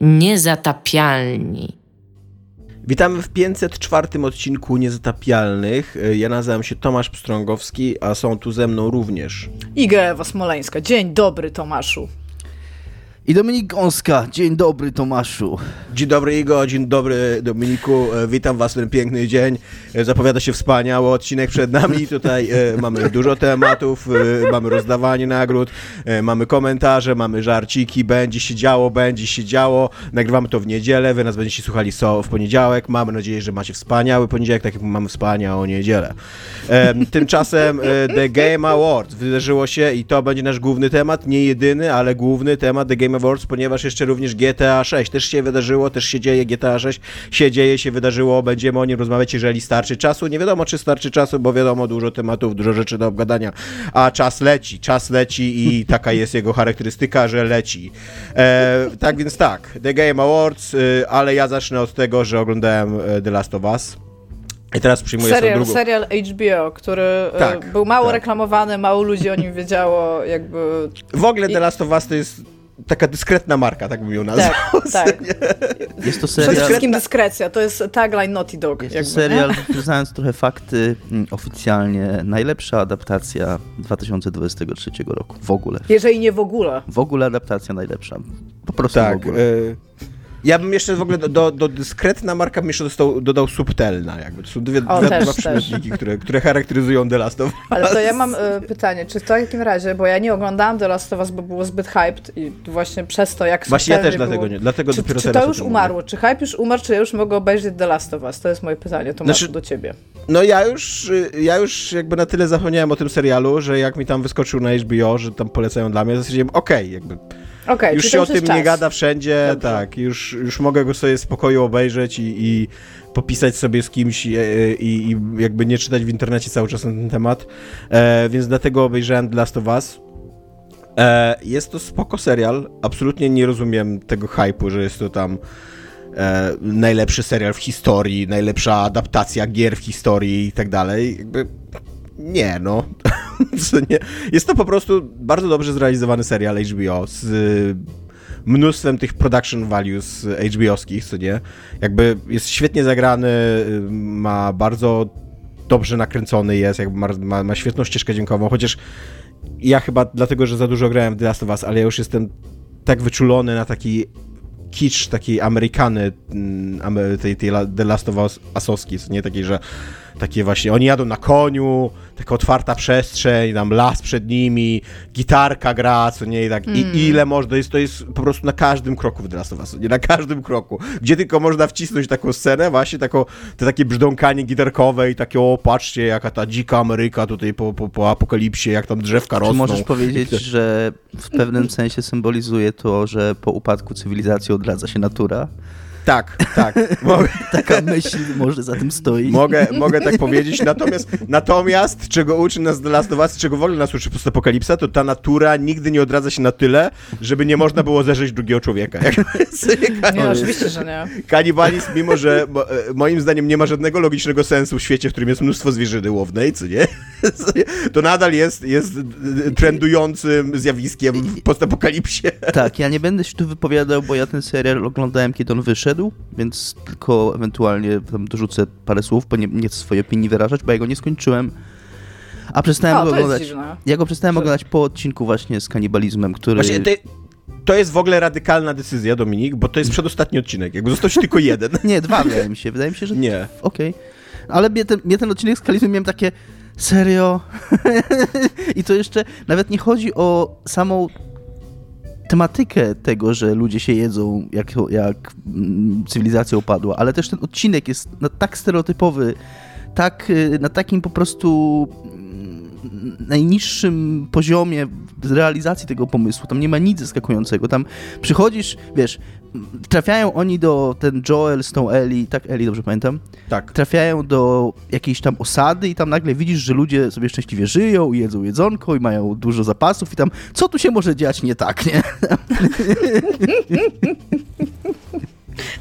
Niezatapialni. Witamy w 504 odcinku Niezatapialnych. Ja nazywam się Tomasz Pstrągowski, a są tu ze mną również Iga Ewa Smoleńska. Dzień dobry, Tomaszu. I Dominik Gąska. Dzień dobry, Tomaszu. Dzień dobry, Igo. Dzień dobry, Dominiku. E, witam Was w ten piękny dzień. E, zapowiada się wspaniały odcinek przed nami. Tutaj e, mamy dużo tematów, mamy rozdawanie nagród, mamy komentarze, mamy żarciki. Będzie się działo, będzie się działo. Nagrywamy to w niedzielę. Wy nas będziecie słuchali so w poniedziałek. Mamy nadzieję, że macie wspaniały poniedziałek, tak jak mamy wspaniałą niedzielę. Tymczasem The Game Awards wydarzyło się i to będzie nasz główny temat. Nie jedyny, ale główny temat The Game Awards, ponieważ jeszcze również GTA 6 też się wydarzyło, też się dzieje GTA 6, się dzieje, się wydarzyło, będziemy o nim rozmawiać, jeżeli starczy czasu. Nie wiadomo, czy starczy czasu, bo wiadomo, dużo tematów, dużo rzeczy do obgadania, a czas leci, czas leci i taka jest jego charakterystyka, że leci. E, tak więc tak, The Game Awards, y, ale ja zacznę od tego, że oglądałem e, The Last of Us. I teraz przyjmuję Serial, drugą. serial HBO, który e, Tak, był mało tak. reklamowany, mało ludzi o nim wiedziało, jakby... W ogóle The Last of Us to jest taka dyskretna marka, tak bym ją nazwał. Tak, tak. Jest to Przede serial, wszystkim dyskrecja, to jest tagline Naughty Dog. jest to jakby, serial znając trochę fakty, mm, oficjalnie najlepsza adaptacja 2023 roku. W ogóle. Jeżeli nie w ogóle. W ogóle adaptacja najlepsza. Po prostu w Tak. ogóle. y, ja bym jeszcze w ogóle do, do, do dyskretna marka bym jeszcze dostał, dodał subtelna. Jakby. To są dwie, O, dwie, też, dwa przymiotniki, które, które charakteryzują The Last of Us. Ale to ja mam e, pytanie, czy w takim razie, bo ja nie oglądałam The Last of Us, bo było zbyt hyped i właśnie przez to, jak Właśnie ja też dlatego nie. Dlatego Czy, dopiero czy to już umarło? Czy hype już umarł, czy ja już mogę obejrzeć The Last of Us? To jest moje pytanie, Tomaszu, Znaczy- do ciebie. mówię. No ja już, y, ja już jakby na tyle zapomniałem o tym serialu, że jak mi tam wyskoczył na HBO, że tam polecają dla mnie, to stwierdziłem, okej, jakby Okej, już się o tym jest nie czas? gada wszędzie, Dobrze. tak, już, już mogę go sobie w spokoju obejrzeć i, i popisać sobie z kimś i, i, i jakby nie czytać w internecie cały czas na ten temat, e, więc dlatego obejrzałem The Last of Us. E, jest to spoko serial, absolutnie nie rozumiem tego hype'u, że jest to tam e, najlepszy serial w historii, najlepsza adaptacja gier w historii i tak dalej, jakby nie, no. Nie? Jest to po prostu bardzo dobrze zrealizowany serial HBO z y, mnóstwem tych production values HBO-skich, co nie? Jakby jest świetnie zagrany, y, ma bardzo dobrze nakręcony jest, jakby ma, ma, ma świetną ścieżkę dźwiękową, chociaż ja chyba dlatego, że za dużo grałem w The Last of Us, ale ja już jestem tak wyczulony na taki kicz takiej Amerykany, mm, tej, tej The Last of Us asowskiej, co nie takiej, że takie właśnie, oni jadą na koniu, taka otwarta przestrzeń, tam las przed nimi, gitarka gra, co nie, i tak, i ile można, to jest, to jest po prostu na każdym kroku w The Last of Us, nie na każdym kroku, gdzie tylko można wcisnąć taką scenę, właśnie taką, te takie brzdąkanie gitarkowe i takie, o patrzcie, jaka ta dzika Ameryka tutaj po, po, po apokalipsie, jak tam drzewka Czy rosną. możesz powiedzieć, że w pewnym sensie symbolizuje to, że po upadku cywilizacji odradza się natura? Tak, tak, mogę, Taka myśl może za tym stoi. Mogę, mogę tak powiedzieć, natomiast, natomiast czego uczy nas The Last of Us, czego w ogóle nas uczy postapokalipsa, to ta natura nigdy nie odradza się na tyle, żeby nie można było zerzeć drugiego człowieka. Nie, oczywiście, że nie. Kanibalizm, mimo że e, moim zdaniem nie ma żadnego logicznego sensu w świecie, w którym jest mnóstwo zwierzyny łownej, co nie? To nadal jest, jest trendującym zjawiskiem w postapokalipsie. Tak, ja nie będę się tu wypowiadał, bo ja ten serial oglądałem, kiedy on wyszedł, więc tylko ewentualnie tam dorzucę parę słów, bo nie, nie chcę swojej opinii wyrażać, bo ja go nie skończyłem. A przestałem O, go to oglądać. Ja go przestałem Że- oglądać po odcinku właśnie z kanibalizmem, który. Właśnie ty, to jest w ogóle radykalna decyzja, Dominik, bo to jest przedostatni odcinek. Jakby został tylko jeden. Nie, dwa wydaje mi się. Wydaje mi się, że. Nie. Okej. Ale mnie ten, mnie ten odcinek z kanibalizmem miałem takie. Serio? I to jeszcze nawet nie chodzi o samą tematykę tego, że ludzie się jedzą, jak, jak mm, cywilizacja upadła, ale też ten odcinek jest na, tak stereotypowy, tak, y, na takim po prostu mm, najniższym poziomie realizacji tego pomysłu. Tam nie ma nic zaskakującego. Tam przychodzisz, wiesz, trafiają oni do, ten Joel z tą Ellie, tak Ellie, dobrze pamiętam? Tak. trafiają do jakiejś tam osady i tam nagle widzisz, że ludzie sobie szczęśliwie żyją i jedzą jedzonko i mają dużo zapasów i tam co tu się może dziać nie tak, nie?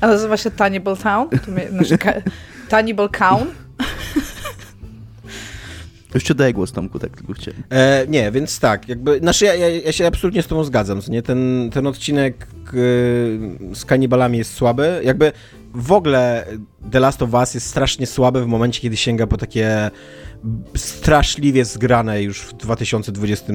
A nazywa się Tannibal Town? Znaczy, Tannibal Town? Już ci oddaję głos, Tomku, tak tylko chciałem. E, nie, więc tak, jakby, znaczy ja, ja, ja się absolutnie z tobą zgadzam, nie? Ten, ten odcinek e, z kanibalami jest słaby, jakby w ogóle The Last of Us jest strasznie słaby w momencie, kiedy sięga po takie straszliwie zgrane już w 2020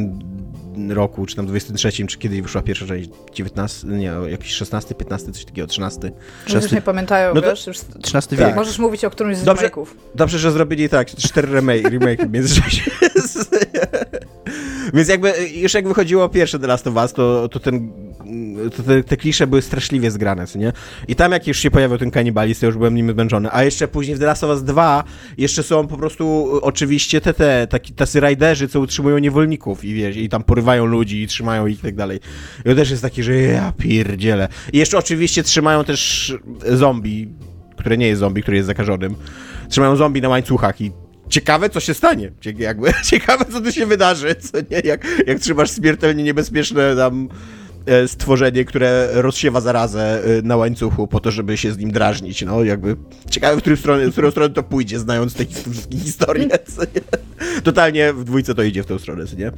roku, czy tam 23, czy kiedy wyszła pierwsza część, 19, nie, jakiś 16, 15, coś takiego, 13. Już nie pamiętają, No to- wiesz? Już... 13 Tak. wiek. Możesz mówić o którymś z Dobrze. remake'ów. Dobrze, że zrobili tak, cztery remake, remake w międzyczasie. Więc jakby już jak wychodziło pierwsze The Last of Us, to, to, ten, to te, te klisze były straszliwie zgrane, co nie? I tam jak już się pojawił ten kanibalizm, to już byłem nim zmęczony. A jeszcze później w The Last of Us 2 jeszcze są po prostu oczywiście te, te taki, tacy rajderzy, co utrzymują niewolników i wiesz, i tam porywają ludzi i trzymają ich i tak dalej. I to też jest taki, że ja pierdzielę. I jeszcze oczywiście trzymają też zombie, które nie jest zombie, który jest zakażonym. Trzymają zombie na łańcuchach i ciekawe, co się stanie. Jakby, ciekawe, co tu się wydarzy, co nie? Jak, jak trzymasz śmiertelnie niebezpieczne tam e, stworzenie, które rozsiewa zarazę e, na łańcuchu po to, żeby się z nim drażnić, no jakby ciekawe, w stronę, w którą stronę to pójdzie, znając te wszystkie historie? Totalnie w dwójce to idzie w tą stronę, co nie?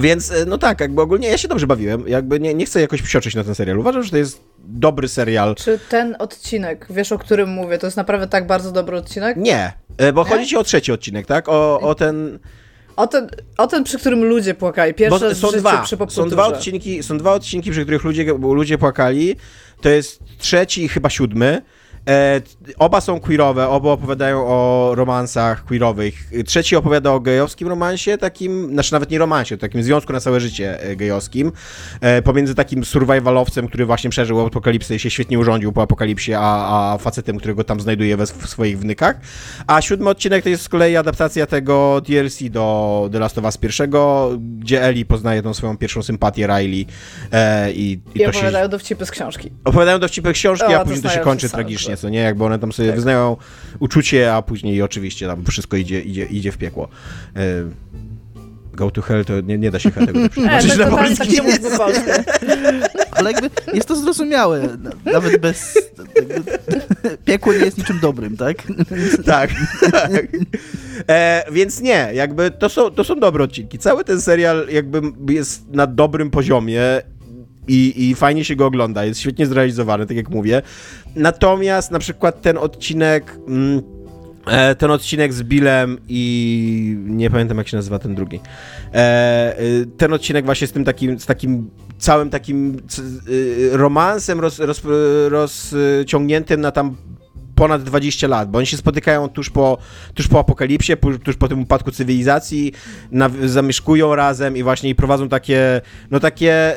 Więc, e, no tak, jakby ogólnie ja się dobrze bawiłem, jakby nie, nie chcę jakoś psioczyć na ten serial. Uważam, że to jest dobry serial. Czy ten odcinek, wiesz o którym mówię, to jest naprawdę tak bardzo dobry odcinek? Nie, e, bo Nie? chodzi ci o trzeci odcinek, tak? O, o ten... O ten, o ten, przy którym ludzie płakali. Bo w są życiu dwa, przy są dwa odcinki, są dwa odcinki, przy których ludzie, ludzie płakali. To jest trzeci i chyba siódmy. E, oba są queerowe, oba opowiadają o romansach queerowych. Trzeci opowiada o gejowskim romansie, takim, znaczy nawet nie romansie, takim związku na całe życie e, gejowskim, e, pomiędzy takim survivalowcem, który właśnie przeżył apokalipsę i się świetnie urządził po apokalipsie, a, a facetem, którego tam znajduje we, w swoich wnykach. A siódmy odcinek to jest z kolei adaptacja tego DLC do The Last of Us pierwszego, gdzie Ellie poznaje tą swoją pierwszą sympatię Riley e, i, i, I to się opowiadają dowcipy z książki. opowiadają dowcipy książki, O, a później to się kończy tragicznie, co nie? Jakby one tam sobie Tak. wyznają uczucie, a później oczywiście tam wszystko idzie, idzie, idzie w piekło. E, Go to hell to nie, nie da się chyba tego E, przetłumaczyć na tak polski. Ale jakby jest to zrozumiałe, na- nawet bez... Piekło nie jest niczym dobrym, tak? tak, tak. E, więc nie, jakby to są, to są dobre odcinki. Cały ten serial jakby jest na dobrym poziomie i, i fajnie się go ogląda, jest świetnie zrealizowany, tak jak mówię. Natomiast na przykład ten odcinek... Mm, e, ten odcinek z Billem i nie pamiętam jak się nazywa ten drugi. E, y, ten odcinek właśnie z tym takim, z takim całym takim romansem roz, roz, rozciągniętym na tam ponad 20 lat, bo oni się spotykają tuż po, tuż po apokalipsie, tuż po tym upadku cywilizacji, na, zamieszkują razem i właśnie prowadzą takie, no takie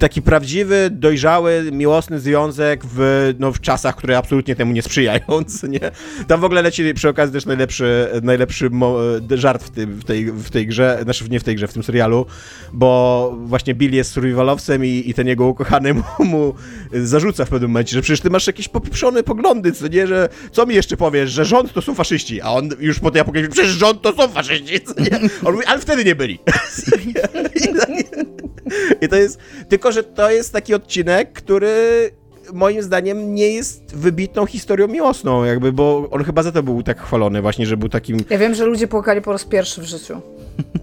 taki prawdziwy, dojrzały, miłosny związek w, no, w czasach, które absolutnie temu nie sprzyjają, nie? Tam w ogóle leci przy okazji też najlepszy, najlepszy mo- żart w, tym, w, tej, w tej grze, znaczy nie w tej grze, w tym serialu, bo właśnie Bill jest survivalowcem i, i ten jego ukochany mu, mu zarzuca w pewnym momencie, że przecież ty masz jakieś popieprzone poglądy, co nie, że co mi jeszcze powiesz, że rząd to są faszyści, a on już po tej apokalipsie, przecież rząd to są faszyści, co nie? On mówi, ale wtedy nie byli. I to jest, tylko że to jest taki odcinek, który moim zdaniem nie jest wybitną historią miłosną, jakby, bo on chyba za to był tak chwalony właśnie, że był takim, Ja wiem, że ludzie płakali po raz pierwszy w życiu.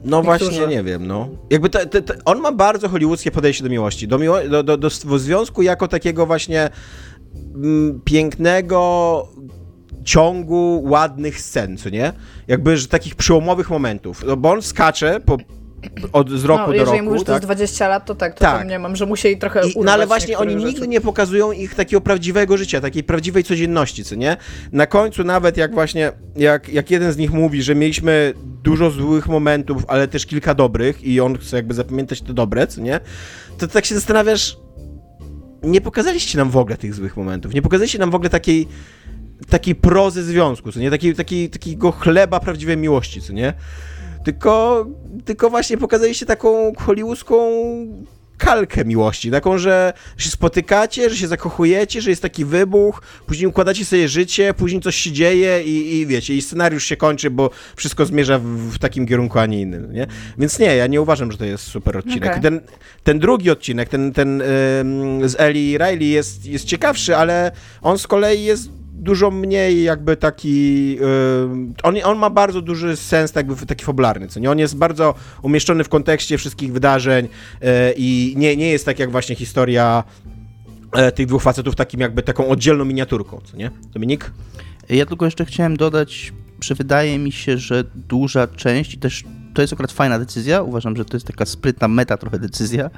no właśnie, nie wiem, no. Jakby to, to, to, on ma bardzo hollywoodzkie podejście do miłości, do, miło, do, do, do sw- związku jako takiego właśnie mm, pięknego ciągu ładnych scen, co nie? Jakby, że takich przełomowych momentów, no, bo on skacze po, od, z roku no, do jeżeli roku, mówisz, że to tak? jest 20 lat, to tak, to Tak. nie mam, że musieli trochę I, no ale właśnie oni niektórych nigdy rzeczy. nie pokazują ich takiego prawdziwego życia, takiej prawdziwej codzienności, co nie? Na końcu nawet jak właśnie, jak, jak jeden z nich mówi, że mieliśmy dużo złych momentów, ale też kilka dobrych i on chce jakby zapamiętać te dobre, co nie? To tak się zastanawiasz, nie pokazaliście nam w ogóle tych złych momentów, nie pokazaliście nam w ogóle takiej takiej prozy związku, co nie? Takiej, takiej, takiego chleba prawdziwej miłości, co nie? Tylko, tylko właśnie pokazaliście taką hollywoodzką kalkę miłości, taką, że się spotykacie, że się zakochujecie, że jest taki wybuch, później układacie sobie życie, później coś się dzieje i, i wiecie, i scenariusz się kończy, bo wszystko zmierza w, w takim kierunku, a nie innym, nie? Więc nie, ja nie uważam, że to jest super odcinek. Okej. Ten, ten drugi odcinek, ten, ten ym, z Ellie i Riley jest, jest ciekawszy, ale on z kolei jest dużo mniej jakby taki... Yy, on, on ma bardzo duży sens jakby taki fabularny, co nie? On jest bardzo umieszczony w kontekście wszystkich wydarzeń yy, i nie, nie jest tak jak właśnie historia yy, tych dwóch facetów takim jakby taką oddzielną miniaturką, co nie? Dominik? Ja tylko jeszcze chciałem dodać, że wydaje mi się, że duża część i też to jest akurat fajna decyzja. Uważam, że to jest taka sprytna meta trochę decyzja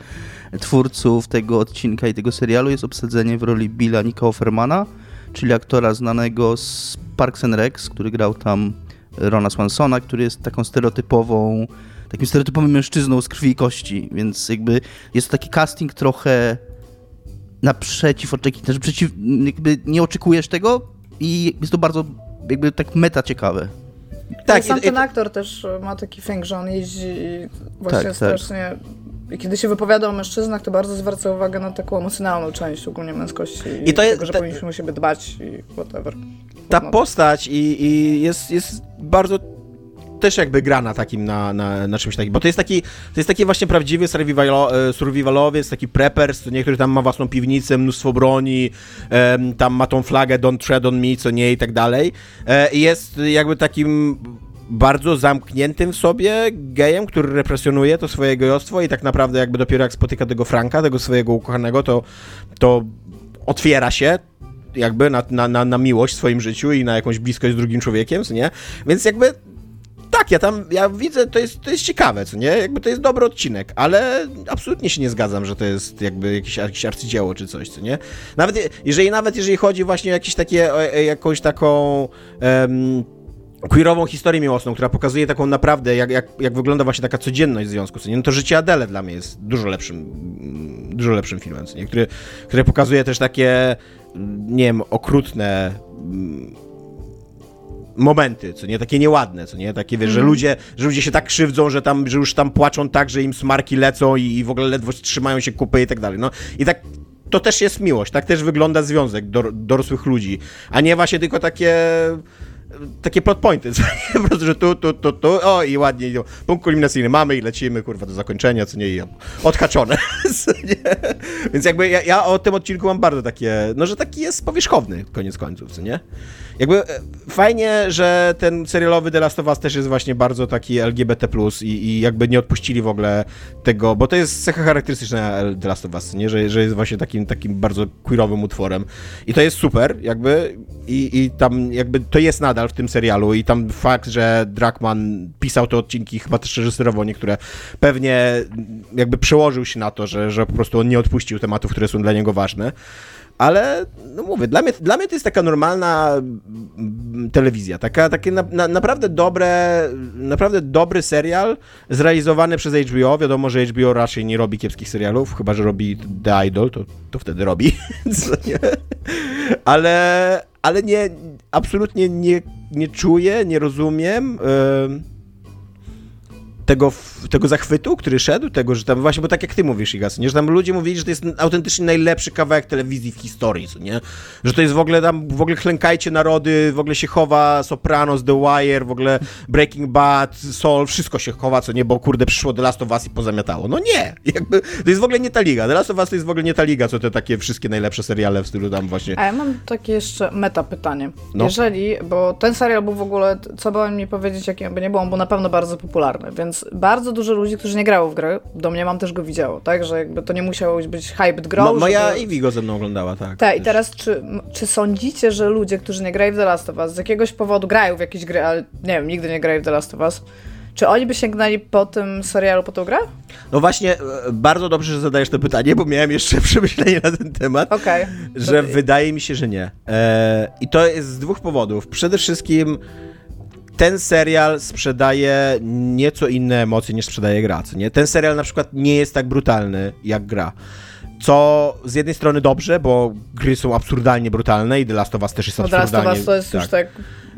twórców tego odcinka i tego serialu jest obsadzenie w roli Billa Nika Offermana, czyli aktora znanego z Parks and Recs, który grał tam Rona Swansona, który jest taką stereotypową, takim stereotypowym mężczyzną z krwi i kości, więc jakby jest to taki casting trochę naprzeciw oczekiwań, znaczy przeciw, jakby nie oczekujesz tego i jest to bardzo jakby tak meta ciekawe. Tak, sam i, ten i... aktor też ma taki fęk, że on jeździ i właśnie tak, strasznie... Tak. I kiedy się wypowiada o mężczyznach, to bardzo zwraca uwagę na taką emocjonalną część ogólnie męskości i, I to jest, tego, że powinniśmy o siebie dbać i whatever. Ta no. postać i, i jest, jest bardzo też jakby gra na takim, na, na, na czymś takim, bo to jest taki, to jest taki właśnie prawdziwy survivalo, e, survivalowiec, taki preppers, co niektóry tam ma własną piwnicę, mnóstwo broni, tam ma tą flagę don't tread on me, co nie i tak dalej. E, jest jakby takim bardzo zamkniętym w sobie gejem, który represjonuje to swoje gejostwo i tak naprawdę jakby dopiero jak spotyka tego Franka, tego swojego ukochanego, to, to otwiera się jakby na, na, na, na miłość w swoim życiu i na jakąś bliskość z drugim człowiekiem, nie? Więc jakby tak, ja tam, ja widzę, to jest, to jest ciekawe, co nie? Jakby to jest dobry odcinek, ale absolutnie się nie zgadzam, że to jest jakby jakieś, jakieś arcydzieło czy coś, co nie? Nawet jeżeli, nawet jeżeli chodzi właśnie o jakieś takie, o, jakąś taką... Um, queerową historię miłosną, która pokazuje taką naprawdę, jak, jak, jak wygląda właśnie taka codzienność związku, co nie? No to Życie Adele dla mnie jest dużo lepszym, dużo lepszym filmem, co nie? Który, który pokazuje też takie, nie wiem, okrutne momenty, co nie, takie nieładne, co nie, takie, wiesz, mm. że, mhm. ludzie, że ludzie się tak krzywdzą, że tam, że już tam płaczą tak, że im smarki lecą i, i w ogóle ledwo trzymają się kupy i tak dalej, no i tak to też jest miłość, tak też wygląda związek dor dorosłych ludzi, a nie właśnie tylko takie takie plot pointy, po prostu, że tu, tu, tu, tu, o i ładnie, no, punkt kulminacyjny mamy i lecimy, kurwa, do zakończenia, co nie, i odhaczone? Więc jakby ja, ja, o tym odcinku mam bardzo takie, no, że taki jest powierzchowny, koniec końców, co nie? Jakby e, fajnie, że ten serialowy The Last of Us też jest właśnie bardzo taki LGBT+, i, i jakby nie odpuścili w ogóle tego, bo to jest cecha charakterystyczna The Last of Us, nie? Że, że jest właśnie takim, takim bardzo queerowym utworem i to jest super, jakby i, i tam jakby to jest nadal w tym serialu i tam fakt, że Drakman pisał te odcinki, chyba też reżyserował niektóre, pewnie jakby przełożył się na to, że, że po prostu on nie odpuścił tematów, które są dla niego ważne ale no mówię, dla mnie, dla mnie to jest taka normalna mm, telewizja, taka, takie na, na, naprawdę dobre, naprawdę dobry serial zrealizowany przez HBO. Wiadomo, że HBO raczej nie robi kiepskich serialów, chyba że robi The Idol, to, to wtedy robi. ale, ale nie, absolutnie nie, nie czuję, nie rozumiem. Yy tego, tego zachwytu, który szedł, tego, że tam właśnie, bo tak jak ty mówisz, Igas, nie? że tam ludzie mówili, że to jest autentycznie najlepszy kawałek telewizji w historii, co nie? Że to jest w ogóle tam, w ogóle klękajcie narody, w ogóle się chowa Sopranos, The Wire, w ogóle Breaking Bad, Soul, wszystko się chowa, co nie, bo kurde przyszło The Last of Us i pozamiatało. No nie, jakby, to jest w ogóle nie ta liga. The Last of Us to jest w ogóle nie ta liga, co te takie wszystkie najlepsze seriale w stylu tam właśnie. A ja mam takie jeszcze meta pytanie. No. Jeżeli, bo ten serial był w ogóle, co bałem mi powiedzieć, jakim by nie było, on był na pewno bardzo popularny, więc bardzo dużo ludzi, którzy nie grało w grę, do mnie mam też go widziało, tak? Że jakby to nie musiało być hyped grą. No, moja żeby... Iwi go ze mną oglądała, tak. Tak, i teraz czy, czy sądzicie, że ludzie, którzy nie grają w The Last of Us, z jakiegoś powodu grają w jakieś gry, ale nie wiem, nigdy nie grają w The Last of Us, czy oni by sięgnęli po tym serialu, po tą grę? No właśnie, e, bardzo dobrze, że zadajesz to pytanie, bo miałem jeszcze przemyślenie na ten temat. Okay. Że to... wydaje mi się, że nie. Eee, I to jest z dwóch powodów. Przede wszystkim ten serial sprzedaje nieco inne emocje niż sprzedaje gra, nie? Ten serial na przykład nie jest tak brutalny jak gra. Co z jednej strony dobrze, bo gry są absurdalnie brutalne i The Last of Us też jest no, absurdalnie... The Last of Us to jest tak. już tak...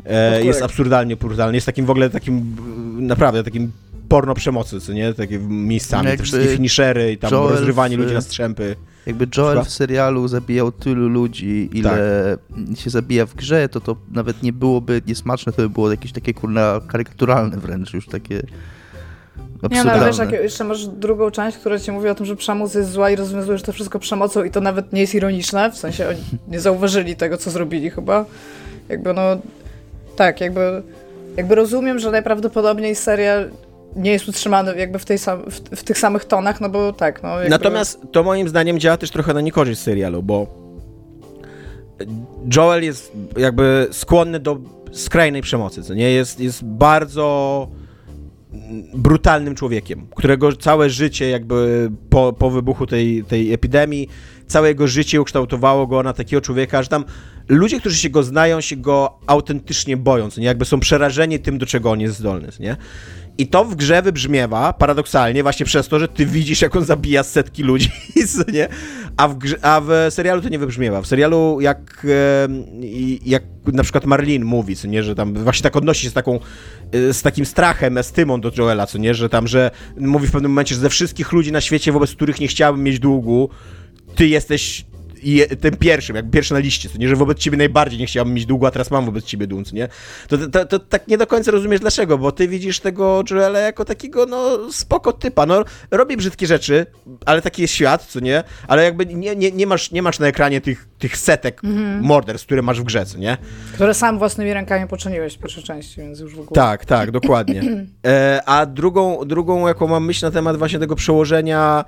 E, jest absurdalnie brutalny, jest takim w ogóle takim, naprawdę takim porno przemocy, co nie? Takie miejscami, Jakby te wszystkie finishery i tam Joel rozrywanie w... ludzi na strzępy. Jakby Joel w serialu zabijał tylu ludzi, ile tak. się zabija w grze, to to nawet nie byłoby niesmaczne, to by było jakieś takie kurna karykaturalne wręcz, już takie... Nie, no wiesz, jak jeszcze masz drugą część, która ci mówi o tym, że przemoc jest zła i rozwiązujesz to wszystko przemocą i to nawet nie jest ironiczne, w sensie oni nie zauważyli tego, co zrobili chyba. Jakby no, tak, jakby, jakby rozumiem, że najprawdopodobniej serial nie jest utrzymany jakby w, tej sam, w, w tych samych tonach, no bo tak, no. Jakby... Natomiast to moim zdaniem działa też trochę na niekorzyść serialu, bo Joel jest jakby skłonny do skrajnej przemocy, co nie? Jest, jest bardzo brutalnym człowiekiem, którego całe życie jakby po, po wybuchu tej, tej epidemii, całe jego życie ukształtowało go na takiego człowieka, że tam ludzie, którzy się go znają, się go autentycznie boją, co nie? Jakby są przerażeni tym, do czego on jest zdolny, nie? I to w grze wybrzmiewa paradoksalnie właśnie przez to, że ty widzisz, jak on zabija setki ludzi, nie? A w, grze, a w serialu to nie wybrzmiewa. W serialu jak, jak na przykład Marlin mówi, co nie, że tam właśnie tak odnosi się z taką, e, z takim strachem, estymą do Joela, co nie, że tam, że mówi w pewnym momencie, że ze wszystkich ludzi na świecie, wobec których nie chciałbym mieć długu, ty jesteś i tym pierwszym, jak pierwszy na liście, co nie, że wobec ciebie najbardziej nie chciałbym mieć długo, a teraz mam wobec ciebie dług, nie? To, to, to, to, tak nie do końca rozumiesz dlaczego, bo ty widzisz tego Joela jako takiego, no, spoko typa, no, robi brzydkie rzeczy, ale taki jest świat, co nie? Ale jakby nie, nie, nie, masz, nie masz na ekranie tych, tych setek mhm. morderstw, które masz w grze, co nie? Które sam własnymi rękami poczyniłeś w pierwszej części, więc już w ogóle... Tak, tak, dokładnie. E, a drugą, drugą, jaką mam myśl na temat właśnie tego przełożenia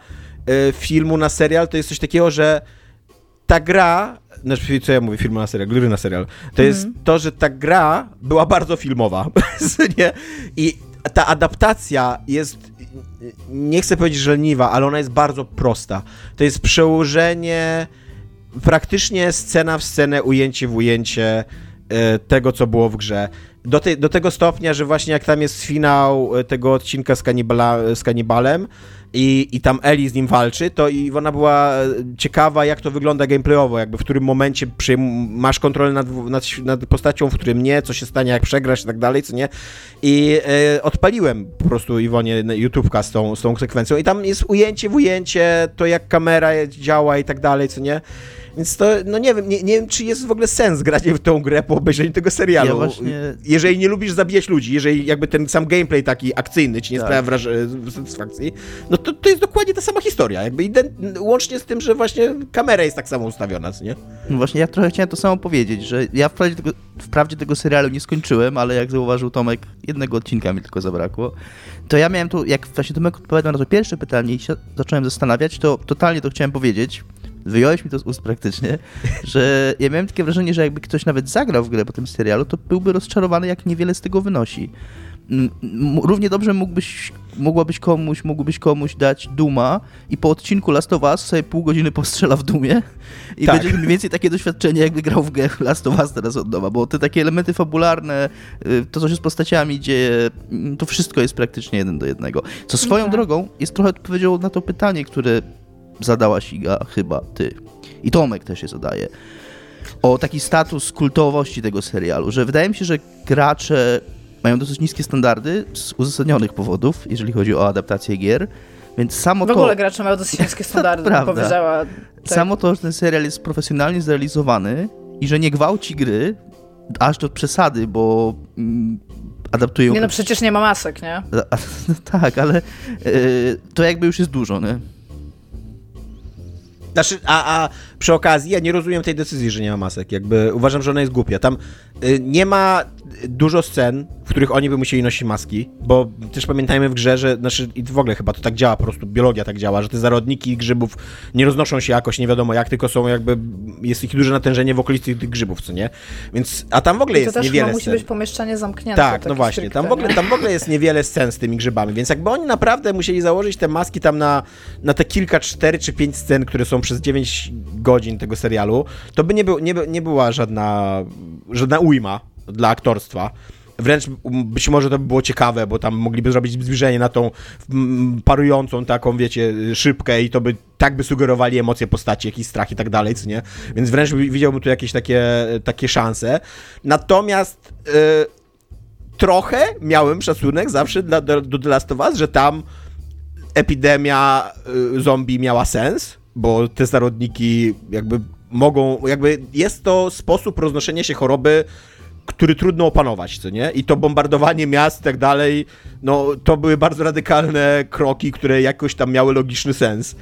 e, filmu na serial, to jest coś takiego, że ta gra, znaczy co ja mówię, film na serial, gry na serial, to mm. jest to, że ta gra była bardzo filmowa, nie? I ta adaptacja jest, nie chcę powiedzieć, że leniwa, ale ona jest bardzo prosta. To jest przełożenie praktycznie scena w scenę, ujęcie w ujęcie e, tego, co było w grze. Do, te, do tego stopnia, że właśnie jak tam jest finał e, tego odcinka z, kanibala, z kanibalem, i, i tam Eli z nim walczy, to i ona była ciekawa, jak to wygląda gameplayowo, jakby w którym momencie masz kontrolę nad, nad, nad, postacią, w którym nie, co się stanie, jak przegrasz i tak dalej, co nie. I e, odpaliłem po prostu Iwonie YouTube'ka z tą, z tą sekwencją i tam jest ujęcie w ujęcie, to jak kamera działa i tak dalej, co nie. Więc to, no nie wiem, nie, nie wiem, czy jest w ogóle sens grać w tą grę po obejrzeniu tego serialu. Ja właśnie... Jeżeli nie lubisz zabijać ludzi, jeżeli jakby ten sam gameplay taki akcyjny ci nie tak. sprawia wraż- satysfakcji, no to, to jest dokładnie ta sama historia. Jakby łącznie z tym, że właśnie kamera jest tak samo ustawiona, nie? No właśnie, ja trochę chciałem to samo powiedzieć, że ja wprawdzie tego, wprawdzie tego serialu nie skończyłem, ale jak zauważył Tomek, jednego odcinka mi tylko zabrakło, to ja miałem tu, jak właśnie Tomek odpowiadał na to pierwsze pytanie i się zacząłem zastanawiać, to totalnie to chciałem powiedzieć, wyjąłeś mi to z ust praktycznie, że ja miałem takie wrażenie, że jakby ktoś nawet zagrał w grę po tym serialu, to byłby rozczarowany, jak niewiele z tego wynosi. Równie dobrze mógłbyś, mogłabyś komuś, mógłbyś komuś dać Duma i po odcinku Last of Us sobie pół godziny postrzela w Dumie i tak. będzie mniej więcej takie doświadczenie, jakby grał w grę Last of Us teraz od nowa, bo te takie elementy fabularne, y, to co się z postaciami dzieje, to wszystko jest praktycznie jeden do jednego. Co swoją okay. drogą jest trochę odpowiedzią na to pytanie, które zadałaś Iga chyba ty. I Tomek też je zadaje. O taki status kultowości tego serialu, że wydaje mi się, że gracze mają dosyć niskie standardy z uzasadnionych powodów, jeżeli chodzi o adaptację gier. Więc samo to. W ogóle gracze mają dosyć niskie standardy, prawda. powiedziała. Tak. Samo to, że ten serial jest profesjonalnie zrealizowany i że nie gwałci gry aż do przesady, bo mm, adaptują. Nie, no przecież nie ma masek, nie? tak, ale y, to jakby już jest dużo, nie? Znaczy, a, a przy okazji ja nie rozumiem tej decyzji, że nie ma masek. Jakby uważam, że ona jest głupia. Tam nie ma dużo scen, w których oni by musieli nosić maski, bo też pamiętajmy w grze, że znaczy, i w ogóle chyba to tak działa, po prostu biologia tak działa, że te zarodniki grzybów nie roznoszą się jakoś nie wiadomo jak, tylko są jakby, jest ich duże natężenie w okolicy tych grzybów, co nie? Więc, a tam w ogóle I jest niewiele musi scen. być pomieszczenie zamknięte. Tak, no właśnie, tam w, ogóle, tam w ogóle jest niewiele scen z tymi grzybami, więc jakby oni naprawdę musieli założyć te maski tam na, na te kilka, cztery czy pięć scen, które są przez 9 godzin tego serialu, to by nie, był, nie, nie była żadna, żadna ujma dla aktorstwa. Wręcz być może to by było ciekawe, bo tam mogliby zrobić zbliżenie na tą parującą taką, wiecie, szybkę i to by tak by sugerowali emocje postaci, jakiś strach i tak dalej, co nie? Więc wręcz widziałbym tu jakieś takie, takie szanse. Natomiast yy, trochę miałem szacunek zawsze dla, do, do The Last of Us, że tam epidemia yy, zombie miała sens, bo te zarodniki jakby mogą, jakby jest to sposób roznoszenia się choroby który trudno opanować, co nie? I to bombardowanie miast i tak dalej, no to były bardzo radykalne kroki, które jakoś tam miały logiczny sens.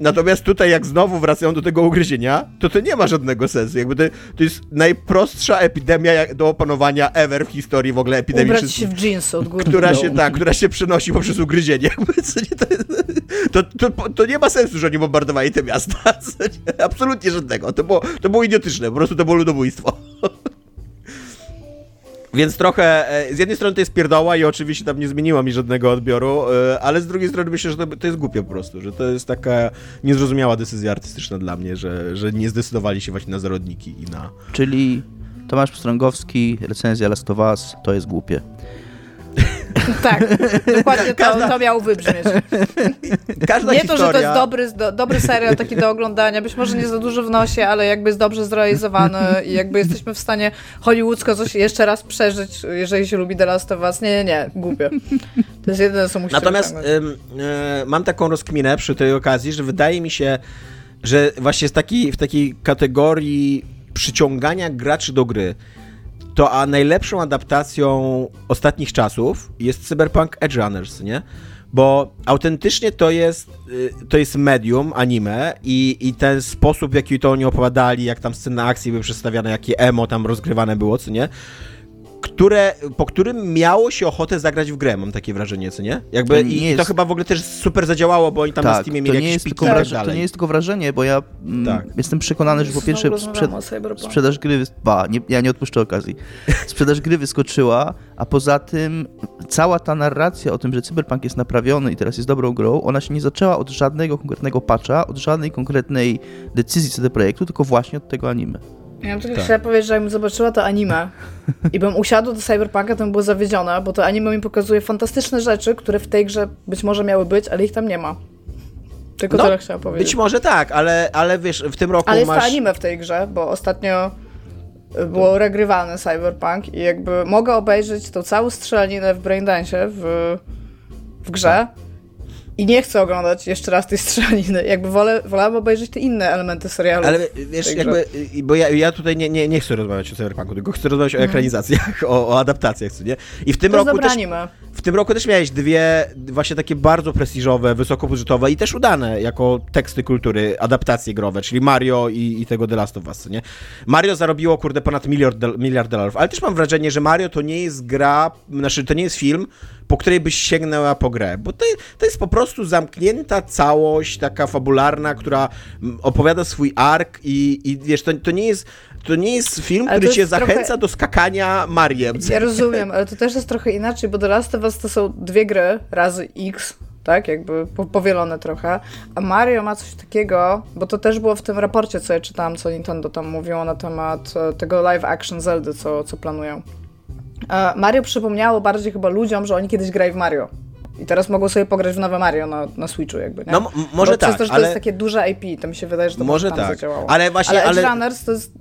Natomiast tutaj, jak znowu wracają do tego ugryzienia, to to nie ma żadnego sensu. Jakby to, to jest najprostsza epidemia do opanowania ever w historii w ogóle epidemii. Ubrać się w jeansy od góry która się, tak, która się przenosi poprzez ugryzienie. To, to, to, to, nie ma sensu, że oni bombardowali te miasta. Absolutnie żadnego. To było, to było idiotyczne, po prostu to było ludobójstwo. Więc trochę, e, z jednej strony to jest pierdoła i oczywiście tam nie zmieniła mi żadnego odbioru, e, ale z drugiej strony myślę, że to, to jest głupie po prostu, że to jest taka niezrozumiała decyzja artystyczna dla mnie, że, że nie zdecydowali się właśnie na zarodniki i na... Czyli Tomasz Pstrągowski, recenzja Last of Us, to jest głupie. Tak, dokładnie to, to miało wybrzmieć. Każda nie historia... to, że to jest dobry, do, dobry serial taki do oglądania, być może nie za dużo w nosie, ale jakby jest dobrze zrealizowany i jakby jesteśmy w stanie hollywoodzko coś jeszcze raz przeżyć, jeżeli się lubi The Last of Us. Nie, nie, nie, głupie. To jest jedyne, co Natomiast ym, y, mam taką rozkminę przy tej okazji, że wydaje mi się, że właśnie w takiej, w takiej kategorii przyciągania graczy do gry, to a najlepszą adaptacją ostatnich czasów jest Cyberpunk Edge Runners, nie? Bo autentycznie to jest, y, to jest medium, anime i, i ten sposób, w jaki to oni opowiadali, jak tam sceny akcji były przedstawiane, jakie emo tam rozgrywane było, co nie? Które, po którym miało się ochotę zagrać w grę, mam takie wrażenie, co nie? Jakby To i nie jest- to chyba w ogóle też super zadziałało, bo oni tam na tak, Steamie to mieli jakieś jest piki i tak wraż- dalej. to nie jest tylko wrażenie, bo ja mm, Tak. jestem przekonany, że po pierwsze Cyberpunku. sprzedaż gry, wys- ba, nie, ja nie odpuszczę okazji, sprzedaż gry wyskoczyła, a poza tym cała ta narracja o tym, że Cyberpunk jest naprawiony i teraz jest dobrą grą, ona się nie zaczęła od żadnego konkretnego patcha, od żadnej konkretnej decyzji co do projektu, tylko właśnie od tego anime. Ja bym tylko Tak. chciała powiedzieć, że jakbym zobaczyła to anime i bym usiadła do Cyberpunka, to bym była zawiedziona, bo to anime mi pokazuje fantastyczne rzeczy, które w tej grze być może miały być, ale ich tam nie ma. Tylko No, tyle chciałam powiedzieć. Być może tak, ale, ale wiesz, w tym roku Ale jest masz... to anime w tej grze, bo ostatnio było regrywany Cyberpunk i jakby mogę obejrzeć tą całą strzelaninę w Braindance w, w grze i nie chcę oglądać jeszcze raz tej strzelaniny. Jakby wolę, wolałabym obejrzeć te inne elementy serialu. Ale wiesz, jakby, bo ja, ja tutaj nie, nie, nie chcę rozmawiać o Cyberpunku, tylko chcę rozmawiać o ekranizacjach, o, o adaptacjach, co nie? I w tym to roku też, anime. w tym roku też miałeś dwie właśnie takie bardzo prestiżowe, wysokobudżetowe i też udane jako teksty kultury, adaptacje growe, czyli Mario i, i tego The Last of Us, co nie? Mario zarobiło, kurde, ponad miliard, miliard dolarów, ale też mam wrażenie, że Mario to nie jest gra, znaczy to nie jest film, po której byś sięgnęła po grę, bo to, to jest po prostu zamknięta całość, taka fabularna, która mm, opowiada swój ark i, i wiesz, to, to nie jest to nie jest film, Ale który cię jest trochę- zachęca do skakania Mariem. Ja rozumiem, ale to też jest trochę inaczej, bo The Last of Us to są dwie gry razy X, tak, jakby po, powielone trochę, a Mario ma coś takiego, bo to też było w tym raporcie, co ja czytałam, co Nintendo tam mówiło na temat e, tego live action Zeldy, co, co planują. Mario przypomniało bardziej chyba ludziom, że oni kiedyś grali w Mario. I teraz mogą sobie pograć w nowe Mario na, na Switchu jakby, nie? No, może Bo tak, Przez to, że to ale- jest takie duże IP, to mi się wydaje, że to Może może tam tak, zadziałało. ale właśnie- Ale Edge ale- Runners to jest...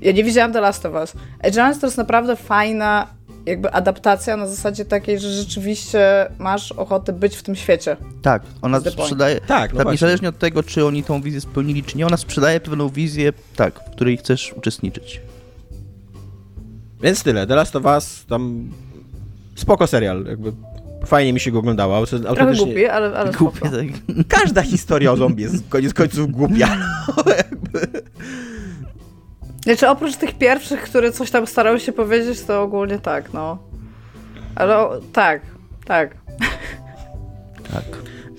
Ja nie widziałam The Last of Us. Edge Runners to jest naprawdę fajna jakby adaptacja na zasadzie takiej, że rzeczywiście masz ochotę być w tym świecie. Tak, ona sprzedaje, Tak, no tak, niezależnie od tego, czy oni tą wizję spełnili, czy nie, ona sprzedaje pewną wizję, tak, w której chcesz uczestniczyć. Więc tyle. The Last of Us, tam spoko serial, jakby fajnie mi się go oglądało. ale to Trochę autentycznie- głupi, ale, ale Głupie, spoko. tak. Każda historia o zombie jest koniec końców głupia. Znaczy oprócz tych pierwszych, które coś tam starały się powiedzieć, to ogólnie tak, no. Ale o, tak, tak. tak.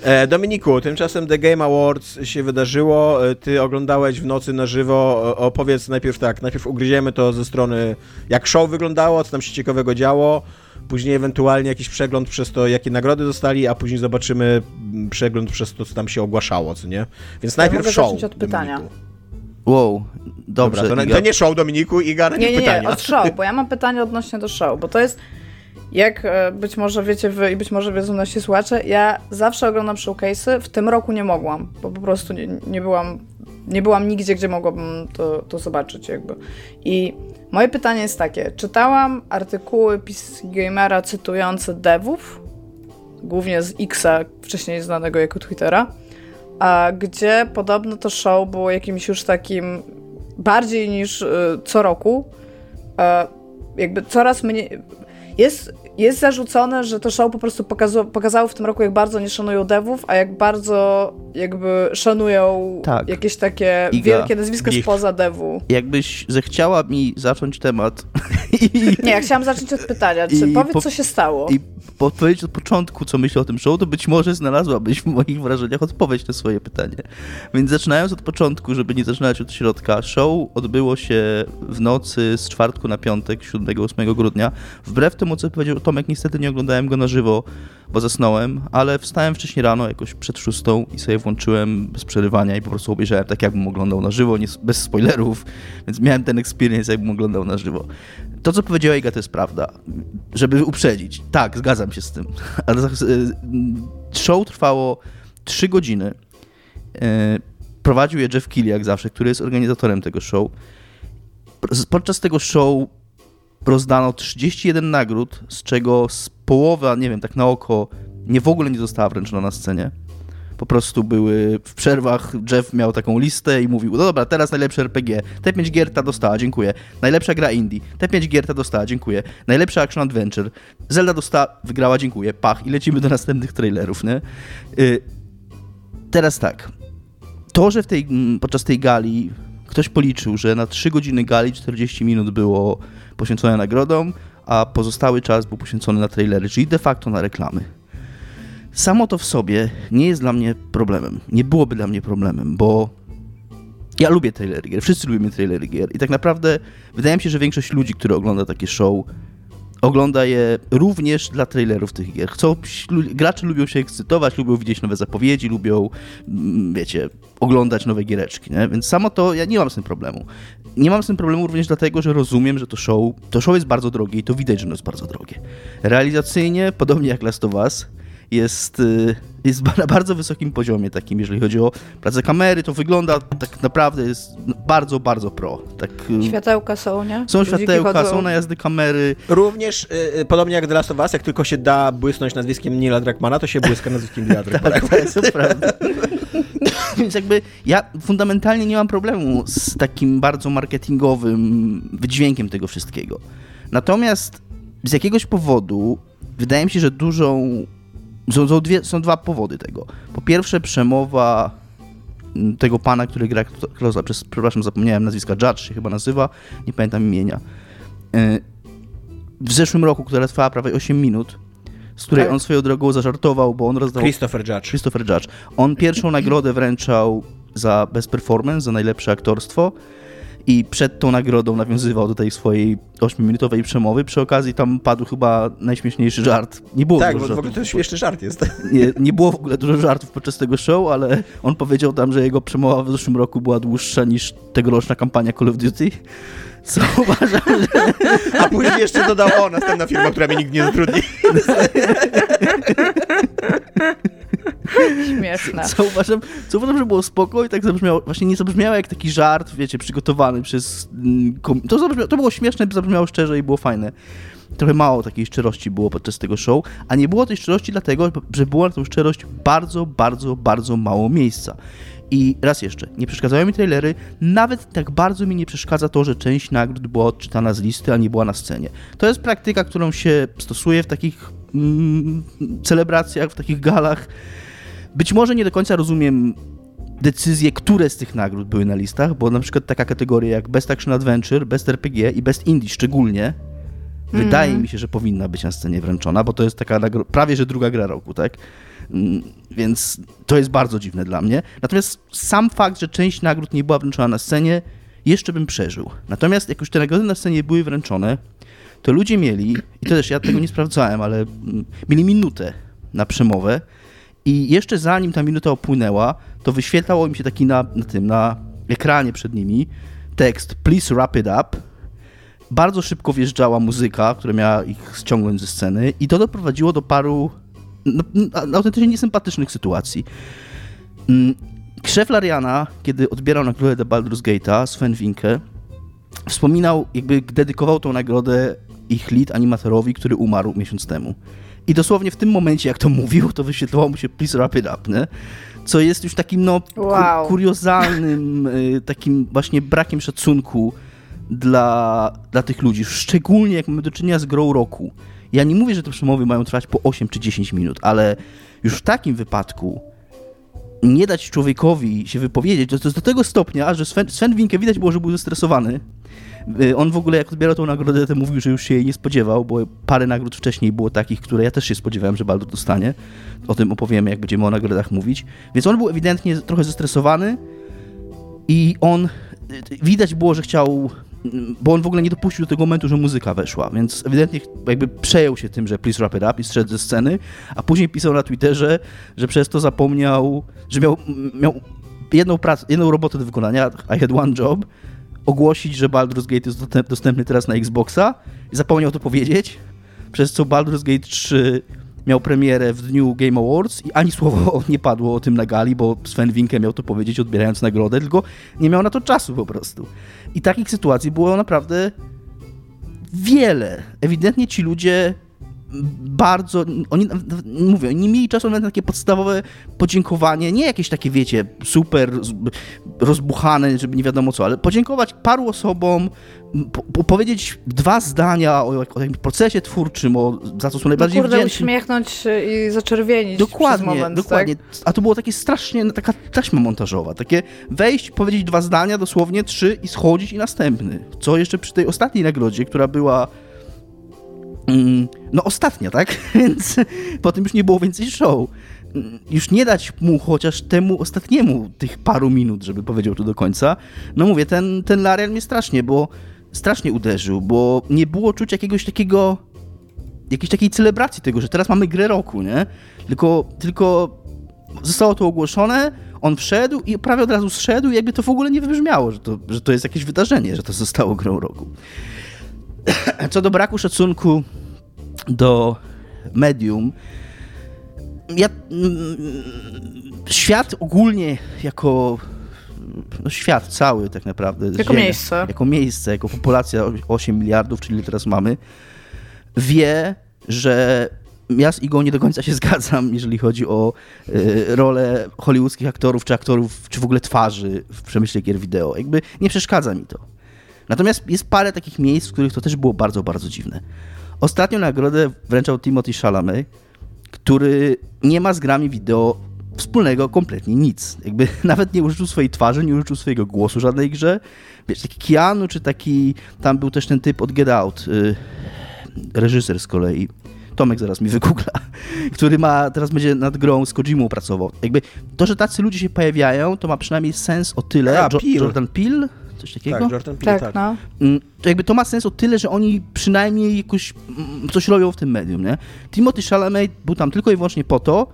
E, Dominiku, tymczasem The Game Awards się wydarzyło. E, Ty oglądałeś w nocy na żywo. O- Opowiedz najpierw tak, najpierw ugryziemy to ze strony jak show wyglądało, co tam się ciekawego działo. Później ewentualnie jakiś przegląd przez to, jakie nagrody dostali, a później zobaczymy mm, przegląd przez to, co tam się ogłaszało, co nie? Więc najpierw mogę show. zacząć od pytania. Dominiku. Wow, dobrze. Dobra, to, Iga. to nie show Dominiku, Iga, Nie, najpierw nie, nie, pytania. od show, bo ja mam pytanie odnośnie do show, bo to jest, jak e, być może wiecie wy i być może wiedzą nasi słuchacze, ja zawsze oglądam showcase'y, w tym roku nie mogłam, bo po prostu nie, nie byłam, nie byłam nigdzie, gdzie mogłabym to, to zobaczyć jakby. I moje pytanie jest takie, czytałam artykuły PC Gamera cytujące devów, głównie z Xa, wcześniej znanego jako Twittera, a gdzie podobno to show było jakimś już takim bardziej niż y, co roku e, jakby coraz mniej... Jest, jest zarzucone, że to show po prostu pokazało, pokazało w tym roku, jak bardzo nie szanują devów, a jak bardzo jakby szanują Tak. jakieś takie Iga. wielkie nazwisko Gif. spoza devu. Jakbyś zechciała mi zacząć temat i, Nie, ja chciałam zacząć od pytania. Czy I powiedz, po- co się stało? i odpowiedzieć od początku, co myślę o tym show, to być może znalazłabyś w moich wrażeniach odpowiedź na swoje pytanie. Więc zaczynając od początku, żeby nie zaczynać od środka, show odbyło się w nocy z czwartku na piątek, 7-8 grudnia. Wbrew temu, co powiedział Tomek, niestety nie oglądałem go na żywo, bo zasnąłem, ale wstałem wcześniej rano, jakoś przed szóstą i sobie włączyłem bez przerywania i po prostu obejrzałem tak, jakbym oglądał na żywo, nie, bez spoilerów, więc miałem ten experience, jakbym oglądał na żywo. To, co powiedziała Iga, to jest prawda. Żeby uprzedzić. Tak, zgadzam się z tym. Ale show trwało 3 godziny. E, Prowadził je Jeff Keighley, jak zawsze, który jest organizatorem tego show. Podczas tego show rozdano 31 nagród, z czego z połowa, nie wiem, tak na oko, nie w ogóle nie została wręczona na scenie. Po prostu były w przerwach, Jeff miał taką listę i mówił, no dobra, teraz najlepsze RPG, te 5 gier ta dostała, dziękuję. Najlepsza gra indie, te 5 gier ta dostała, dziękuję. Najlepsza action adventure, Zelda dostała, wygrała, dziękuję, pach i lecimy do następnych trailerów, nie? Y, teraz tak, to, że w tej, podczas tej gali ktoś policzył, że na 3 godziny gali 40 minut było poświęcone nagrodom, a pozostały czas był poświęcony na trailery, czyli de facto na reklamy. Samo to w sobie nie jest dla mnie problemem. Nie byłoby dla mnie problemem, bo ja lubię trailery gier, wszyscy lubimy trailery gier i tak naprawdę wydaje mi się, że większość ludzi, które ogląda takie show, ogląda je również dla trailerów tych gier. Chcą, gracze lubią się ekscytować, lubią widzieć nowe zapowiedzi, lubią, mm, wiecie, oglądać nowe giereczki, nie? Więc samo to, ja nie mam z tym problemu. Nie mam z tym problemu również dlatego, że rozumiem, że to show, to show jest bardzo drogie i to widać, że ono jest bardzo drogie. Realizacyjnie, podobnie jak Last of Us, jest, y, jest na bardzo wysokim poziomie takim, jeżeli chodzi o pracę kamery, to wygląda tak naprawdę jest bardzo, bardzo pro. Tak, y, Światełka są, nie? są Ludziki światełka, chodzą. są najazdy kamery, Również, y, y, podobnie jak The Last of Us, jak tylko się da błysnąć nazwiskiem Nila Druckmana, to się błyska nazwiskiem Nila Druckmana. Tak, to jest prawda. Więc jakby ja fundamentalnie nie mam problemu z takim bardzo marketingowym wydźwiękiem tego wszystkiego. Natomiast z jakiegoś powodu wydaje mi się, że dużą. Są, są, dwie, są dwa powody tego. Po pierwsze, przemowa mm, tego pana, który gra Klosa, przez, przepraszam, zapomniałem nazwiska, Judge się chyba nazywa, nie pamiętam imienia. Y, W zeszłym roku, która trwała prawie 8 minut, z której Tak. on swoją drogą zażartował, bo on rozdał Christopher Judge. Christopher Judge. On pierwszą nagrodę wręczał za best performance, za najlepsze aktorstwo i przed tą nagrodą nawiązywał do tej swojej 8-minutowej przemowy. Przy okazji tam padł chyba najśmieszniejszy żart. Nie było Tak, dużo bo w ogóle to śmieszny żart jest. Nie, nie było w ogóle dużo żartów podczas tego show, ale on powiedział tam, że jego przemowa w zeszłym roku była dłuższa niż tegoroczna kampania Call of Duty. Co uważam, że A później jeszcze dodał, o, następna firma, która mnie nikt nie zatrudni. Śmieszne. Co uważam, co uważam, że było spoko i tak zabrzmiało, właśnie nie zabrzmiało jak taki żart, wiecie, przygotowany przez... mm, To, to było śmieszne, zabrzmiało szczerze i było fajne. Trochę mało takiej szczerości było podczas tego show, a nie było tej szczerości dlatego, że było na tą szczerość bardzo, bardzo, bardzo mało miejsca. I raz jeszcze, nie przeszkadzają mi trailery, nawet tak bardzo mi nie przeszkadza to, że część nagród była odczytana z listy, a nie była na scenie. To jest praktyka, którą się stosuje w takich mm, celebracjach, w takich galach. Być może nie do końca rozumiem decyzje, które z tych nagród były na listach, bo na przykład taka kategoria jak Best Action Adventure, Best RPG i Best Indie szczególnie, wydaje mi się, że powinna być na scenie wręczona, bo to jest taka prawie, że druga gra roku, tak? Mm, Więc to jest bardzo dziwne dla mnie. Natomiast sam fakt, że część nagród nie była wręczona na scenie, jeszcze bym przeżył. Natomiast jak już te nagrody na scenie były wręczone, to ludzie mieli, i to też ja tego nie sprawdzałem, ale mm, mieli minutę na przemowę i jeszcze zanim ta minuta opłynęła, to wyświetlało im się taki na, na tym, na ekranie przed nimi tekst Please wrap it up. Bardzo szybko wjeżdżała muzyka, która miała ich ściągnąć ze sceny i to doprowadziło do paru no, no, autentycznie niesympatycznych sytuacji. Mm, Szef Lariana, kiedy odbierał nagrodę Baldur's Gate'a, Sven Winke, wspominał, jakby dedykował tą nagrodę ich lead animatorowi, który umarł miesiąc temu. I dosłownie w tym momencie, jak to mówił, to wyświetlało mu się Please Wrap It Up, nie? Co jest już takim, no, ku- Wow. kuriozalnym, y, takim właśnie brakiem szacunku dla, dla tych ludzi, szczególnie jak mamy do czynienia z grą roku. Ja nie mówię, że te przemowy mają trwać po 8 czy 10 minut, ale już w takim wypadku nie dać człowiekowi się wypowiedzieć, to, to do tego stopnia, że Sven, Sven Winke widać było, że był zestresowany. Y, On w ogóle jak odbierał tą nagrodę, to mówił, że już się jej nie spodziewał, bo parę nagród wcześniej było takich, które ja też się spodziewałem, że Baldur dostanie. O tym opowiemy, jak będziemy o nagrodach mówić. Więc on był ewidentnie trochę zestresowany i on, y, widać było, że chciał, bo on w ogóle nie dopuścił do tego momentu, że muzyka weszła, więc ewidentnie jakby przejął się tym, że please wrap it up i zszedł ze sceny, a później pisał na Twitterze, że przez to zapomniał, że miał, miał jedną pracę, jedną robotę do wykonania, I had one job, ogłosić, że Baldur's Gate jest dostęp- dostępny teraz na Xboxa i zapomniał to powiedzieć, przez co Baldur's Gate 3 miał premierę w dniu Game Awards i ani słowo nie padło o tym na gali, bo Sven Winke miał to powiedzieć odbierając nagrodę, tylko nie miał na to czasu po prostu. I takich sytuacji było naprawdę wiele. Ewidentnie ci ludzie bardzo, oni, mówię, nie mieli czasu na takie podstawowe podziękowanie, nie jakieś takie, wiecie, super rozbuchane, żeby nie wiadomo co, ale podziękować paru osobom, po, po, powiedzieć dwa zdania o, o jakimś procesie twórczym, o, za co są No najbardziej kurde, wdzięczni. uśmiechnąć i zaczerwienić Dokładnie, moment, dokładnie. Tak? A to było takie strasznie, taka taśma montażowa. Takie wejść, powiedzieć dwa zdania, dosłownie trzy i schodzić i następny. Co jeszcze przy tej ostatniej nagrodzie, która była no ostatnia, tak? Więc potem już nie było więcej show. Mm, Już nie dać mu chociaż temu ostatniemu tych paru minut, żeby powiedział to do końca. No mówię, ten, ten Larian mnie strasznie, bo strasznie uderzył, bo nie było czuć jakiegoś takiego jakiejś takiej celebracji tego, że teraz mamy grę roku, nie? Tylko, tylko zostało to ogłoszone, on wszedł i prawie od razu zszedł i jakby to w ogóle nie wybrzmiało, że to, że to jest jakieś wydarzenie, że to zostało grą roku. Co do braku szacunku do medium, ja, mm, świat ogólnie jako no świat cały tak naprawdę. Jako miejsce. Jako miejsce, jako populacja 8 miliardów, czyli teraz mamy, wie, że ja z Igą nie do końca się zgadzam, jeżeli chodzi o y, rolę hollywoodzkich aktorów, czy aktorów, czy w ogóle twarzy w przemyśle gier wideo. Jakby nie przeszkadza mi to. Natomiast jest parę takich miejsc, w których to też było bardzo, bardzo dziwne. Ostatnią nagrodę wręczał Timothy Chalamet, który nie ma z grami wideo wspólnego kompletnie nic. Jakby nawet nie użyczył swojej twarzy, nie użyczył swojego głosu żadnej grze. Wiesz, taki Keanu, czy taki, tam był też ten typ od Get Out, y, reżyser z kolei, Tomek zaraz mi wygoogla, który ma, teraz będzie nad grą z Kojimą pracował. Jakby to, że tacy ludzie się pojawiają, to ma przynajmniej sens o tyle. A, Jo- Peele. Jordan Peele? Coś takiego? Tak, Jordan Peele, Tak, tak. no. Mm, to jakby to ma sens o tyle, że oni przynajmniej jakoś mm, coś robią w tym medium, nie? Timothy Chalamet był tam tylko i wyłącznie po to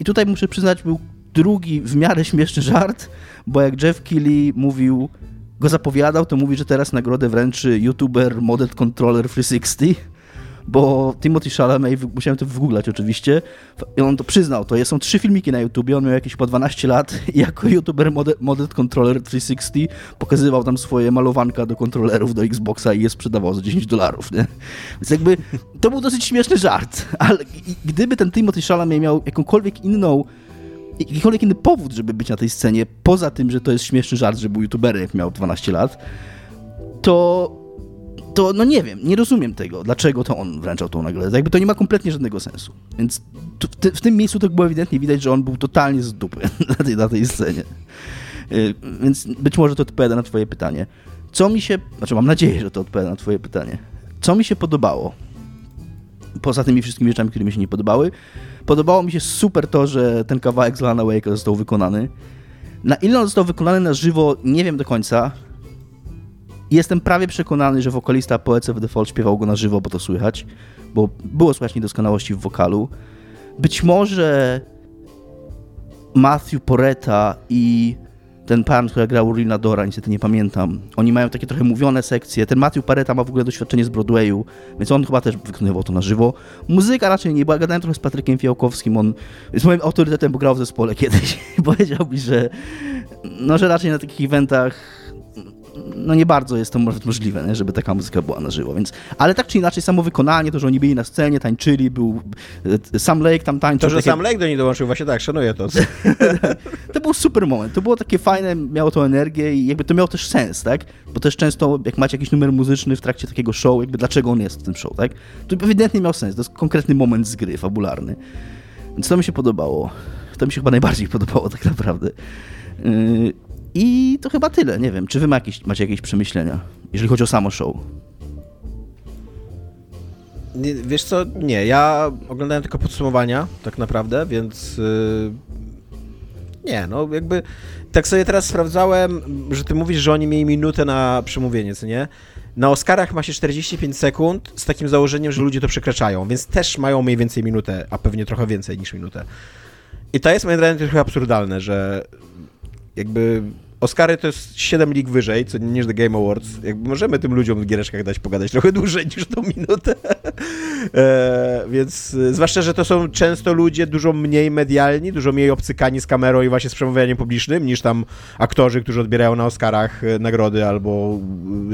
i tutaj muszę przyznać, był drugi w miarę śmieszny żart, bo jak Jeff Keighley mówił, go zapowiadał, to mówi, że teraz nagrodę wręczy YouTuber Model Controller 360, bo Timothy Chalamet, musiałem to wygooglać oczywiście, i on to przyznał, to są trzy filmiki na YouTubie, on miał jakieś po 12 lat i jako YouTuber Model Controller 360 pokazywał tam swoje malowanka do kontrolerów do Xboxa i je sprzedawał za 10 dolarów, nie? Więc jakby to był dosyć śmieszny żart, ale gdyby ten Timothy Chalamet miał jakąkolwiek inną jakikolwiek inny powód, żeby być na tej scenie, poza tym, że to jest śmieszny żart, że był youtuberem, jak miał 12 lat, to, to no nie wiem, nie rozumiem tego, dlaczego to on wręczał tą nagrodę. Jakby to nie ma kompletnie żadnego sensu. Więc tu, w, w tym miejscu to było ewidentnie widać, że on był totalnie z dupy na tej, na tej scenie. Y, Więc być może to odpowiada na twoje pytanie. Co mi się, znaczy mam nadzieję, że to odpowiada na twoje pytanie. Co mi się podobało? Poza tymi wszystkimi rzeczami, które mi się nie podobały, podobało mi się super to, że ten kawałek z Lana Wake'a został wykonany. Na ile on został wykonany na żywo, nie wiem do końca. Jestem prawie przekonany, że wokalista of the Fall śpiewał go na żywo, bo to słychać, bo było słychać niedoskonałości w wokalu. Być może Matthew Poreta i ten pan, który grał Rina Dora, niestety nie pamiętam. Oni mają takie trochę mówione sekcje. Ten Matthew Poreta ma w ogóle doświadczenie z Broadwayu, więc on chyba też wykonywał to na żywo. Muzyka raczej nie, bo ja gadałem trochę z Patrykiem Fiałkowskim, on jest moim autorytetem, bo grał w zespole kiedyś. Powiedział mi, że no, że raczej na takich eventach no nie bardzo jest to możliwe, nie? żeby taka muzyka była na żywo, więc, ale tak czy inaczej samo wykonanie, to, że oni byli na scenie, tańczyli, był e, Sam Lake tam tańczył. To, że takie... Sam Lake do niej dołączył, właśnie tak, szanuję to. to był super moment, to było takie fajne, miało to energię i jakby to miało też sens, tak, bo też często jak macie jakiś numer muzyczny w trakcie takiego show, jakby dlaczego on jest w tym show, tak, to ewidentnie miał sens, to jest konkretny moment z gry, fabularny, więc to mi się podobało, to mi się chyba najbardziej podobało tak naprawdę. Yy, I to chyba tyle. Nie wiem, czy wy ma jakieś, macie jakieś przemyślenia, jeżeli chodzi o samo show? Nie, wiesz co, nie, ja oglądałem tylko podsumowania, tak naprawdę, więc yy, nie, no jakby tak sobie teraz sprawdzałem, że ty mówisz, że oni mieli minutę na przemówienie, co nie? Na Oscarach ma się 45 sekund z takim założeniem, że ludzie to przekraczają, więc też mają mniej więcej minutę, a pewnie trochę więcej niż minutę. I to jest moim zdaniem trochę absurdalne, że jakby Oscary to jest 7 lig wyżej, co niż The Game Awards. Jakby możemy tym ludziom w giereczkach dać pogadać trochę dłużej niż tą minutę. e, więc zwłaszcza, że to są często ludzie dużo mniej medialni, dużo mniej obcykani z kamerą i właśnie z przemawianiem publicznym, niż tam aktorzy, którzy odbierają na Oscarach e, nagrody, albo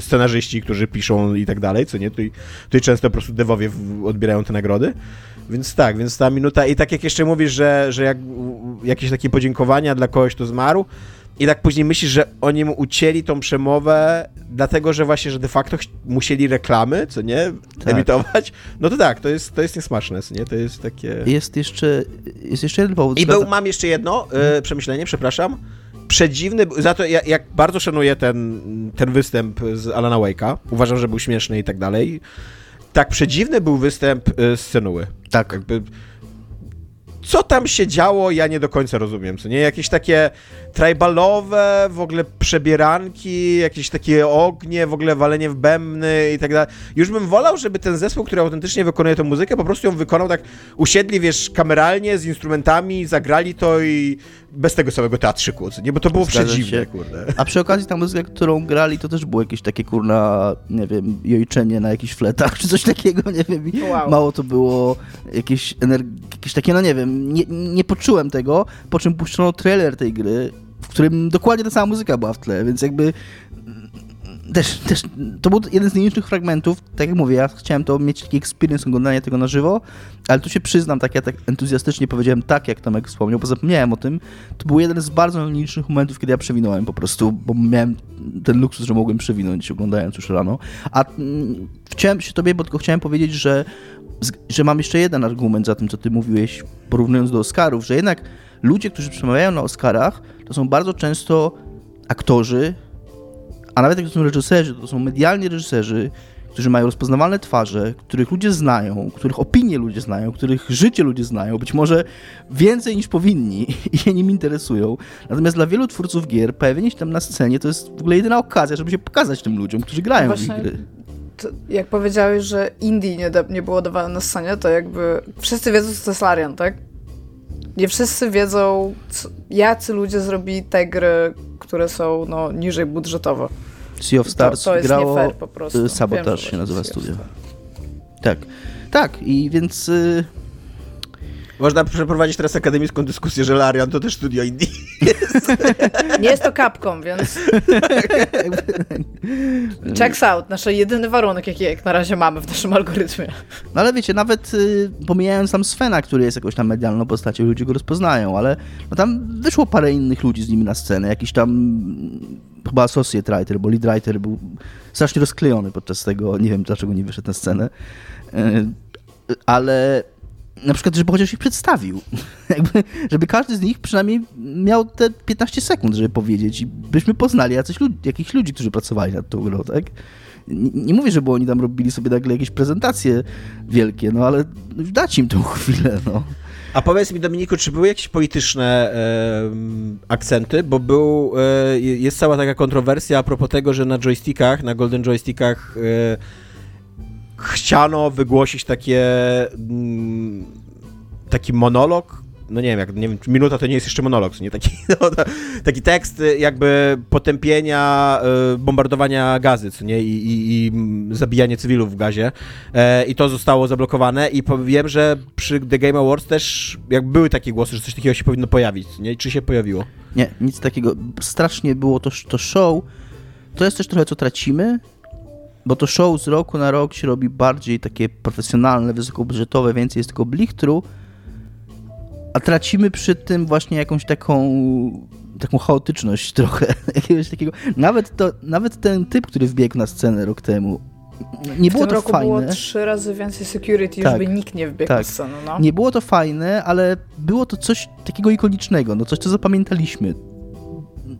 scenarzyści, którzy piszą i tak dalej, co nie? Tutaj, tutaj często po prostu dewowie odbierają te nagrody. Więc tak, więc ta minuta i tak jak jeszcze mówisz, że, że jak, jakieś takie podziękowania dla kogoś, kto zmarł, i tak później myślisz, że oni mu ucięli tą przemowę, dlatego że właśnie, że de facto musieli reklamy, co nie, tak. emitować. No to tak, to jest, to jest niesmaczne, co nie? To jest takie... Jest jeszcze, jest jeszcze jeden powód. I był, mam jeszcze jedno e, przemyślenie, przepraszam. Przedziwny, za to ja, jak bardzo szanuję ten, ten występ z Alana Wake'a, uważam, że był śmieszny i tak dalej. Tak przedziwny był występ z Senuły. Tak. Jakby, co tam się działo, ja nie do końca rozumiem, co nie? Jakieś takie tribalowe, w ogóle przebieranki, jakieś takie ognie, w ogóle walenie w bębny i tak dalej. Już bym wolał, żeby ten zespół, który autentycznie wykonuje tę muzykę, po prostu ją wykonał tak, usiedli, wiesz, kameralnie, z instrumentami, zagrali to i bez tego samego teatrzyku, nie? Bo to było Zgadza przedziwne, się. kurde. A przy okazji ta muzyka, którą grali, to też było jakieś takie, kurna, nie wiem, jojczenie na jakichś fletach, czy coś takiego, nie wiem. Wow. Mało to było jakieś, jakieś takie, no nie wiem, nie, nie poczułem tego, po czym puszczono trailer tej gry w którym dokładnie ta sama muzyka była w tle, więc jakby też, też to był jeden z nielicznych fragmentów, tak jak mówię, ja chciałem to mieć taki experience oglądania tego na żywo, ale tu się przyznam, tak ja tak entuzjastycznie powiedziałem tak, jak Tomek wspomniał, bo zapomniałem o tym, to był jeden z bardzo nielicznych momentów, kiedy ja przewinąłem po prostu, bo miałem ten luksus, że mogłem przewinąć oglądając już rano, a mm, chciałem się tobie, bo tylko chciałem powiedzieć, że, że mam jeszcze jeden argument za tym, co ty mówiłeś, porównując do Oscarów, że jednak ludzie, którzy przemawiają na Oscarach, to są bardzo często aktorzy, a nawet jak to są reżyserzy, to są medialni reżyserzy, którzy mają rozpoznawalne twarze, których ludzie znają, których opinie ludzie znają, których życie ludzie znają, być może więcej niż powinni i się nim interesują. Natomiast dla wielu twórców gier pojawienie się tam na scenie to jest w ogóle jedyna okazja, żeby się pokazać tym ludziom, którzy grają no w gry. Jak powiedziałeś, że Indie nie, nie było dawane na scenie, to jakby wszyscy wiedzą, co to jest Larian, tak? Nie wszyscy wiedzą, co, jacy ludzie zrobili te gry, które są no, niżej budżetowo. Sea of Stars to, to jest grało, nie fair po prostu. Sabotaż Wiem, się nazywa studio. Tak, tak i więc... Y można przeprowadzić teraz akademicką dyskusję, że Larian to też studio indie jest. Nie jest to kapką, więc... Checks out, nasz jedyny warunek, jaki jak na razie mamy w naszym algorytmie. No ale wiecie, nawet y, pomijając tam Svena, który jest jakąś tam medialną postacią, ludzie go rozpoznają, ale no tam wyszło parę innych ludzi z nimi na scenę, jakiś tam chyba associate writer, bo lead writer był strasznie rozklejony podczas tego, nie wiem dlaczego nie wyszedł na scenę, y, ale na przykład, żeby chociaż ich przedstawił. Jakby, żeby każdy z nich przynajmniej miał te 15 sekund, żeby powiedzieć i byśmy poznali jacyś ludzi, jakichś ludzi, którzy pracowali nad tą grą, tak? Nie, nie mówię, żeby oni tam robili sobie nagle jakieś prezentacje wielkie, no ale dać im tą chwilę, no. A powiedz mi, Dominiku, czy były jakieś polityczne e, akcenty? Bo był, e, jest cała taka kontrowersja a propos tego, że na joystickach, na golden joystickach e, chciano wygłosić takie mm, taki monolog, no nie wiem, jak, nie wiem, minuta to nie jest jeszcze monolog, nie taki, no, taki tekst jakby potępienia y, bombardowania gazy, co nie, I, i, i zabijanie cywilów w gazie. E, i to zostało zablokowane. I wiem, że przy The Game Awards też jak były takie głosy, że coś takiego się powinno pojawić, nie, czy się pojawiło? Nie, nic takiego, strasznie było to, to show, to jest też trochę co tracimy, bo to show z roku na rok się robi bardziej takie profesjonalne, wysokobudżetowe, więcej jest tylko blichtru, a tracimy przy tym właśnie jakąś taką taką chaotyczność trochę, jakiegoś takiego, nawet, to, nawet ten typ, który wbiegł na scenę rok temu, nie było w tym to roku fajne. było trzy razy więcej security, Tak. już by nikt nie wbiegł Tak. na scenę, no. Nie było to fajne, ale było to coś takiego ikonicznego, no coś, co zapamiętaliśmy.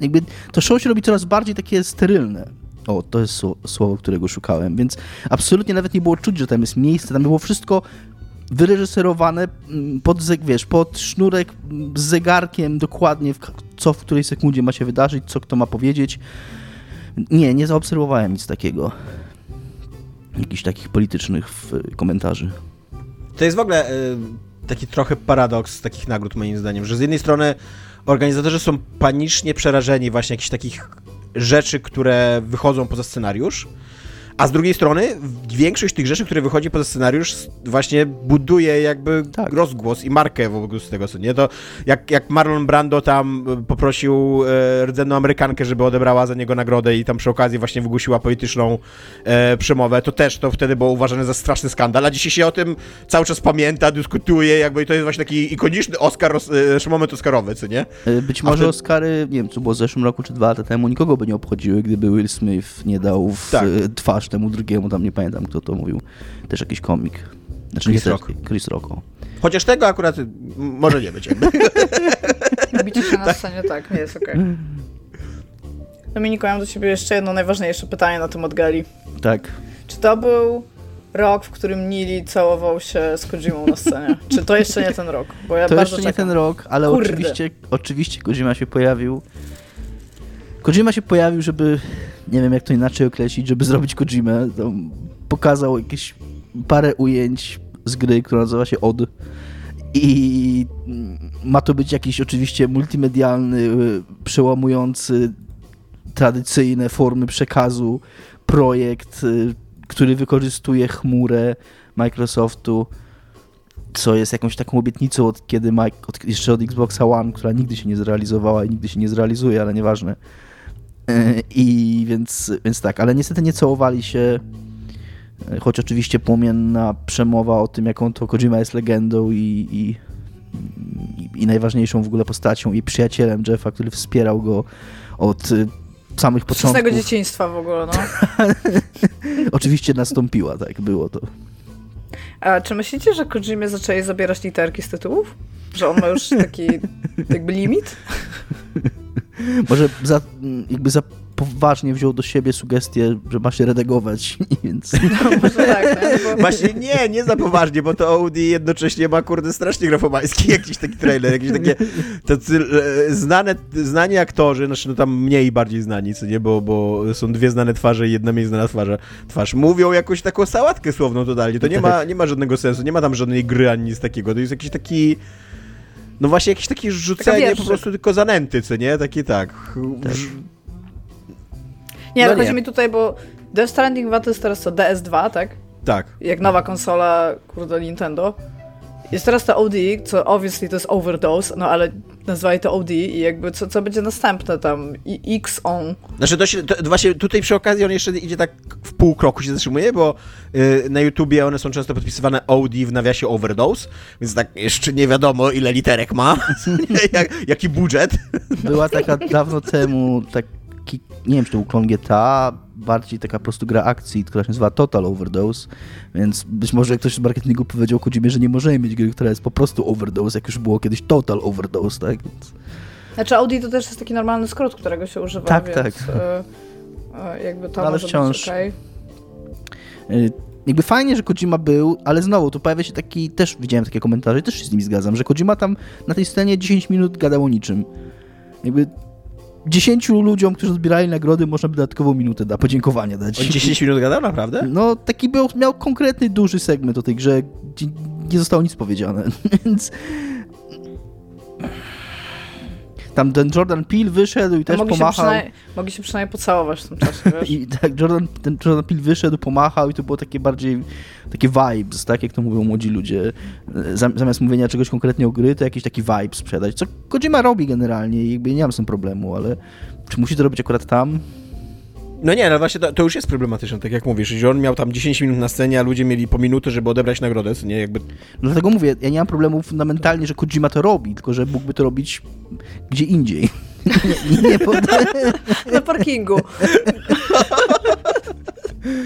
Jakby to show się robi coraz bardziej takie sterylne. O, to jest sło- słowo, którego szukałem, więc absolutnie nawet nie było czuć, że tam jest miejsce, tam było wszystko wyreżyserowane mm, pod, wiesz, pod sznurek mm, z zegarkiem dokładnie, co w której sekundzie ma się wydarzyć, co kto ma powiedzieć. Nie, nie zaobserwowałem nic takiego. Jakichś takich politycznych komentarzy. To jest w ogóle y, taki trochę paradoks takich nagród, moim zdaniem, że z jednej strony organizatorzy są panicznie przerażeni właśnie jakichś takich rzeczy, które wychodzą poza scenariusz, a z drugiej strony większość tych rzeczy, które wychodzi poza scenariusz właśnie buduje jakby Tak. rozgłos i markę w ogóle z tego, co nie? To jak, jak Marlon Brando tam y, poprosił e, rdzenną Amerykankę, żeby odebrała za niego nagrodę i tam przy okazji właśnie wygłosiła polityczną e, przemowę, to też to wtedy było uważane za straszny skandal, a dzisiaj się o tym cały czas pamięta, dyskutuje, jakby i to jest właśnie taki ikoniczny Oscar, e, moment Oscarowy, co nie? E, Być może wtedy- Oscary, nie wiem, co było w zeszłym roku czy dwa lata temu, nikogo by nie obchodziły, gdyby Will Smith nie dał w Tak. e, twarz temu drugiemu, tam nie pamiętam kto to mówił, też jakiś komik. Znaczy Chris nie Rock. Chris Rock. o. Chociaż tego akurat może nie być. Bicie się na scenie, tak, nie jest okej. Dominiku, ja mam do ciebie jeszcze jedno najważniejsze pytanie na temat gali. Tak. Czy to był rok, w którym Nili całował się z Kojimą na scenie? Czy to jeszcze nie ten rok? Bo ja To bardzo jeszcze nie czekam. ten rok, ale Kurde. oczywiście, oczywiście Kojima się pojawił. Kojima się pojawił, żeby, nie wiem jak to inaczej określić, żeby zrobić Kojimę. Pokazał jakieś parę ujęć z gry, która nazywa się Od. I ma to być jakiś oczywiście multimedialny, y, przełamujący tradycyjne formy przekazu projekt, y, który wykorzystuje chmurę Microsoftu co jest jakąś taką obietnicą od kiedy Mike, od, jeszcze od Xboxa One, która nigdy się nie zrealizowała i nigdy się nie zrealizuje, ale nieważne. E, I więc, więc tak, ale niestety nie całowali się, e, choć oczywiście płomienna przemowa o tym, jaką to Kojima jest legendą i, i, i, najważniejszą w ogóle postacią i przyjacielem Jeffa, który wspierał go od y, samych Z wczesnego początków. dzieciństwa w ogóle, no. Oczywiście nastąpiła, tak, było to. A czy myślicie, że Kojimie zaczęli zabierać literki z tytułów? Że on ma już taki jakby limit? Może za, jakby za poważnie wziął do siebie sugestię, że ma się redagować, więc... No, może tak, nie? Bo... Właśnie nie, nie za poważnie, bo to Audi jednocześnie ma kurde strasznie grafomański jakiś taki trailer, jakieś takie tacy e, znane, znani aktorzy, znaczy no tam mniej bardziej znani, co nie, bo, bo są dwie znane twarze i jedna mniej znana twarze, twarz. Mówią jakąś taką sałatkę słowną totalnie, to nie ma, nie ma żadnego sensu, nie ma tam żadnej gry ani nic takiego, to jest jakiś taki... No właśnie jakieś takie rzucenie po prostu tylko zanęty, co nie? Takie tak. Ż- Nie, No ale chodzi nie. mi tutaj, bo Death Stranding 2 to jest teraz co, DS2, tak? tak. Jak nowa konsola, kurde, Nintendo. Jest teraz to OD, co obviously to jest overdose, no ale nazwali to OD i jakby co, co będzie następne tam? I X-on. Znaczy to się, to właśnie tutaj przy okazji on jeszcze idzie tak w pół kroku się zatrzymuje, bo y, na YouTubie one są często podpisywane OD w nawiasie overdose, więc tak jeszcze nie wiadomo ile literek ma, jak, jaki budżet. Była taka dawno temu, taki, nie wiem czy to był klon GTA, bardziej taka po prostu gra akcji, która się nazywa Total Overdose, więc być może ktoś z marketingu powiedział Kojimie, że nie możemy mieć gry, która jest po prostu Overdose, jak już było kiedyś Total Overdose, tak? Więc... Znaczy OD to też jest taki normalny skrót, którego się używa, Tak, więc tak. y, y, jakby to Ale może wciąż. być okej. Y, Jakby fajnie, że Kojima był, ale znowu tu pojawia się taki, też widziałem takie komentarze i też się z nimi zgadzam, że Kojima tam na tej scenie 10 minut gadał o niczym. Jakby 10 ludziom, którzy odbierali nagrody, można by dodatkową minutę da, podziękowania dać. On 10 minut gadał, naprawdę? No, taki był, miał konkretny, duży segment o tej grze, gdzie nie zostało nic powiedziane, więc... Tam ten Jordan Peele wyszedł i też mogli, się pomachał. przynajmniej, mogli się przynajmniej pocałować w tym czasie, wiesz? I tak Jordan, ten Jordan Peele wyszedł, pomachał i to było takie bardziej, takie vibes, tak jak to mówią młodzi ludzie. Zam- Zamiast mówienia czegoś konkretnie o gry, to jakiś taki vibe sprzedać, co Kojima robi generalnie i nie mam z tym problemu, ale czy musi to robić akurat tam? No nie, no właśnie to, to, już jest problematyczne, tak jak mówisz, że on miał tam 10 minut na scenie, a ludzie mieli po minutę, żeby odebrać nagrodę, nie? Jakby... No dlatego mówię, ja nie mam problemu fundamentalnie, że Kojima to robi, tylko że mógłby to robić gdzie indziej. nie, nie pod... Na parkingu.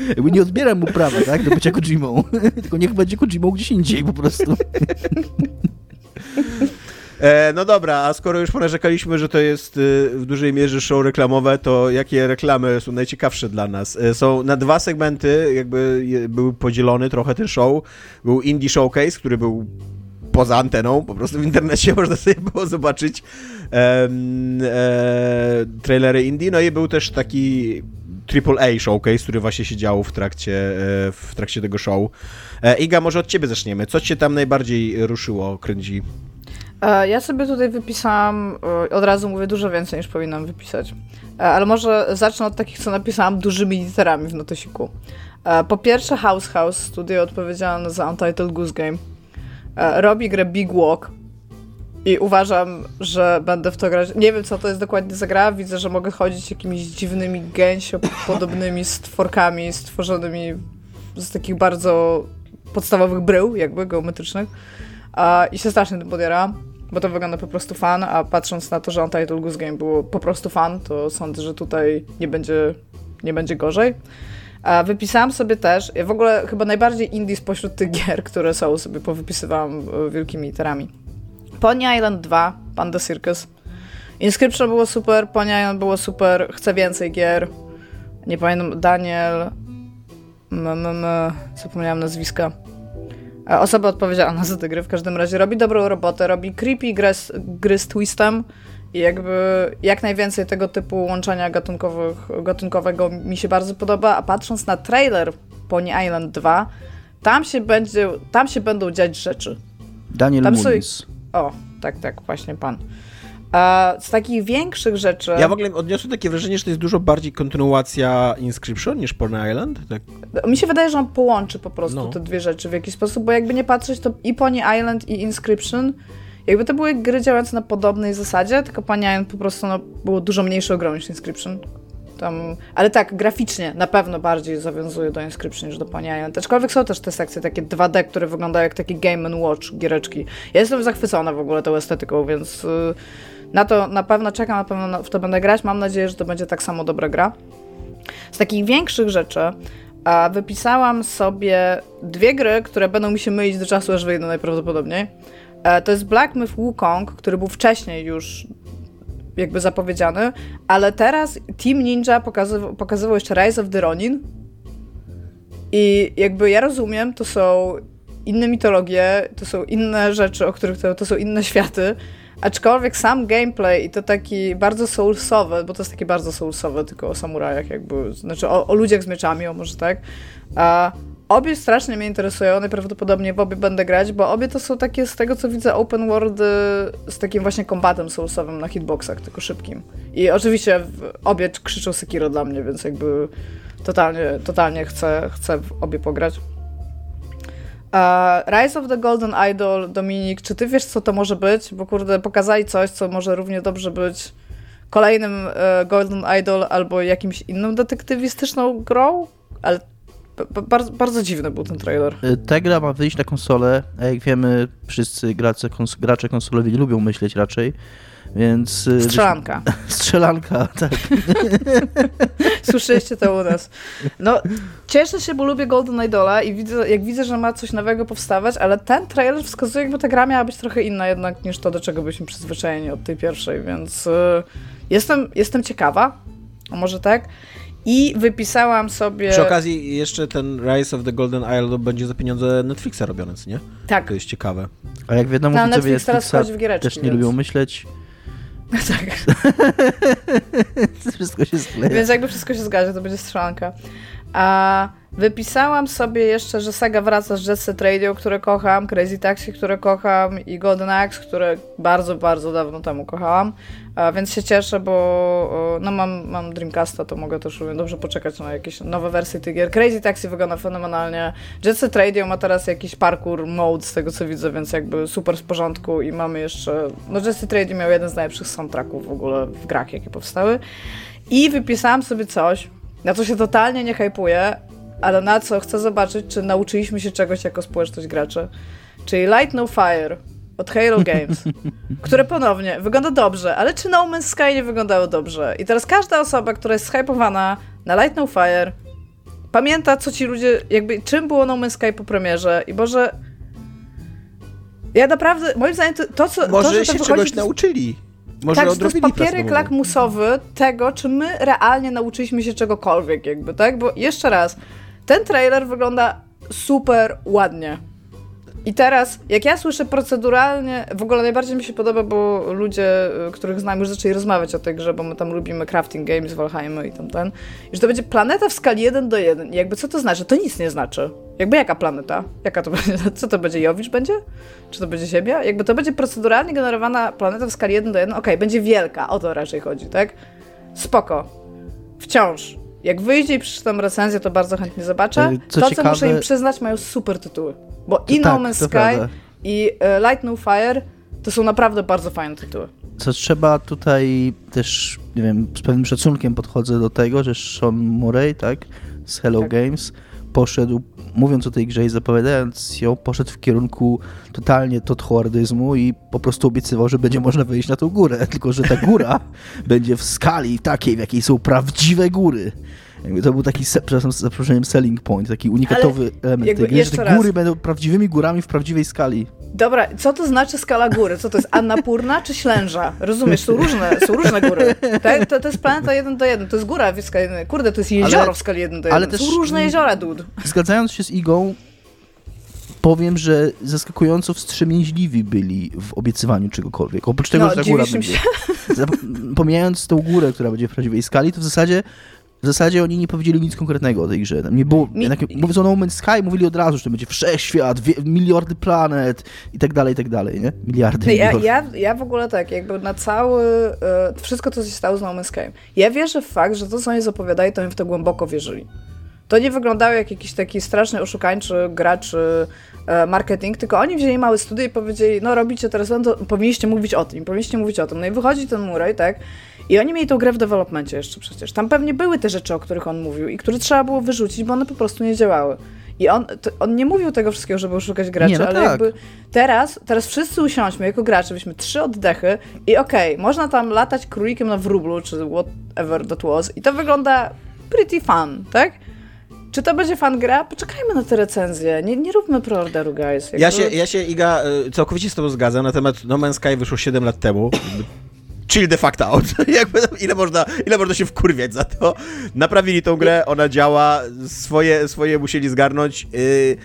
Jakby nie odbieram mu prawa, tak, do bycia Kojimą, tylko niech będzie Kojimą gdzieś indziej po prostu. E, no dobra, a skoro już ponarzekaliśmy, że to jest y, w dużej mierze show reklamowe, to jakie reklamy są najciekawsze dla nas? E, są na dwa segmenty, jakby był podzielony trochę ten show. Był Indie Showcase, który był poza anteną, po prostu w internecie można sobie było zobaczyć e, trailery indie, no i był też taki AAA showcase, który właśnie się działo w trakcie, e, w trakcie tego show. E, Iga, może od ciebie zaczniemy. Co cię tam najbardziej ruszyło, kręci? E, ja sobie tutaj wypisałam, od razu mówię dużo więcej niż powinnam wypisać. Ale może zacznę od takich, co napisałam dużymi literami w notesiku. Po pierwsze House House, studio odpowiedzialne za Untitled Goose Game. Robi grę Big Walk, i uważam, że będę w to grać. Nie wiem, co to jest dokładnie za gra. Widzę, że mogę chodzić jakimiś dziwnymi gęsiopodobnymi stworkami stworzonymi z takich bardzo podstawowych brył, jakby geometrycznych. I się strasznie tym podjera, bo to wygląda po prostu fan, a patrząc na to, że Untitled Goose Game było po prostu fan, to sądzę, że tutaj nie będzie, nie będzie gorzej. A wypisałam sobie też, ja w ogóle chyba najbardziej indie spośród tych gier, które są, sobie powypisywałam e, wielkimi literami. Pony Island 2, Panda Circus. Inscription było super, Pony Island było super, chcę więcej gier. Nie pamiętam, Daniel... M, m, m, zapomniałam nazwiska. Osoba odpowiedzialna za tę gry w każdym razie robi dobrą robotę, robi creepy gry, gry z twistem i jakby jak najwięcej tego typu łączenia gatunkowych, gatunkowego mi się bardzo podoba, a patrząc na trailer Pony Island 2, tam się, będzie, tam się będą dziać rzeczy. Daniel tam Munis. O, tak, tak, właśnie pan. A z takich większych rzeczy. Ja w ogóle odniosłem takie wrażenie, że to jest dużo bardziej kontynuacja Inscription niż Pony Island. Tak? Mi się wydaje, że on połączy po prostu no. te dwie rzeczy w jakiś sposób, bo jakby nie patrzeć, to i Pony Island i Inscription jakby to były gry działające na podobnej zasadzie, tylko Pony Island po prostu no, było dużo mniejsze ogrom niż Inscription. Tam, ale tak, graficznie na pewno bardziej zawiązuje do Inscription niż do Pony Island. Aczkolwiek są też te sekcje takie 2D, które wyglądają jak takie Game Watch giereczki. Ja jestem zachwycona w ogóle tą estetyką, więc y, na to na pewno czekam, na pewno w to będę grać. Mam nadzieję, że to będzie tak samo dobra gra. Z takich większych rzeczy a wypisałam sobie dwie gry, które będą mi się mylić do czasu, aż wyjdą najprawdopodobniej. E, to jest Black Myth Wukong, który był wcześniej już jakby zapowiedziany, ale teraz Team Ninja pokazywał, pokazywał jeszcze Rise of the Ronin i jakby ja rozumiem, to są inne mitologie, to są inne rzeczy, o których to, to są inne światy, aczkolwiek sam gameplay i to taki bardzo soulsowy, bo to jest takie bardzo soulsowe, tylko o samurajach jakby, znaczy o, o ludziach z mieczami, o może tak, a Obie strasznie mnie interesują, najprawdopodobniej w obie będę grać, bo obie to są takie, z tego co widzę, open world z takim właśnie kombatem soulsowym na hitboxach, tylko szybkim. I oczywiście obie krzyczą Sekiro dla mnie, więc jakby totalnie, totalnie chcę, chcę w obie pograć. Uh, Rise of the Golden Idol, Dominik, czy ty wiesz, co to może być? Bo kurde, pokazali coś, co może równie dobrze być kolejnym uh, Golden Idol albo jakimś inną detektywistyczną grą, ale bardzo, bardzo dziwny był ten trailer. Y, ta gra ma wyjść na konsolę, a jak wiemy, wszyscy gracze, kons gracze konsolowi lubią myśleć raczej, więc... Y, Strzelanka. Strzelanka, tak. Słyszeliście to u nas. No, cieszę się, bo lubię Golden Idola i widzę, jak widzę, że ma coś nowego powstawać, ale ten trailer wskazuje, jakby ta gra miała być trochę inna jednak niż to, do czego byliśmy przyzwyczajeni od tej pierwszej, więc y, jestem, jestem ciekawa, a może tak. I wypisałam sobie. Przy okazji, jeszcze ten Rise of the Golden Isle będzie za pieniądze Netflixa robiony, nie? Tak. To jest ciekawe. A jak wiadomo, no, widzowie Netflix teraz wchodzi w giereczki, też nie więc... lubią myśleć. Tak. wszystko się skleja. Więc jakby wszystko się zgadza, to będzie strzelanka. A wypisałam sobie jeszcze, że Saga wraca z Jet Set Radio, które kocham, Crazy Taxi, które kocham i Golden Axe, które bardzo, bardzo dawno temu kochałam. A więc się cieszę, bo no mam, mam Dreamcasta, to mogę też dobrze poczekać na jakieś nowe wersje tych gier. Crazy Taxi wygląda fenomenalnie. Jet Set Radio ma teraz jakiś parkour mode z tego co widzę, więc jakby super w porządku i mamy jeszcze... No Jet Set Radio miał jeden z najlepszych soundtracków w ogóle w grach, jakie powstały. I wypisałam sobie coś, na co się totalnie nie hypuję, ale na co chcę zobaczyć, czy nauczyliśmy się czegoś jako społeczność graczy. Czyli Light No Fire od Halo Games, które ponownie wygląda dobrze, ale czy No Man's Sky nie wyglądało dobrze? I teraz każda osoba, która jest hypowana na Light No Fire, pamięta, co ci ludzie, jakby czym było No Man's Sky po premierze i Boże... Ja naprawdę, moim zdaniem, to, to co... Może to, że to się wychodzi, czegoś to- nauczyli. Może tak, że to jest papierek lakmusowy tego, czy my realnie nauczyliśmy się czegokolwiek, jakby, tak? Bo jeszcze raz, ten trailer wygląda super ładnie. I teraz, jak ja słyszę proceduralnie, w ogóle najbardziej mi się podoba, bo ludzie, y, których znam, już zaczęli rozmawiać o tej grze, bo my tam lubimy crafting games, Valheimy i tam ten, i że to będzie planeta w skali 1 do 1. I jakby co to znaczy? To nic nie znaczy. Jakby jaka planeta? Jaka to będzie? Co to będzie? Jowicz będzie? Czy to będzie Ziemia? Jakby to będzie proceduralnie generowana planeta w skali 1 do 1. Okej, będzie wielka, o to raczej chodzi, tak? Spoko. Wciąż. Jak wyjdzie i przeczytam recenzję, to bardzo chętnie zobaczę. Y, co to, co ciekawe- muszę im przyznać, mają super tytuły. Bo i tak, No Man's Sky, prawda. i Light No Fire to są naprawdę bardzo fajne tytuły. Co trzeba tutaj też, nie wiem, z pewnym szacunkiem podchodzę do tego, że Sean Murray, tak, z Hello Tak. Games, poszedł, mówiąc o tej grze i zapowiadając ją, poszedł w kierunku totalnie tothoardyzmu i po prostu obiecywał, że będzie można wyjść na tą górę, tylko że ta góra będzie w skali takiej, w jakiej są prawdziwe góry. Jakby to był taki, przepraszam, selling point, taki unikatowy element jakby tej gry, że te raz. góry będą prawdziwymi górami w prawdziwej skali. Dobra, co to znaczy skala góry? Co to jest Annapurna czy Ślęża? Rozumiesz, są różne, są różne góry. Tak? To, to jest planeta 1 do 1, to jest góra w skali 1. Kurde, to jest jezioro Ale- w skali 1 do 1. ale są też- różne jeziora, dude. Zgadzając się z Igą, powiem, że zaskakująco wstrzemięźliwi byli w obiecywaniu czegokolwiek. Oprócz tego, No, że ta góra będzie. Zap- Pomijając tą górę, która będzie w prawdziwej skali, to w zasadzie w zasadzie oni nie powiedzieli nic konkretnego o tej grze. Tam nie było, Mi- jednak, mówiąc o No Man's Sky, mówili od razu, że to będzie wszechświat, wie, miliardy planet i tak dalej, i tak dalej, nie? Miliardy, No Ja, ja, ja w ogóle tak, jakby na cały, e, wszystko co się stało z No Man's Sky. Ja wierzę w fakt, że to co oni zapowiadali, to oni w to głęboko wierzyli. To nie wyglądało jak jakiś taki straszny oszukańczy graczy e, marketing, tylko oni wzięli mały studio i powiedzieli, no robicie teraz, no to powinniście mówić o tym, powinniście mówić o tym. No i wychodzi ten Murray, tak? I oni mieli tą grę w developmencie jeszcze przecież. Tam pewnie były te rzeczy, o których on mówił i które trzeba było wyrzucić, bo one po prostu nie działały. I on, to, on nie mówił tego wszystkiego, żeby oszukać graczy, Nie, no ale tak. jakby teraz, teraz wszyscy usiądźmy jako gracze, weźmy trzy oddechy i okej, można tam latać królikiem na wróblu, czy whatever that was i to wygląda pretty fun, tak? Czy to będzie fan gra? Poczekajmy na te recenzje. Nie, nie róbmy preorderu, guys. Jakby... Ja się, ja się, Iga, y, całkowicie z tobą zgadzam na temat No Man's Sky wyszło 7 lat temu. Chill the fuck out. Jakby, ile, można, ile można się wkurwiać za to? Naprawili tą grę, ona działa, swoje, swoje musieli zgarnąć. Y,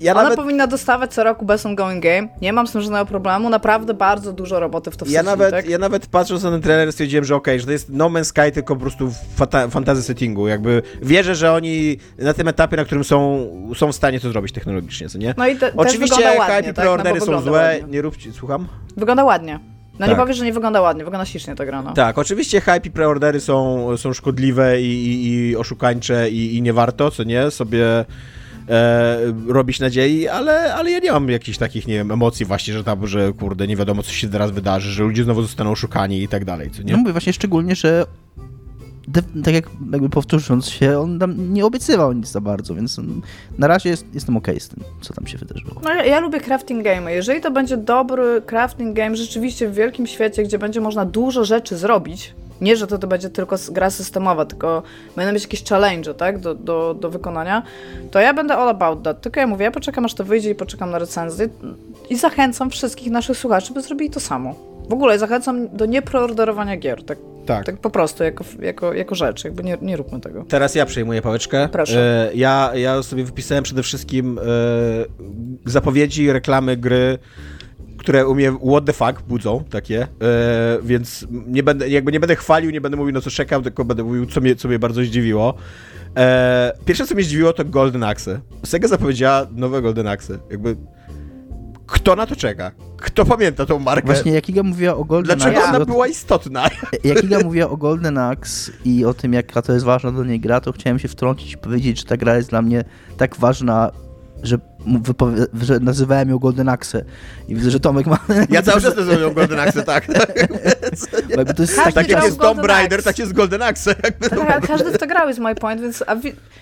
Ja Ona nawet, powinna dostawać co roku Best Ongoing Game. Nie mam z tym żadnego problemu. Naprawdę bardzo dużo roboty w to ja, nawet, tak? ja nawet patrząc na ten trailer stwierdziłem, że okej, że to jest No Man's Sky, tylko po prostu w fata, fantasy settingu. Jakby wierzę, że oni na tym etapie, na którym są, są w stanie to zrobić technologicznie, co nie? No i te, Oczywiście hype i tak? No, są złe, Ładnie. nie róbcie, słucham? Wygląda ładnie. No nie Tak. powiesz, że nie wygląda ładnie, wygląda ślicznie ta gra, no. Tak, oczywiście hype i preordery są, są szkodliwe i, i, i oszukańcze i, i nie warto, co nie, sobie e, robić nadziei, ale, ale ja nie mam jakichś takich, nie wiem, emocji właśnie, że tam, że kurde, nie wiadomo, co się teraz wydarzy, że ludzie znowu zostaną oszukani i tak dalej, co Nie nie? mówię właśnie szczególnie, że tak jak jakby powtórząc się, on tam nie obiecywał nic za bardzo, więc na razie jest, jestem okej z tym, co tam się wydarzyło. No ja, ja lubię crafting game. Jeżeli to będzie dobry crafting game rzeczywiście w wielkim świecie, gdzie będzie można dużo rzeczy zrobić, nie, że to, to będzie tylko gra systemowa, tylko będą mieć jakieś challenge, tak, do, do, do wykonania, to ja będę all about that. Tylko ja mówię, ja poczekam aż to wyjdzie i poczekam na recenzję i zachęcam wszystkich naszych słuchaczy, by zrobili to samo. W ogóle zachęcam do niepreorderowania gier, tak, Tak. tak po prostu, jako, jako, jako rzecz, jakby nie, nie róbmy tego. Teraz ja przejmuję pałeczkę. Proszę. E, ja, ja sobie wypisałem przede wszystkim e, zapowiedzi, reklamy gry, które u mnie what the fuck budzą takie, e, więc nie będę, jakby nie będę chwalił, nie będę mówił na co czekam, tylko będę mówił, co mnie, co mnie bardzo zdziwiło. E, pierwsze, co mnie zdziwiło, to Golden Axe. Sega zapowiedziała nowe Golden Axe. Jakby kto na to czeka? Kto pamięta tą markę? Właśnie jak Iga mówiła o Golden Dlaczego Axe, ona o- była istotna? jak Iga mówiła o Golden Axe i o tym, jaka to jest ważna dla niej gra, to chciałem się wtrącić i powiedzieć, że ta gra jest dla mnie tak ważna że, że nazywałem ją Golden Axe i widzę, że Tomek ma... Ja cały czas nazyvam Golden Axe, tak. Jakby to jest Każdy Tak jak jest Tomb Raider, tak jest Golden Axe. To... Tak, każdy w to grał, jest my point, więc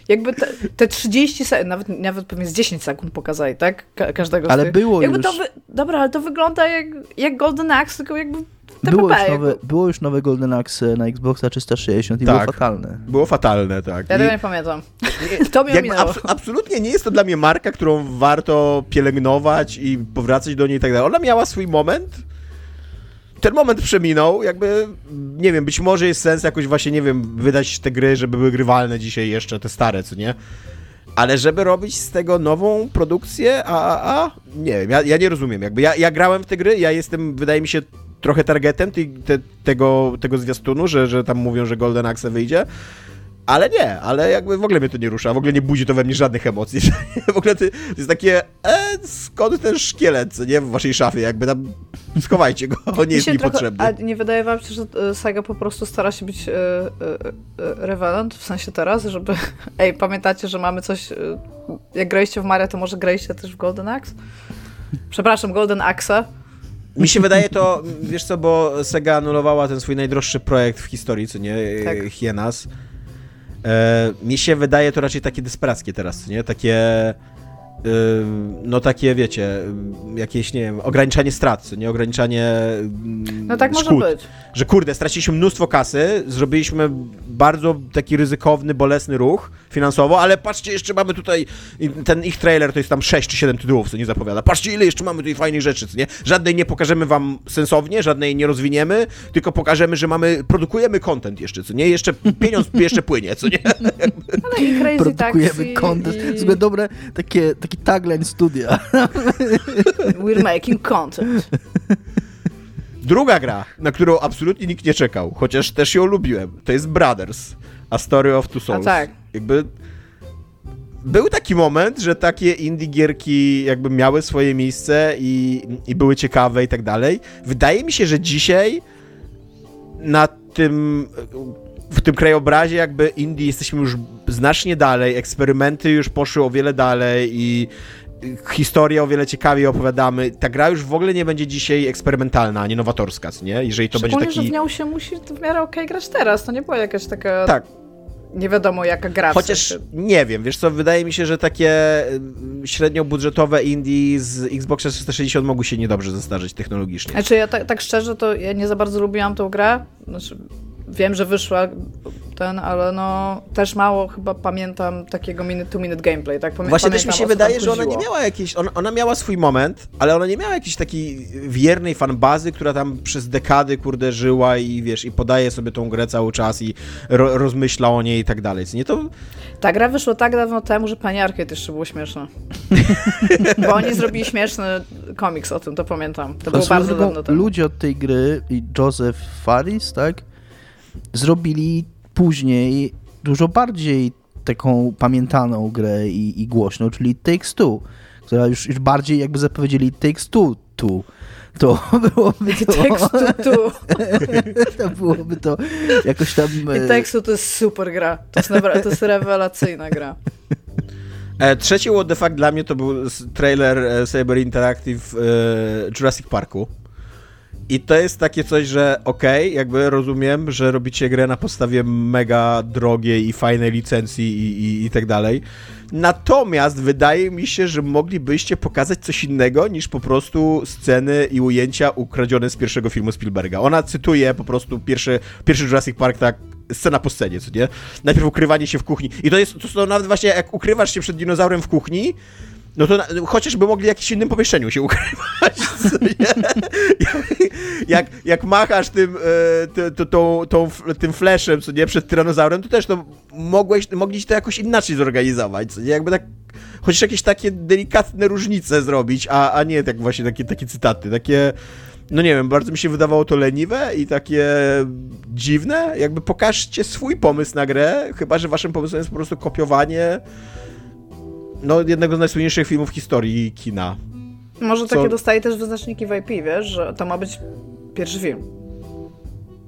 jakby te, te 30 sekund, nawet, nawet pewnie z 10 sekund pokazali, tak? Ka każdego z Ale było jakby już. To. Dobra, ale to wygląda jak, jak Golden Axe, tylko jakby Było już, jakby. nowe, było już nowe Golden Axe na Xboxa 360 i Tak. było fatalne. Było fatalne, tak. Ja I- tego nie pamiętam. To mi Jakby abs- absolutnie nie jest to dla mnie marka, którą warto pielęgnować i powracać do niej i tak dalej. Ona miała swój moment. Ten moment przeminął, jakby, nie wiem, być może jest sens jakoś właśnie, nie wiem, wydać te gry, żeby były grywalne dzisiaj jeszcze, te stare, co nie? Ale żeby robić z tego nową produkcję, a, a, a nie wiem, ja, ja nie rozumiem, jakby, ja, ja grałem w te gry, ja jestem, wydaje mi się, trochę targetem ty, te, tego, tego zwiastunu, że, że tam mówią, że Golden Axe wyjdzie, ale nie, ale jakby w ogóle mnie to nie rusza, w ogóle nie budzi to we mnie żadnych emocji. w ogóle to, jest takie, e, skąd ten szkielet, nie, w waszej szafie, jakby tam, schowajcie go, on nie jest mi potrzebny. A nie wydaje wam się, że e, Saga po prostu stara się być e, e, e, w sensie teraz, żeby... Ej, pamiętacie, że mamy coś... E, jak graliście w Maria, to może graliście też w Golden Axe? Przepraszam, Golden Axe. Mi się wydaje to, wiesz co, bo Sega anulowała ten swój najdroższy projekt w historii, co nie, Tak. tak. Hienas. E, mi się wydaje to raczej takie desperackie teraz, co nie, takie... No takie, wiecie, jakieś, nie wiem, ograniczanie strat, co nie ograniczanie No tak może szkód. być. że kurde, straciliśmy mnóstwo kasy, zrobiliśmy bardzo taki ryzykowny, bolesny ruch finansowo, ale patrzcie, jeszcze mamy tutaj, ten ich trailer to jest tam 6 czy 7 tytułów, co nie zapowiada. Patrzcie, ile jeszcze mamy tutaj fajnych rzeczy, co nie? Żadnej nie pokażemy wam sensownie, żadnej nie rozwiniemy, tylko pokażemy, że mamy, produkujemy content jeszcze, co nie? Jeszcze pieniądz jeszcze płynie, co nie? Ale i Crazy Produkujemy Taxi content. i dobre, takie, taki tagline studia. We're making content. Druga gra, na którą absolutnie nikt nie czekał, chociaż też ją lubiłem, to jest Brothers, A Story of Two Souls. tak. Jakby był taki moment, że takie indie gierki jakby miały swoje miejsce i, i były ciekawe i tak dalej. Wydaje mi się, że dzisiaj na tym w tym krajobrazie jakby indie jesteśmy już znacznie dalej, eksperymenty już poszły o wiele dalej i historię o wiele ciekawiej opowiadamy. Ta gra już w ogóle nie będzie dzisiaj eksperymentalna, a nie nowatorska, nie? Jeżeli to będzie Szczególnie, że taki... w nią się musi w miarę okej grać teraz. To nie była jakaś taka Tak, nie wiadomo jaka gra. Chociaż nie wiem, wiesz co, wydaje mi się, że takie średnio budżetowe indie z Xboxa 360 mogły się niedobrze zestarzeć technologicznie. Znaczy ja tak, tak szczerze to ja nie za bardzo lubiłam tą grę. Znaczy, wiem, że wyszła ten, ale no też mało chyba pamiętam takiego minute to minute gameplay, tak? Pamię- Właśnie też mi się wydaje, że ona nie miała jakiejś, ona, ona miała swój moment, ale ona nie miała jakiejś takiej wiernej fanbazy, która tam przez dekady, kurde, żyła i wiesz, i podaje sobie tą grę cały czas i ro, rozmyśla o niej i tak dalej. Nie to Ta gra wyszła tak dawno temu, że Pani Arcade jeszcze było śmieszne. Bo oni zrobili śmieszny komiks o tym, to pamiętam. To było bardzo dawno temu. Ludzie od tej gry i Joseph Faris, tak, zrobili później dużo bardziej taką pamiętaną grę i, i głośną, czyli Takes Two, która już, już bardziej jakby zapowiedzieli Takes Two, tu. To byłoby to, Tekstu tu. to byłoby to jakoś tam... I e, tekstu to jest super gra. To jest, nawra- to jest rewelacyjna gra. E, trzeci what the fuck dla mnie to był trailer e, Saber Interactive e, Jurassic Parku. I to jest takie coś, że okej, jakby rozumiem, że robicie grę na podstawie mega drogiej i fajnej licencji i, i, i tak dalej. Natomiast wydaje mi się, że moglibyście pokazać coś innego niż po prostu sceny i ujęcia ukradzione z pierwszego filmu Spielberga. Ona cytuje po prostu pierwszy, pierwszy Jurassic Park tak scena po scenie, co nie? Najpierw ukrywanie się w kuchni. I to jest, to są nawet właśnie, jak ukrywasz się przed dinozaurem w kuchni, no to na, chociażby mogli w jakimś innym pomieszczeniu się ukrywać. jak, jak machasz tym, ty, ty, tą, tym flashem, co nie, przed tyranozaurem, to też to mogłeś, to jakoś inaczej zorganizować, co nie? Jakby tak, chociaż jakieś takie delikatne różnice zrobić, a, a nie tak właśnie takie, takie cytaty, takie... No nie wiem, bardzo mi się wydawało to leniwe i takie dziwne. Jakby pokażcie swój pomysł na grę, chyba że waszym pomysłem jest po prostu kopiowanie no, jednego z najsłynniejszych filmów w historii kina. Może Co- takie dostaje też wyznaczniki w IP, wiesz, że to ma być pierwszy film.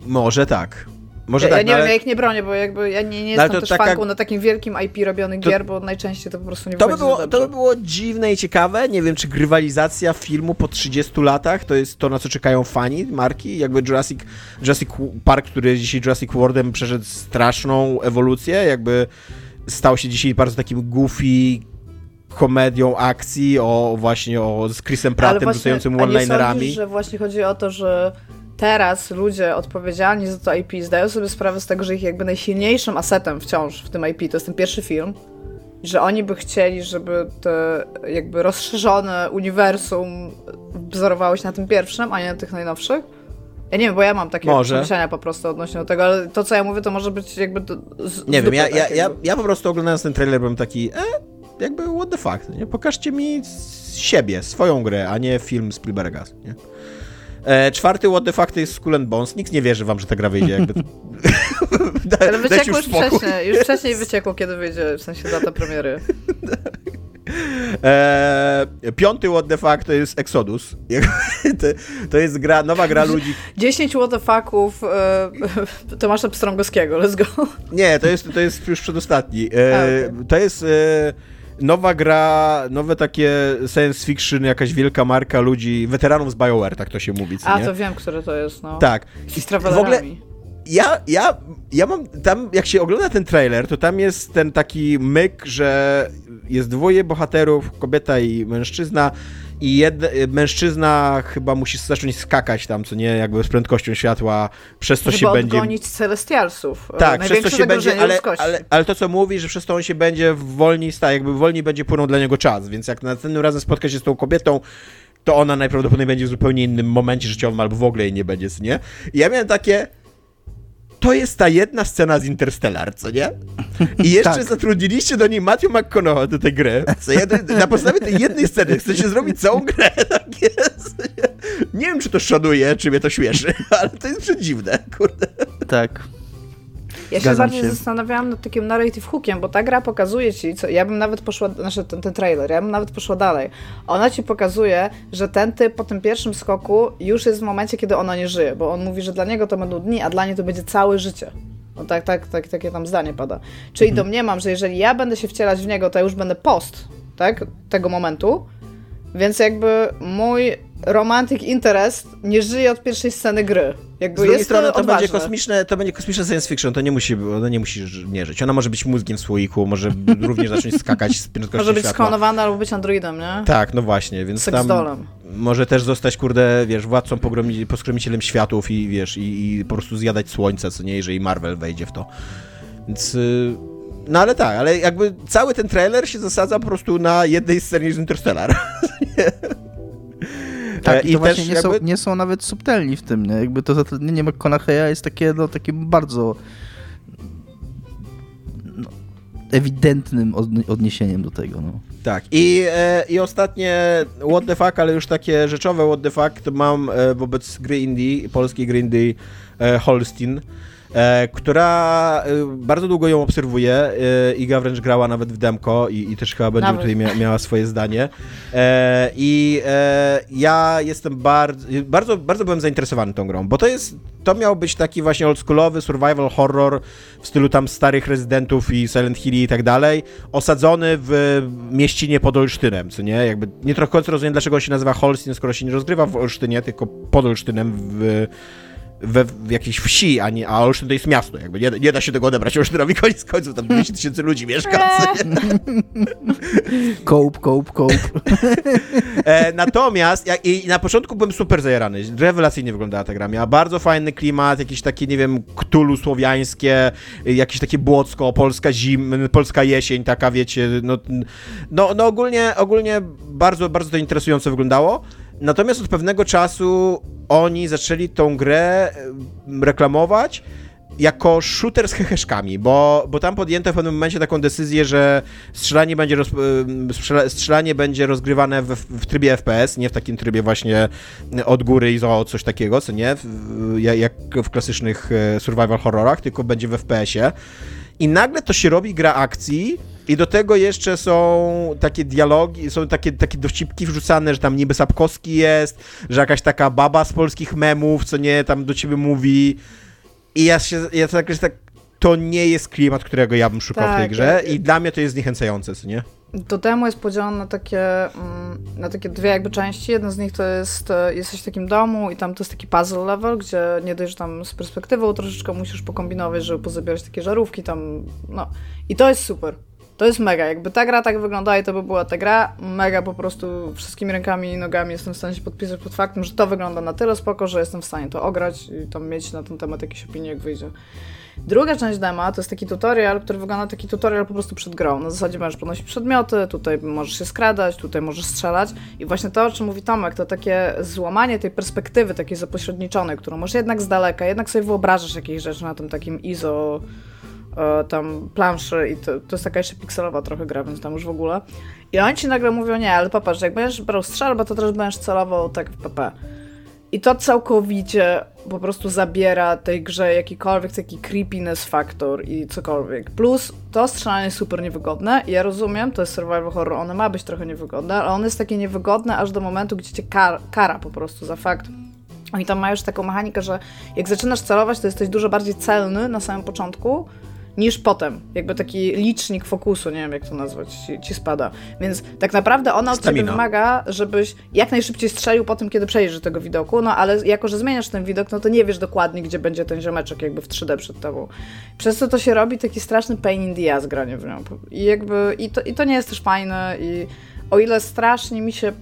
Może tak. Może ja, tak, ja nie no wiem, ale- ja ich nie bronię, bo jakby ja nie, nie No jestem też taka- fanką na takim wielkim IP robionych To- gier, bo najczęściej to po prostu nie To by, było, to by było dziwne i ciekawe. Nie wiem, czy grywalizacja filmu po 30 latach to jest to, na co czekają fani marki. Jakby Jurassic, Jurassic Park, który jest dzisiaj Jurassic Worldem, przeszedł straszną ewolucję. Jakby stał się dzisiaj bardzo takim goofy komedią akcji, o właśnie o, z Chrisem Prattem nie one-linerami. sądzisz, że właśnie chodzi o to, że teraz ludzie odpowiedzialni za to IP zdają sobie sprawę z tego, że ich jakby najsilniejszym asetem wciąż w tym IP to jest ten pierwszy film, i że oni by chcieli, żeby te jakby rozszerzone uniwersum wzorowało się na tym pierwszym, a nie na tych najnowszych? Ja nie wiem, bo ja mam takie Może. przemyślenia po prostu odnośnie do tego, ale to, co ja mówię, to może być jakby... Z, Nie z wiem, ja, ja, ja, ja po prostu oglądając ten trailer byłem taki, e, jakby what the fuck, nie? Pokażcie mi siebie, swoją grę, a nie film Spielberga, nie? E, czwarty what the fuck to jest Skull Bones. Nikt nie wierzy wam, że ta gra wyjdzie, jakby. Da, Ale wyciekło już spokój. wcześniej, już wcześniej wyciekło, kiedy wyjdzie, w sensie data premiery. E, piąty what the fuck to jest Exodus. to, to jest gra, nowa gra ludzi. 10 WTF-ów e, Tomasza Pstrągowskiego, let's go. Nie, to jest, to jest już przedostatni. E, okej. To jest e, nowa gra, nowe takie science fiction, jakaś wielka marka ludzi, weteranów z BioWare, tak to się mówi, co A, nie? to wiem, które to jest, no. Tak. I z w ogóle ja, ja, ja mam tam, jak się ogląda ten trailer, to tam jest ten taki myk, że jest dwoje bohaterów, kobieta i mężczyzna. I jed, mężczyzna chyba musi zacząć skakać tam, co nie, jakby z prędkością światła, przez co Żeby się będzie. odgonić Celestialsów. e, Tak, przez to się będzie, ale, ale, ale to co mówi, że przez to on się będzie wolniej stał, jakby wolniej będzie płynął dla niego czas, więc jak następnym razem spotka się z tą kobietą, to ona najprawdopodobniej będzie w zupełnie innym momencie życiowym, albo w ogóle jej nie będzie, co nie? I ja miałem takie, to jest ta jedna scena z Interstellar, co nie? I jeszcze Tak. zatrudniliście do niej Matthew McConaughey do tej gry. Co jeden, na podstawie tej jednej sceny chcecie zrobić całą grę, tak jest. Nie wiem, czy to szanuje, czy mnie to śmieszy, ale to jest przedziwne, kurde. Tak. Ja się Zgadzam bardziej się. zastanawiałam nad takim narrative hookiem, bo ta gra pokazuje ci, co, ja bym nawet poszła, znaczy ten, ten trailer, ja bym nawet poszła dalej. Ona ci pokazuje, że ten typ po tym pierwszym skoku już jest w momencie, kiedy ona nie żyje, bo on mówi, że dla niego to będą dni, a dla niej to będzie całe życie. No tak, tak, tak, takie tam zdanie pada. Czyli domniemam, że jeżeli ja będę się wcielać w niego, to ja już będę post, tak, tego momentu, więc jakby mój romantic interest nie żyje od pierwszej sceny gry. Jakby Z drugiej jest strony to odważne. będzie kosmiczne, to będzie kosmiczne science fiction, to nie musi, ona nie musi nie żyć. Ona może być mózgiem w słoiku, może również zacząć skakać z prędkością Może być światła. sklonowana albo być androidem, nie? Tak, no właśnie, więc tam może też zostać, kurde, wiesz, władcą pogromi, poskromicielem światów i wiesz, i, i po prostu zjadać słońce, co nie, jeżeli Marvel wejdzie w to. Więc... y, No ale tak, ale jakby cały ten trailer się zasadza po prostu na jednej scenie z Interstellar. Tak, i to właśnie też nie, są, jakby- nie są nawet subtelni w tym, nie? Jakby to zatrudnienie McConaughey'a jest takie, no, takim bardzo no, ewidentnym odni- odniesieniem do tego, no. Tak, i, e, i ostatnie what the fuck, ale już takie rzeczowe what the fuck, to mam e, wobec gry indie, polskiej gry indie e, Holstein, która e, bardzo długo ją obserwuje. E, Iga wręcz grała nawet w demko i, i też chyba będzie Nawet. tutaj mia, miała swoje zdanie. E, I e, ja jestem bardzo, bardzo, bardzo byłem zainteresowany tą grą, bo to jest, to miał być taki właśnie oldschoolowy survival horror w stylu tam starych rezydentów i Silent Hill i tak dalej, osadzony w mieścinie pod Olsztynem, co nie? Jakby nie trochę rozumiem, dlaczego on się nazywa Holstein, skoro się nie rozgrywa w Olsztynie, tylko pod Olsztynem w, we, w jakiejś wsi, a, nie, a Olsztyn to jest miasto, jakby nie, nie da się tego odebrać Olsztynowi, koniec końców, tam 200 tysięcy ludzi mieszka? Cope, cope, cope. E, natomiast i na początku byłem super zajarany. Rewelacyjnie wyglądała ta gra. Miała bardzo fajny klimat, jakieś takie, nie wiem, ktulu słowiańskie, y, jakieś takie błocko, polska zim, polska jesień, taka wiecie, no, no, no ogólnie, ogólnie bardzo, bardzo to interesująco wyglądało. Natomiast od pewnego czasu oni zaczęli tą grę reklamować jako shooter z heheszkami, bo, bo tam podjęto w pewnym momencie taką decyzję, że strzelanie będzie, roz, strzelanie będzie rozgrywane w, w trybie FPS, nie w takim trybie właśnie od góry i zo coś takiego, co nie, jak w klasycznych e, survival horrorach, tylko będzie w FPS-ie. I nagle to się robi gra akcji i do tego jeszcze są takie dialogi, są takie, takie dowcipki wrzucane, że tam niby Sapkowski jest, że jakaś taka baba z polskich memów, co nie, tam do ciebie mówi. I ja się, ja tak, że tak, to nie jest klimat, którego ja bym szukał w tej Tak, grze i dla mnie to jest zniechęcające, co nie? To demo jest podzielone na takie, mm, na takie dwie jakby części. Jedna z nich to jest, e, jesteś w takim domu i tam to jest taki puzzle level, gdzie nie dość, że tam z perspektywą troszeczkę musisz pokombinować, żeby pozabierać takie żarówki tam, no. I to jest super. To jest mega. Jakby ta gra tak wygląda i to by była ta gra, mega po prostu wszystkimi rękami i nogami jestem w stanie się podpisać pod faktem, że to wygląda na tyle spoko, że jestem w stanie to ograć i tam mieć na ten temat jakieś opinie, jak wyjdzie. Druga część dema to jest taki tutorial, który wygląda taki tutorial po prostu przed grą. Na zasadzie możesz podnosić przedmioty, tutaj możesz się skradać, tutaj możesz strzelać. I właśnie to, o czym mówi Tomek, to takie złamanie tej perspektywy takiej zapośredniczonej, którą możesz jednak z daleka, jednak sobie wyobrażasz jakieś rzeczy na tym takim ISO e, tam planszy i to, to jest taka jeszcze pikselowa trochę gra, więc tam już w ogóle. I oni ci nagle mówią, nie, ale popatrz, jak będziesz brał strzelbę, to też będziesz celował tak w PP. I to całkowicie po prostu zabiera tej grze jakikolwiek taki creepiness faktor i cokolwiek. Plus to strzelanie jest super niewygodne. Ja rozumiem, to jest survival horror, ono ma być trochę niewygodne, ale ono jest takie niewygodne aż do momentu, gdzie cię kar kara po prostu za fakt. Oni tam mają już taką mechanikę, że jak zaczynasz celować, to jesteś dużo bardziej celny na samym początku, niż potem. Jakby taki licznik fokusu, nie wiem jak to nazwać, ci, ci spada. Więc tak naprawdę ona od ciebie wymaga, żebyś jak najszybciej strzelił po tym, kiedy przejdziesz do tego widoku, no ale jako, że zmieniasz ten widok, no to nie wiesz dokładnie, gdzie będzie ten ziomeczek jakby w 3D przed tobą. Przez to to się robi taki straszny pain in the ass granie w nią. I jakby, i to, i to nie jest też fajne i o ile strasznie mi się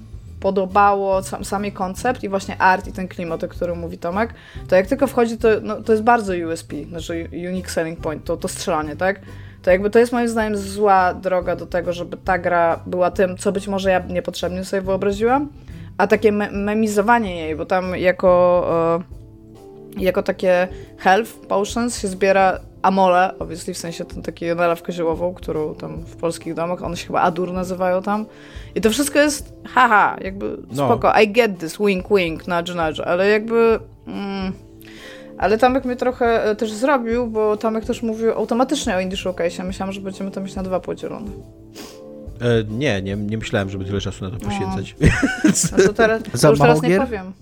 podobało sam, sami koncept i właśnie art i ten klimat, o którym mówi Tomek, to jak tylko wchodzi, to, no, to jest bardzo USP, znaczy Unique Selling Point, to, to strzelanie, tak? To jakby to jest moim zdaniem zła droga do tego, żeby ta gra była tym, co być może ja niepotrzebnie sobie wyobraziłam, a takie me memizowanie jej, bo tam jako, e, jako takie health potions się zbiera amole, obviously w sensie ten taki nalewkę ziołową, którą tam w polskich domach, one się chyba adur nazywają tam. I to wszystko jest haha, jakby No. spoko, I get this, wink wink, nudge nudge, ale jakby... Mm, ale Tomek mnie trochę e, też zrobił, bo Tomek też mówił automatycznie o Indie Showcase. Myślałam, że będziemy to mieć na dwa podzielone. E, nie, nie, nie myślałem, żeby tyle czasu na to poświęcać. No to teraz, Za to już mało teraz nie powiem.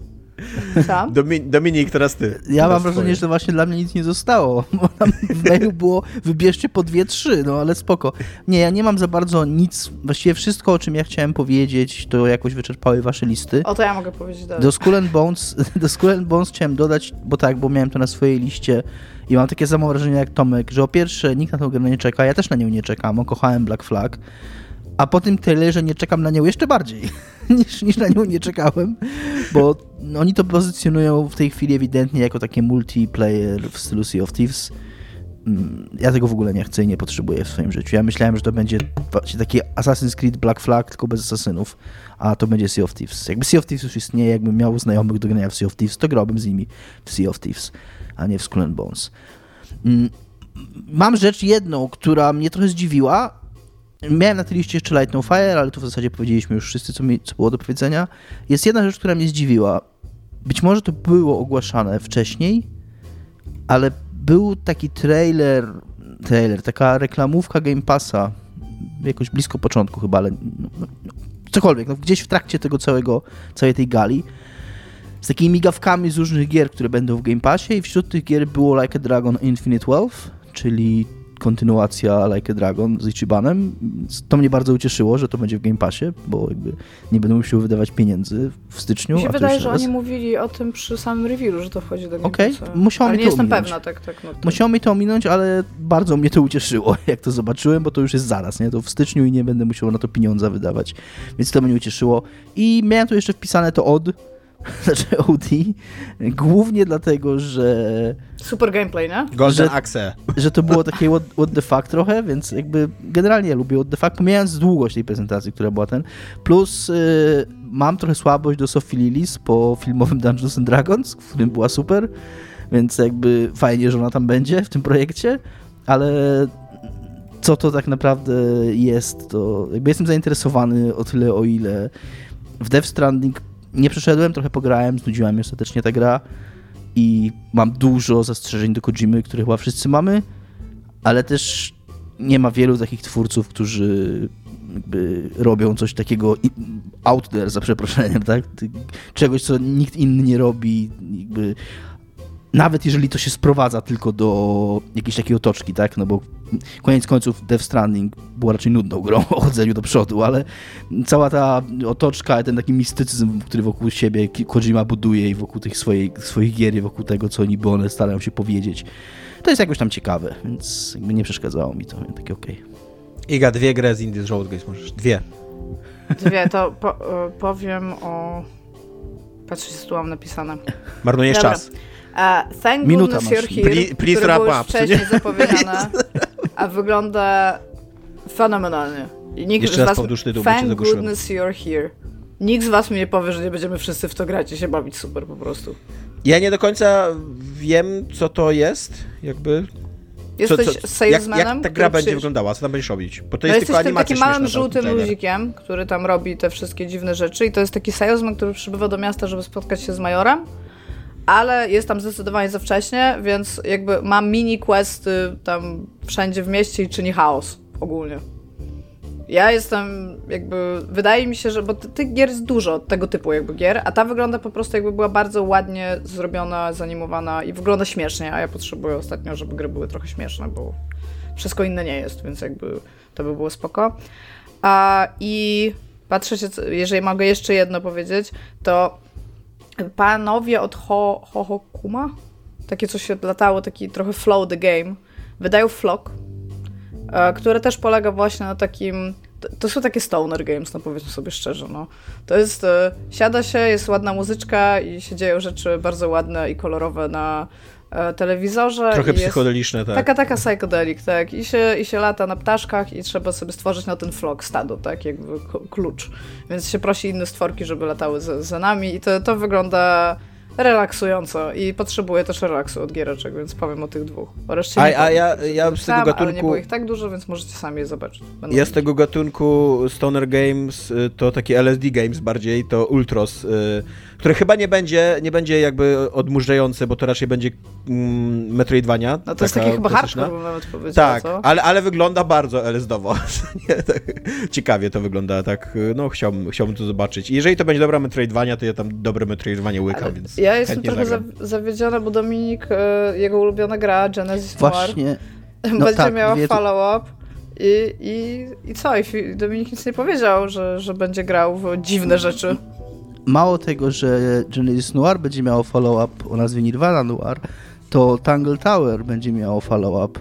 Co? Domi Dominik, teraz ty. Ja Teraz mam wrażenie, twoje. że właśnie dla mnie nic nie zostało, bo tam w mailu było wybierzcie po dwie, trzy, no ale spoko. Nie, ja nie mam za bardzo nic, właściwie wszystko, o czym ja chciałem powiedzieć, to jakoś wyczerpały wasze listy. O, to ja mogę powiedzieć dalej. Do Skull and Bones, do Skull and Bones chciałem dodać, bo tak, bo miałem to na swojej liście i mam takie samo wrażenie jak Tomek, że o pierwsze nikt na tą grę nie czeka, ja też na nią nie czekam, bo kochałem Black Flag, a po tym trailerze nie czekam na nią jeszcze bardziej niż, niż na nią nie czekałem, bo oni to pozycjonują w tej chwili ewidentnie jako takie multiplayer w stylu Sea of Thieves. Mm, Ja tego w ogóle nie chcę i nie potrzebuję w swoim życiu. Ja myślałem, że to będzie taki Assassin's Creed Black Flag, tylko bez asasynów, a to będzie Sea of Thieves. Jakby Sea of Thieves już istnieje, jakbym miał znajomych do grania w Sea of Thieves, to grałbym z nimi w Sea of Thieves, a nie w Skull Bones. Mm, Mam rzecz jedną, która mnie trochę zdziwiła. Miałem na tej liście jeszcze Light No Fire, ale tu w zasadzie powiedzieliśmy już wszyscy, co, mi, co było do powiedzenia. Jest jedna rzecz, która mnie zdziwiła. Być może to było ogłaszane wcześniej, ale był taki trailer, trailer, taka reklamówka Game Passa, jakoś blisko początku chyba, ale no, no, cokolwiek, no, gdzieś w trakcie tego całego, całej tej gali, z takimi migawkami z różnych gier, które będą w Game Passie i wśród tych gier było Like a Dragon Infinite Wealth, czyli kontynuacja Like a Dragon z Ichibanem. To mnie bardzo ucieszyło, że to będzie w Game Passie, bo jakby nie będę musiał wydawać pieniędzy w styczniu. Mi się wydaje, że teraz. oni mówili o tym przy samym reviewu, że to wchodzi do Game Okej, Passa. musiało Ale nie to jestem ominąć. pewna, tak, tak. No, to... Musiało mi to ominąć, ale bardzo mnie to ucieszyło, jak to zobaczyłem, bo to już jest zaraz, nie? To w styczniu i nie będę musiał na to pieniądza wydawać, więc to mnie ucieszyło. I miałem tu jeszcze wpisane to od, znaczy OD, głównie dlatego, że, Super gameplay, nie? Golden że- Axe. że to było takie what, what the fuck trochę, więc jakby generalnie ja lubię what the fuck, pomijając długość tej prezentacji, która była ten. Plus y, mam trochę słabość do Sophie Lillis po filmowym Dungeons and Dragons, w którym była super, więc jakby fajnie, że ona tam będzie w tym projekcie, ale co to tak naprawdę jest, to jakby jestem zainteresowany o tyle, o ile w Death Stranding nie przeszedłem, trochę pograłem, znudziła mnie ostatecznie ta gra i mam dużo zastrzeżeń do Kojimy, które chyba wszyscy mamy, ale też nie ma wielu takich twórców, którzy robią coś takiego out there, za przeproszeniem, tak? Czegoś, co nikt inny nie robi, jakby nawet jeżeli to się sprowadza tylko do jakiejś takiej otoczki, tak, no bo koniec końców Death Stranding było raczej nudną grą o chodzeniu do przodu, ale cała ta otoczka, ten taki mistycyzm, który wokół siebie Kojima buduje i wokół tych swoich, swoich gier i wokół tego, co niby one starają się powiedzieć, to jest jakoś tam ciekawe, więc jakby nie przeszkadzało mi to, takie okej. Okay. Iga, dwie gry z Indies Road Games możesz, dwie. Dwie, to po, e, powiem o... Patrzcie, co tu mam napisane. Marnujesz Dobra. czas. Uh, thank Minuta goodness you're here, please, już wcześniej nie? zapowiedziane, a wygląda fenomenalnie. I nikt Jeszcze raz was... tytuł, Thank goodness you're here. Nikt z was mi nie powie, że nie będziemy wszyscy w to grać i się bawić super po prostu. Ja nie do końca wiem, co to jest, jakby... Jesteś co, co, salesmanem, jak, jak ta gra będzie wyglądała, co tam będziesz robić? Bo to no jest tylko tym takim małym żółtym luzikiem, który tam robi te wszystkie dziwne rzeczy i to jest taki salesman, który przybywa do miasta, żeby spotkać się z majorem ale jest tam zdecydowanie za wcześnie, więc jakby mam mini questy tam wszędzie w mieście i czyni chaos ogólnie. Ja jestem jakby, wydaje mi się, że, bo tych gier jest dużo, tego typu jakby gier, a ta wygląda po prostu jakby była bardzo ładnie zrobiona, zanimowana i wygląda śmiesznie, a ja potrzebuję ostatnio, żeby gry były trochę śmieszne, bo wszystko inne nie jest, więc jakby to by było spoko. A, I patrzę się, jeżeli mogę jeszcze jedno powiedzieć, to panowie od Ho, Ho, Ho Kuma, takie co się latało, taki trochę flow the game, wydają Flock, e, które też polega właśnie na takim to, są takie stoner games, no powiedzmy sobie szczerze, no. To jest, e, siada się, jest ładna muzyczka i się dzieją rzeczy bardzo ładne i kolorowe na telewizorze. Trochę psychodeliczne, tak. Taka, taka psychodelik, tak. I się, I się lata na ptaszkach i trzeba sobie stworzyć na ten flok stado, tak, jakby klucz. Więc się prosi inne stworki, żeby latały za, za nami i to, to wygląda relaksująco i potrzebuję też relaksu od giereczek, więc powiem o tych dwóch. O reszcie a, a ja, ja z tego gatunku... Ale nie było ich tak dużo, więc możecie sami je zobaczyć. Będą ja z tego gatunku Stoner Games, y, to takie LSD Games bardziej, to Ultros, y, które chyba nie będzie, nie będzie jakby odmurzające, bo to raczej będzie mm, Metroidvania. No to jest takie chyba hardcore, bym nawet powiedział, Tak, co? Ale, ale wygląda bardzo LSD-owo. tak, ciekawie to wygląda, tak, no chciałbym, chciałbym to zobaczyć. I jeżeli to będzie dobra Metroidvania, to ja tam dobre Metroidvania łykam, więc Ja jestem trochę za, zawiedziona, bo Dominik, e, jego ulubiona gra, Genesis Właśnie. no, będzie tak, miała follow-up. I, i, I co? I Dominik nic nie powiedział, że, że będzie grał w dziwne rzeczy mało tego, że Genesis Noir będzie miało follow-up o nazwie Nirvana Noir, to Tangle Tower będzie miało follow-up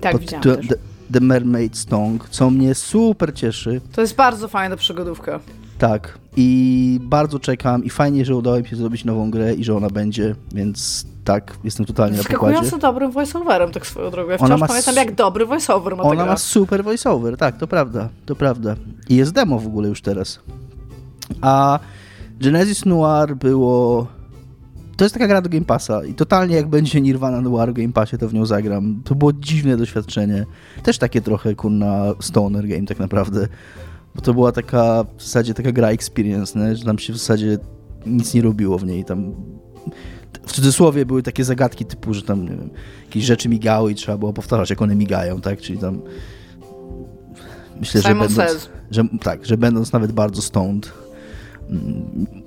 tak, pod tytułem The, The Mermaid's Tongue, co mnie super cieszy. To jest bardzo fajna przygodówka. Tak. I bardzo czekam i fajnie, że udało mi się zrobić nową grę i że ona będzie, więc tak, jestem totalnie na pokładzie. Skakująco dobrym voiceoverem, tak swoją drogą. Ja wciąż pamiętam, jak dobry voiceover ma Ona ma super voiceover, tak, to prawda, to prawda. I jest demo w ogóle już teraz. A Genesis Noir było... To jest taka gra do Game Passa i totalnie jak będzie Nirvana Noir w Game Passie, to w nią zagram. To było dziwne doświadczenie. Też takie trochę, kurna, stoner game tak naprawdę. Bo to była taka, w zasadzie taka gra experience, nie? że tam się w zasadzie nic nie robiło w niej. Tam w cudzysłowie były takie zagadki typu, że tam wiem, jakieś rzeczy migały i trzeba było powtarzać, jak one migają, tak? Czyli tam myślę, że będąc, że, tak, że będąc nawet bardzo stoned,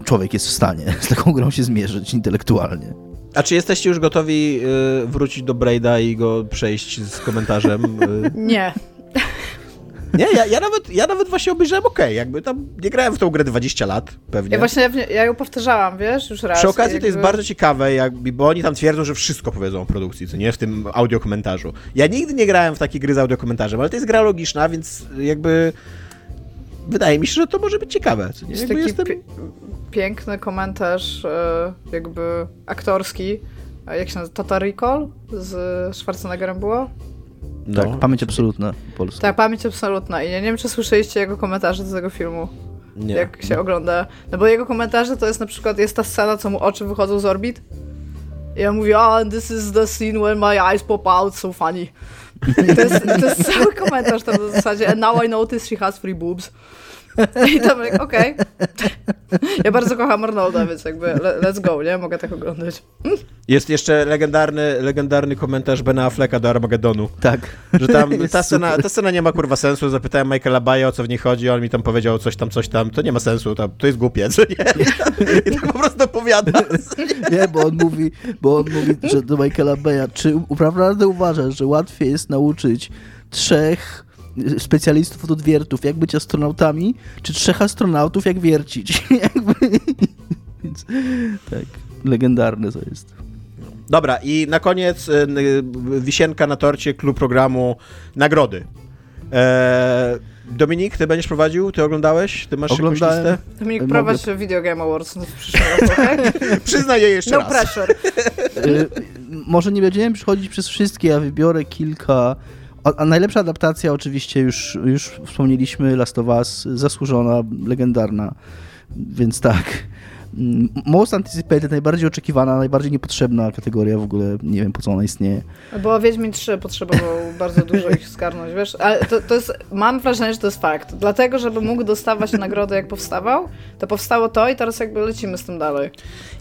człowiek jest w stanie z taką grą się zmierzyć intelektualnie. A czy jesteście już gotowi y, wrócić do Braida i go przejść z komentarzem? Y? Nie. Nie, ja, ja, nawet, ja nawet właśnie obejrzałem ok, jakby tam nie grałem w tą grę 20 lat, pewnie. Ja właśnie, ja ją powtarzałam, wiesz, już raz. Przy okazji jakby... to jest bardzo ciekawe, jakby, bo oni tam twierdzą, że wszystko powiedzą o produkcji, co nie, w tym audiokomentarzu. Ja nigdy nie grałem w takie gry z audiokomentarzem, ale to jest gra logiczna, więc jakby wydaje mi się, że to może być ciekawe. Co nie? Jest taki jestem... piękny komentarz e, jakby aktorski, jak się nazywa, Total Recall z Schwarzeneggerem było? No. Tak, pamięć absolutna Polska. Tak, pamięć absolutna. I ja nie wiem, czy słyszeliście jego komentarze do tego filmu. Nie. Jak się ogląda. No bo jego komentarze to jest na przykład, jest ta scena, co mu oczy wychodzą z orbit. I on mówi, oh, this is the scene when my eyes pop out, so funny. To jest, to jest cały komentarz tam w zasadzie, and now I notice she has free boobs. I to okej. Okay. Ja bardzo kocham Arnolda, więc jakby let's go, nie? Mogę tak oglądać. Jest jeszcze legendarny, legendarny komentarz Bena Afflecka do Armagedonu. Tak. Że tam ta scena, ta scena nie ma kurwa sensu. Zapytałem Michaela Baja o co w niej chodzi, on mi tam powiedział coś tam, coś tam. To nie ma sensu, to, to jest głupiec. Nie? I tak po prostu opowiada. Nie, bo on mówi, bo on mówi że do Michaela Baya, czy naprawdę uważasz, że łatwiej jest nauczyć trzech specjalistów od odwiertów, jak być astronautami, czy trzech astronautów, jak wiercić. Więc, tak, legendarne to jest. Dobra, i na koniec y, wisienka na torcie klub programu Nagrody. Eee, Dominik, ty będziesz prowadził? Ty oglądałeś? Ty masz Oglądałem. jakąś listę? Dominik, Mogę... prowadź Video Game Awards w przyszłym roku, okay? Przyznaję jeszcze no raz. No pressure. Y, może nie będziemy przychodzić przez wszystkie, ja wybiorę kilka a, najlepsza adaptacja oczywiście już, już wspomnieliśmy, Last of Us, zasłużona, legendarna, więc tak. Mm, most Anticipated, najbardziej oczekiwana, najbardziej niepotrzebna kategoria w ogóle, nie wiem po co ona istnieje. Bo Wiedźmin 3 potrzebował bardzo dużo ich skarnąć, wiesz, ale to, to jest, mam wrażenie, że to jest fakt. Dlatego, żeby mógł dostawać nagrodę jak powstawał, to powstało to i teraz jakby lecimy z tym dalej.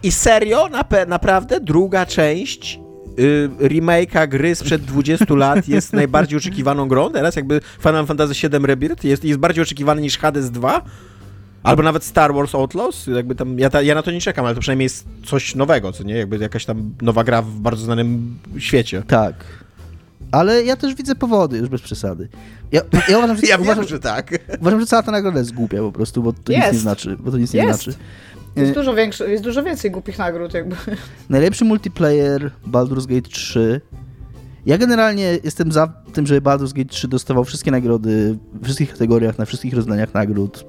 I serio, na, naprawdę, druga część y, remake'a gry sprzed 20 lat jest najbardziej oczekiwaną grą. Teraz jakby Final Fantasy VII Rebirth jest, jest bardziej oczekiwany niż Hades 2. Albo nawet Star Wars Outlaws, jakby tam, ja, ta, ja na to nie czekam, ale to przynajmniej jest coś nowego, co nie? Jakby jakaś tam nowa gra w bardzo znanym świecie. Tak. Ale ja też widzę powody, już bez przesady. Ja, ja, uważam, że, ja uważam, wiem, że tak. Uważam, że cała ta nagroda jest głupia po prostu, bo to jest. nic nie znaczy. Bo to nic nie znaczy. Jest y, dużo, większy, jest dużo więcej głupich nagród jakby. Najlepszy multiplayer Baldur's Gate 3. Ja generalnie jestem za tym, żeby Baldur's Gate 3 dostawał wszystkie nagrody w wszystkich kategoriach, na wszystkich rozdaniach nagród.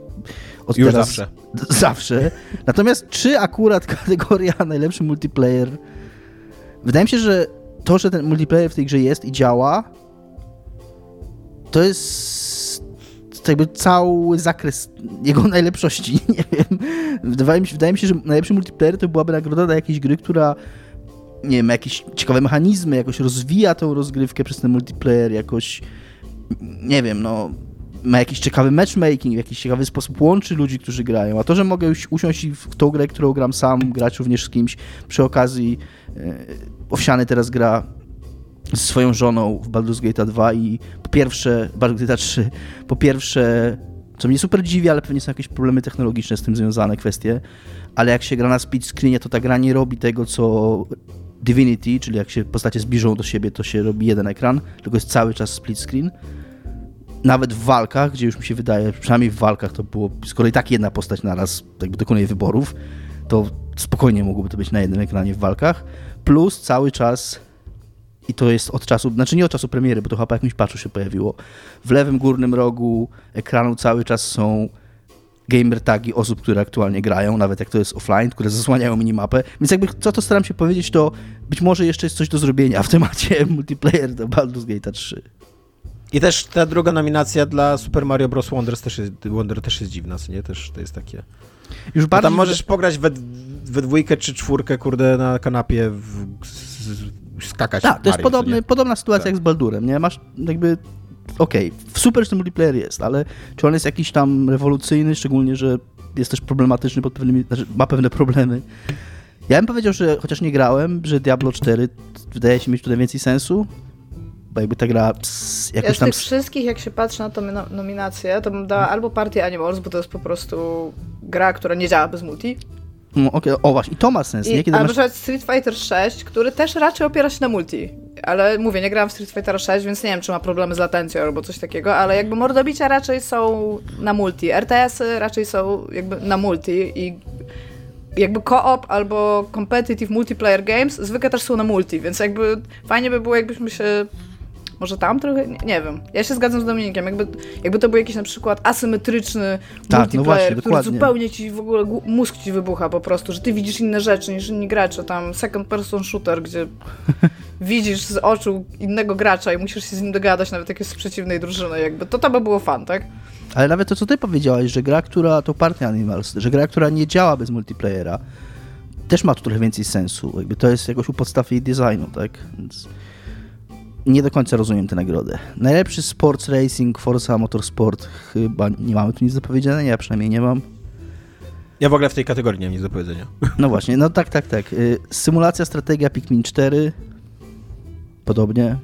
Od Już teraz, zawsze. Zawsze. Natomiast czy akurat kategoria najlepszy multiplayer... Wydaje mi się, że to, że ten multiplayer w tej grze jest i działa, to jest jakby cały zakres jego najlepszości. Nie wiem. Wydaje mi, się, wydaje mi się, że najlepszy multiplayer to byłaby nagroda dla jakiejś gry, która nie wiem, jakieś ciekawe mechanizmy, jakoś rozwija tą rozgrywkę przez ten multiplayer, jakoś nie wiem, no ma jakiś ciekawy matchmaking, w jakiś ciekawy sposób łączy ludzi, którzy grają. A to, że mogę już usiąść w tą grę, którą gram sam, grać również z kimś, przy okazji yy, Owsiany teraz gra z swoją żoną w Baldur's Gate 2 i po pierwsze, Baldur's Gate 3, po pierwsze, co mnie super dziwi, ale pewnie są jakieś problemy technologiczne z tym związane, kwestie, ale jak się gra na split screenie, to ta gra nie robi tego, co Divinity, czyli jak się postacie zbliżą do siebie, to się robi jeden ekran, tylko jest cały czas split screen. Nawet w walkach, gdzie już mi się wydaje, przynajmniej w walkach to było, skoro i tak jedna postać naraz jakby dokonuje wyborów, to spokojnie mogłoby to być na jednym ekranie w walkach. Plus cały czas i to jest od czasu, znaczy nie od czasu premiery, bo to chyba po jakimś patchu się pojawiło. W lewym górnym rogu ekranu cały czas są gamer tagi osób, które aktualnie grają, nawet jak to jest offline, które zasłaniają minimapę. Więc jakby co to staram się powiedzieć, to być może jeszcze jest coś do zrobienia w temacie multiplayer do Baldur's Gate 3. I też ta druga nominacja dla Super Mario Bros. Wonder też jest, Wonder też jest dziwna, nie? Też to jest takie... Już bardziej... Tam możesz pograć we, we dwójkę czy czwórkę, kurde, na kanapie w, skakać. Tak, to jest podobny, podobna sytuacja tak. jak z Baldurem, nie? Masz jakby okej, okay, super, że ten multiplayer jest, ale czy on jest jakiś tam rewolucyjny, szczególnie, że jest też problematyczny pod pewnymi, znaczy ma pewne problemy. Ja bym powiedział, że chociaż nie grałem, że Diablo 4 wydaje się mieć tutaj więcej sensu, bo jakby ta gra ps, jakoś ja z tych wszystkich, jak się patrzy na tę nominację, to bym dała albo Party Animals, bo to jest po prostu gra, która nie działa bez multi, no, okay. O właśnie, i to ma sens, I, nie? Kiedy albo masz... Street Fighter 6, który też raczej opiera się na multi. Ale mówię, nie grałam w Street Fighter 6, więc nie wiem, czy ma problemy z latencją albo coś takiego, ale jakby mordobicia raczej są na multi. RTS-y raczej są jakby na multi i jakby co-op albo competitive multiplayer games zwykle też są na multi, więc jakby fajnie by było, jakbyśmy się może tam trochę? Nie, nie, wiem. Ja się zgadzam z Dominikiem. Jakby, jakby to był jakiś na przykład asymetryczny tak, no multiplayer, no właśnie, który dokładnie. zupełnie ci w ogóle mózg ci wybucha po prostu, że ty widzisz inne rzeczy niż inni gracze. Tam second person shooter, gdzie widzisz z oczu innego gracza i musisz się z nim dogadać, nawet jak jest z przeciwnej drużyny. Jakby to, to by było fan, tak? Ale nawet to, co ty powiedziałaś, że gra, która to Party Animals, że gra, która nie działa bez multiplayera, też ma tu trochę więcej sensu. Jakby to jest jakoś u podstaw jej designu, tak? Więc nie do końca rozumiem tę nagrodę. Najlepszy sports racing, Forza Motorsport, chyba nie mamy tu nic do powiedzenia, ja przynajmniej nie mam. Ja w ogóle w tej kategorii nie mam nic do powiedzenia. No właśnie, no tak, tak, tak. Y, Symulacja, strategia Pikmin 4, podobnie.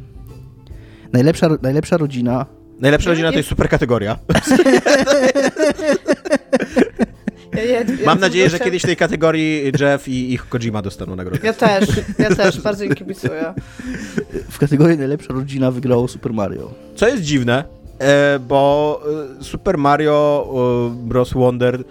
Najlepsza, najlepsza rodzina, Najlepsza rodzina to jest super kategoria. Ja, ja, ja Mam nadzieję, że kiedyś w tej kategorii Jeff i, i Kojima dostaną nagrodę. Ja też, ja też, bardzo im kibicuję. w kategorii najlepsza rodzina wygrało Super Mario. Co jest dziwne, e, bo e, Super Mario e, Bros. Wonder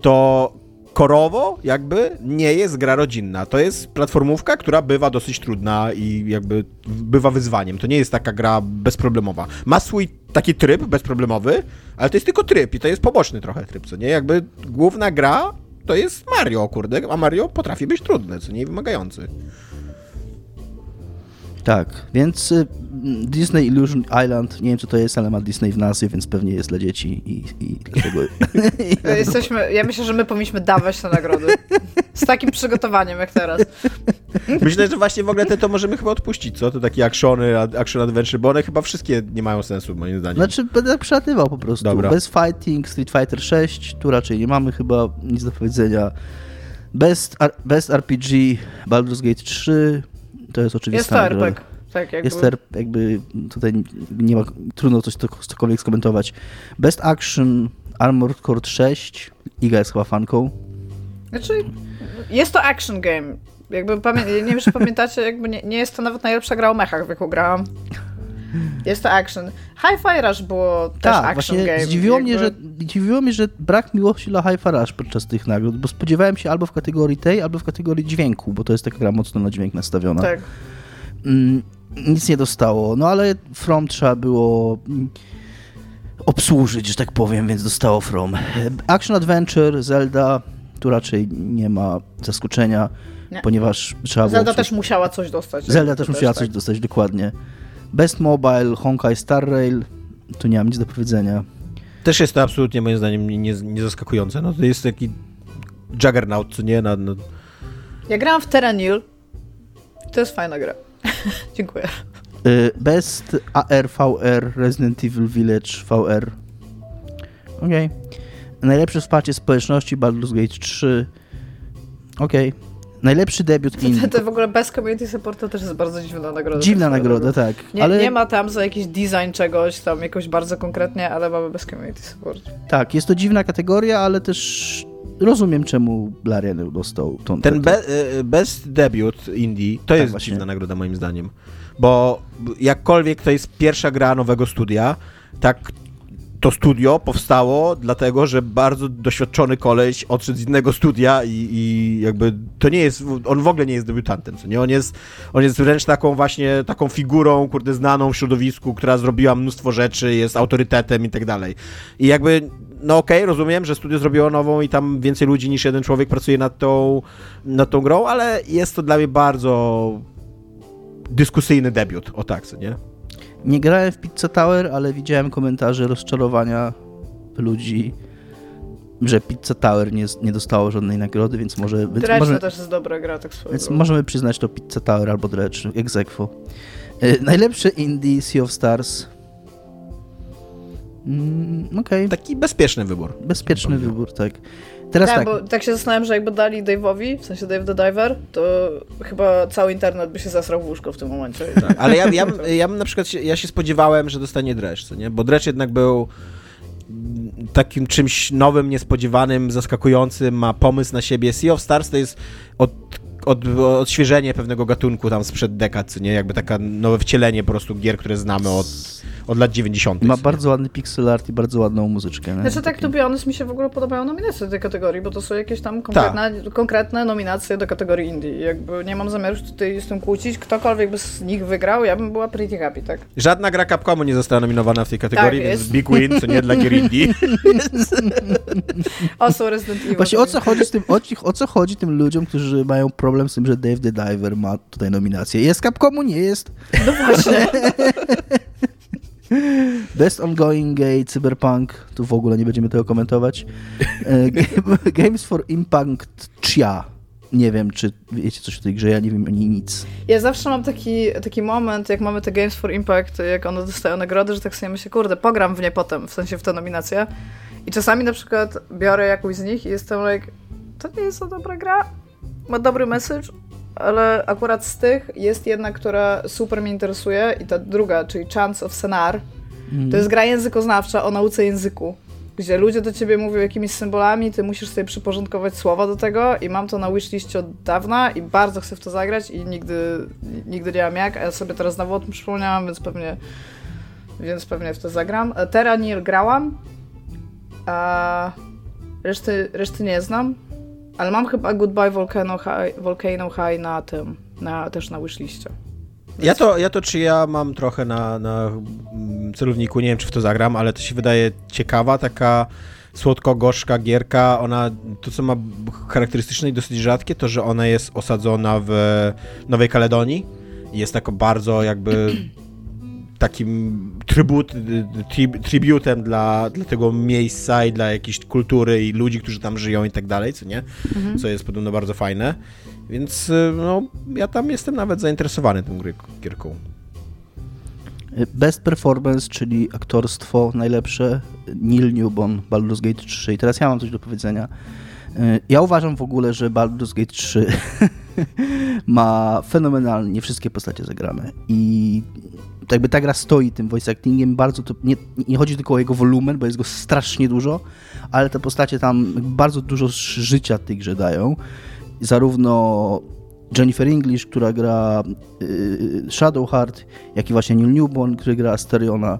to korowo jakby nie jest gra rodzinna. To jest platformówka, która bywa dosyć trudna i jakby bywa wyzwaniem. To nie jest taka gra bezproblemowa. Ma swój taki tryb bezproblemowy, ale to jest tylko tryb i to jest poboczny trochę tryb, co nie? Jakby główna gra to jest Mario, kurde, a Mario potrafi być trudny, co nie? Wymagający. Tak, więc y, Disney Illusion Island, nie wiem co to jest, ale ma Disney w nazwie, więc pewnie jest dla dzieci i, i dlatego... Jesteśmy, ja myślę, że my powinniśmy dawać te nagrody. Z takim przygotowaniem jak teraz. Myślę, że właśnie w ogóle te to możemy chyba odpuścić, co? To takie actiony, action adventure, bo one chyba wszystkie nie mają sensu, moim zdaniem. Znaczy, będę tak przelatywał po prostu. Dobra. Best Fighting, Street Fighter 6, tu raczej nie mamy chyba nic do powiedzenia. Best, R- Best RPG, Baldur's Gate 3, to jest oczywiste. Jest to RPG. Tak, jakby. Jest to R- jakby tutaj nie ma, trudno coś to, cokolwiek skomentować. Best Action, Armored Core 6, Iga jest chyba fanką. Znaczy, jest to action game. Jakby pamię- nie wiem, czy pamiętacie, jakby nie, nie jest to nawet najlepsza gra o mechach, w jaką grałam. Jest to action. Hi-Fi Rush było też Tak, action właśnie game. zdziwiło, mnie, że, jakby- zdziwiło mnie, że brak miłości dla Hi-Fi Rush podczas tych nagród, bo spodziewałem się albo w kategorii tej, albo w kategorii dźwięku, bo to jest taka gra mocno na dźwięk nastawiona. Tak. Mm, nic nie dostało, no ale From trzeba było obsłużyć, że tak powiem, więc dostało From. Action Adventure, Zelda, tu raczej nie ma zaskoczenia, Nie. ponieważ trzeba było... Zelda też musiała coś dostać. Zelda jakby też musiała tak. coś dostać, dokładnie. Best Mobile, Honkai Star Rail, tu nie mam nic do powiedzenia. Też jest to absolutnie, moim zdaniem, nie, nie, nie zaskakujące. No to jest taki juggernaut, co nie? Na, na... Ja grałam w Terranil. To jest fajna gra. Dziękuję. Y, Best AR, VR, Resident Evil Village, VR. Okej. Najlepsze wsparcie społeczności, Baldur's Gate 3. Okej. Najlepszy debiut To, indie. to, to w ogóle bez community supportu też jest bardzo dziwna nagroda. Dziwna tak nagroda, tak. Nie, ale nie ma tam za jakiś design czegoś, tam jakoś bardzo konkretnie, ale mamy bez community support. tak, jest to dziwna kategoria, ale też rozumiem, czemu Larian dostał tą Ten be, e, best debiut indie to jest właśnie. dziwna nagroda, moim zdaniem. Bo jakkolwiek to jest pierwsza gra nowego studia, tak to studio powstało dlatego, że bardzo doświadczony koleś odszedł z innego studia i, i jakby to nie jest, on w ogóle nie jest debiutantem, co nie? On jest, on jest wręcz taką właśnie, taką figurą, kurde, znaną w środowisku, która zrobiła mnóstwo rzeczy, jest autorytetem i tak dalej. I jakby, no okej, rozumiem, że studio zrobiło nową i tam więcej ludzi niż jeden człowiek pracuje nad tą, nad tą grą, ale jest to dla mnie bardzo dyskusyjny debiut, o tak, co nie? Nie grałem w Pizza Tower, ale widziałem komentarze rozczarowania ludzi, że Pizza Tower nie, nie dostało żadnej nagrody, więc może... Więc Dredge może to też jest dobra gra, tak swoją Więc możemy przyznać to Pizza Tower albo Dredge, ex aequo. E, Najlepsze indie Sea of Stars. Mm, Okej, Taki bezpieczny wybór. bezpieczny wybór, tak. Teraz tak, tak, bo tak się zastanawiam, że jakby dali Dave'owi, w sensie Dave the Diver, to chyba cały internet by się zasrał w łóżko w tym momencie. Tak, ale ja, ja, ja bym na przykład, się, ja się spodziewałem, że dostanie co nie? Bo Dredge jednak był takim czymś nowym, niespodziewanym, zaskakującym, ma pomysł na siebie. Sea of Stars to jest od, od, odświeżenie pewnego gatunku tam sprzed dekad, co nie? Jakby taka nowe wcielenie po prostu gier, które znamy od, od lat 90. ma bardzo ładny pixel art i bardzo ładną muzyczkę. Nie? Znaczy tak, to be honest, mi się w ogóle podobają nominacje do tej kategorii, bo to są jakieś tam konkretne, konkretne nominacje do kategorii indie. Jakby nie mam zamiaru się tutaj z tym kłócić. Ktokolwiek by z nich wygrał, ja bym była pretty happy, tak? Żadna gra Capcomu nie została nominowana w tej kategorii, Tak, więc jest. big win, co nie, dla gier indie. O, są Resident Evil. Właśnie o co chodzi z tym, o, o co chodzi tym ludziom, którzy mają problem z tym, że Dave the Diver ma tutaj nominację? Jest Capcomu? Nie jest. No właśnie. Best Ongoing Gay, Cyberpunk, tu w ogóle nie będziemy tego komentować. E, Game- Games for Impact Chia. nie wiem, czy wiecie coś o tej grze, ja nie wiem ani nic. Ja zawsze mam taki, taki moment, jak mamy te Games for Impact, jak one dostają nagrody, że tak sobie myślę, kurde, pogram w nie potem, w sensie w tę nominację. I czasami na przykład biorę jakąś z nich i jestem like, to nie jest to dobra gra, ma dobry message, ale akurat z tych jest jedna, która super mnie interesuje i ta druga, czyli Chance of Senar. Mm. To jest gra językoznawcza o nauce języku, gdzie ludzie do ciebie mówią jakimiś symbolami, ty musisz sobie przyporządkować słowa do tego i mam to na wishliście od dawna i bardzo chcę w to zagrać i nigdy, nigdy nie mam jak, a ja sobie teraz znowu o tym przypomniałam, więc pewnie więc pewnie w to zagram. Terra Nil grałam, a reszty, reszty nie znam. Ale mam chyba Goodbye Volcano High, Volcano High na tym, na, też na wishliście. Więc... Ja to, ja to czy ja mam trochę na, na celowniku, nie wiem czy w to zagram, ale to się wydaje ciekawa, taka słodko-gorzka gierka. Ona, to co ma charakterystyczne i dosyć rzadkie, to że ona jest osadzona w Nowej Kaledonii. Jest tako bardzo jakby takim trybut, tri, tributem dla, dla tego miejsca i dla jakiejś kultury i ludzi, którzy tam żyją i tak dalej, co nie? Mhm. Co jest podobno bardzo fajne. Więc no, ja tam jestem nawet zainteresowany tą gierką. Best Performance, czyli aktorstwo najlepsze, Neil Newbon, Baldur's Gate 3. I teraz ja mam coś do powiedzenia. Ja uważam w ogóle, że Baldur's Gate 3 ma fenomenalnie wszystkie postacie zagrane i jakby ta gra stoi tym voice actingiem, bardzo to, nie, nie chodzi tylko o jego wolumen, bo jest go strasznie dużo, ale te postacie tam bardzo dużo życia tej grze dają. Zarówno Jennifer English, która gra yy, Shadowheart, jak i właśnie Neil Newborn, który gra Asteriona,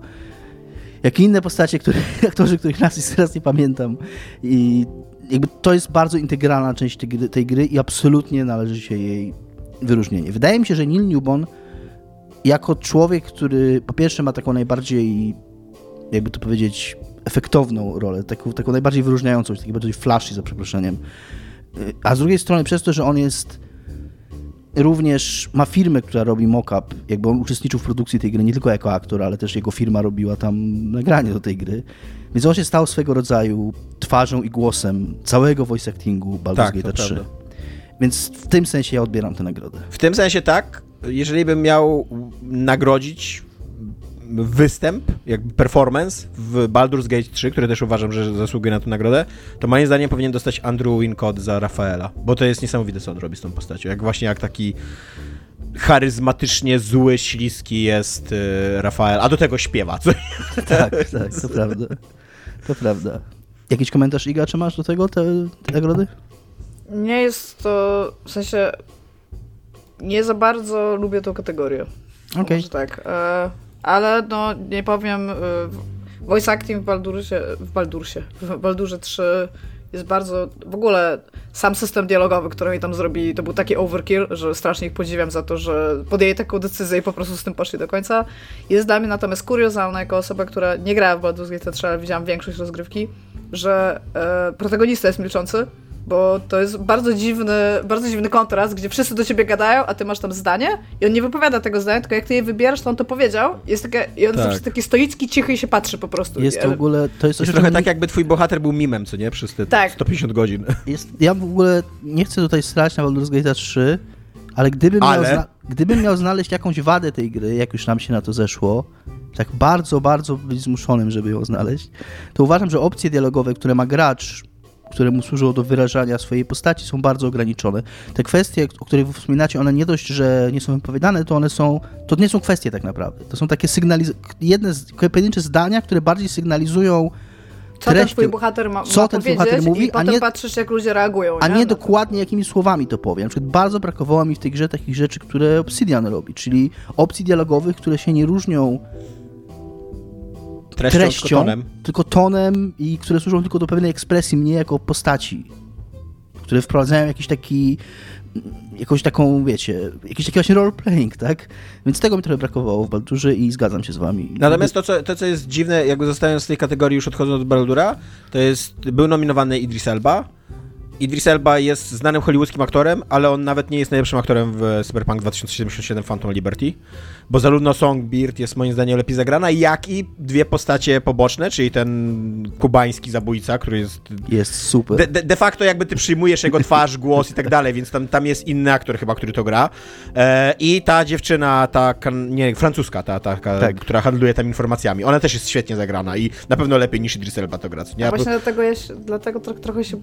jak i inne postacie, które, aktorzy, których nazwisk teraz nie pamiętam. I jakby to jest bardzo integralna część tej gry, tej gry i absolutnie należy się jej wyróżnienie. Wydaje mi się, że Neil Newborn jako człowiek, który po pierwsze ma taką najbardziej, jakby to powiedzieć, efektowną rolę, taką, taką najbardziej wyróżniającą się, taką bardziej flashy, za przeproszeniem, a z drugiej strony przez to, że on jest również, ma firmę, która robi mock-up, jakby on uczestniczył w produkcji tej gry, nie tylko jako aktor, ale też jego firma robiła tam nagranie do tej gry, więc on się stał swego rodzaju twarzą i głosem całego voice actingu Baldur's tak, Gate 3. Prawda. Więc w tym sensie ja odbieram tę nagrodę. W tym sensie tak, jeżeli bym miał nagrodzić występ, jakby performance w Baldur's Gate 3, który też uważam, że zasługuje na tę nagrodę, to moim zdaniem powinien dostać Andrew Wincott za Rafaela, bo to jest niesamowite, co on robi z tą postacią. Jak właśnie jak taki charyzmatycznie zły, śliski jest y, Rafael, a do tego śpiewa. Co? Tak, tak, to prawda. To prawda. Jakiś komentarz, Iga, czy masz do tego te, te nagrody? Nie jest to, w sensie nie za bardzo lubię tą kategorię. Okej. Okay. tak. E, ale no, nie powiem, e, voice acting w Baldursie, w Baldursie, w Baldurze 3 jest bardzo, w ogóle sam system dialogowy, który mi tam zrobili, to był taki overkill, że strasznie ich podziwiam za to, że podjęli taką decyzję i po prostu z tym poszli do końca. Jest dla mnie natomiast kuriozalna jako osoba, która nie grała w Baldur's Gate 3, ale widziałam większość rozgrywki, że e, protagonista jest milczący, bo to jest bardzo dziwny, bardzo dziwny kontrast, gdzie wszyscy do ciebie gadają, a ty masz tam zdanie i on nie wypowiada tego zdania, tylko jak ty je wybierasz, to on to powiedział jest takie, i on tak. zawsze taki stoicki, cichy i się patrzy po prostu. Jest w ogóle, to jest, coś, jest trochę tak, jakby twój bohater był mimem, co nie? Przez te tak. 150 godzin. Jest, ja w ogóle nie chcę tutaj strać na Baldur's Gate 3, ale gdybym, ale... Miał zna, gdybym miał znaleźć jakąś wadę tej gry, jak już nam się na to zeszło, tak bardzo, bardzo być zmuszonym, żeby ją znaleźć, to uważam, że opcje dialogowe, które ma gracz które mu służą do wyrażania swojej postaci, są bardzo ograniczone. Te kwestie, o których wspominacie, one nie dość, że nie są wypowiadane, to one są, to nie są kwestie tak naprawdę. To są takie sygnaliz- jedne z, pojedyncze zdania, które bardziej sygnalizują co treść, ten twój bohater ma, co ma ten bohater mówi, a nie, patrzysz, jak ludzie reagują. A nie, nie dokładnie jakimi słowami to powie. Na przykład bardzo brakowało mi w tej grze takich rzeczy, które Obsidian robi, czyli opcji dialogowych, które się nie różnią treścią, treścią tylko, tonem. tylko tonem i które służą tylko do pewnej ekspresji mnie jako postaci, które wprowadzają jakiś taki jakąś taką, wiecie, jakiś taki właśnie role-playing, tak? Więc tego mi trochę brakowało w Baldurze i zgadzam się z wami. Natomiast to co, to, co jest dziwne, jakby zostając z tej kategorii, już odchodząc od Baldura, to jest, był nominowany Idris Elba, Idris Elba jest znanym hollywoodzkim aktorem, ale on nawet nie jest najlepszym aktorem w Cyberpunk 2077 Phantom Liberty, bo zarówno Songbird jest moim zdaniem lepiej zagrana, jak i dwie postacie poboczne, czyli ten kubański zabójca, który jest... Jest super. De, de, de facto jakby ty przyjmujesz jego twarz, głos i tak dalej, więc tam, tam jest inny aktor chyba, który to gra. E, I ta dziewczyna, ta, kan- nie, francuska, ta, ta, ta Tak. która handluje tam informacjami, ona też jest świetnie zagrana i na pewno lepiej niż Idris Elba to gra. co Nie? A Bo- właśnie dlatego, ja się, dlatego tro, trochę się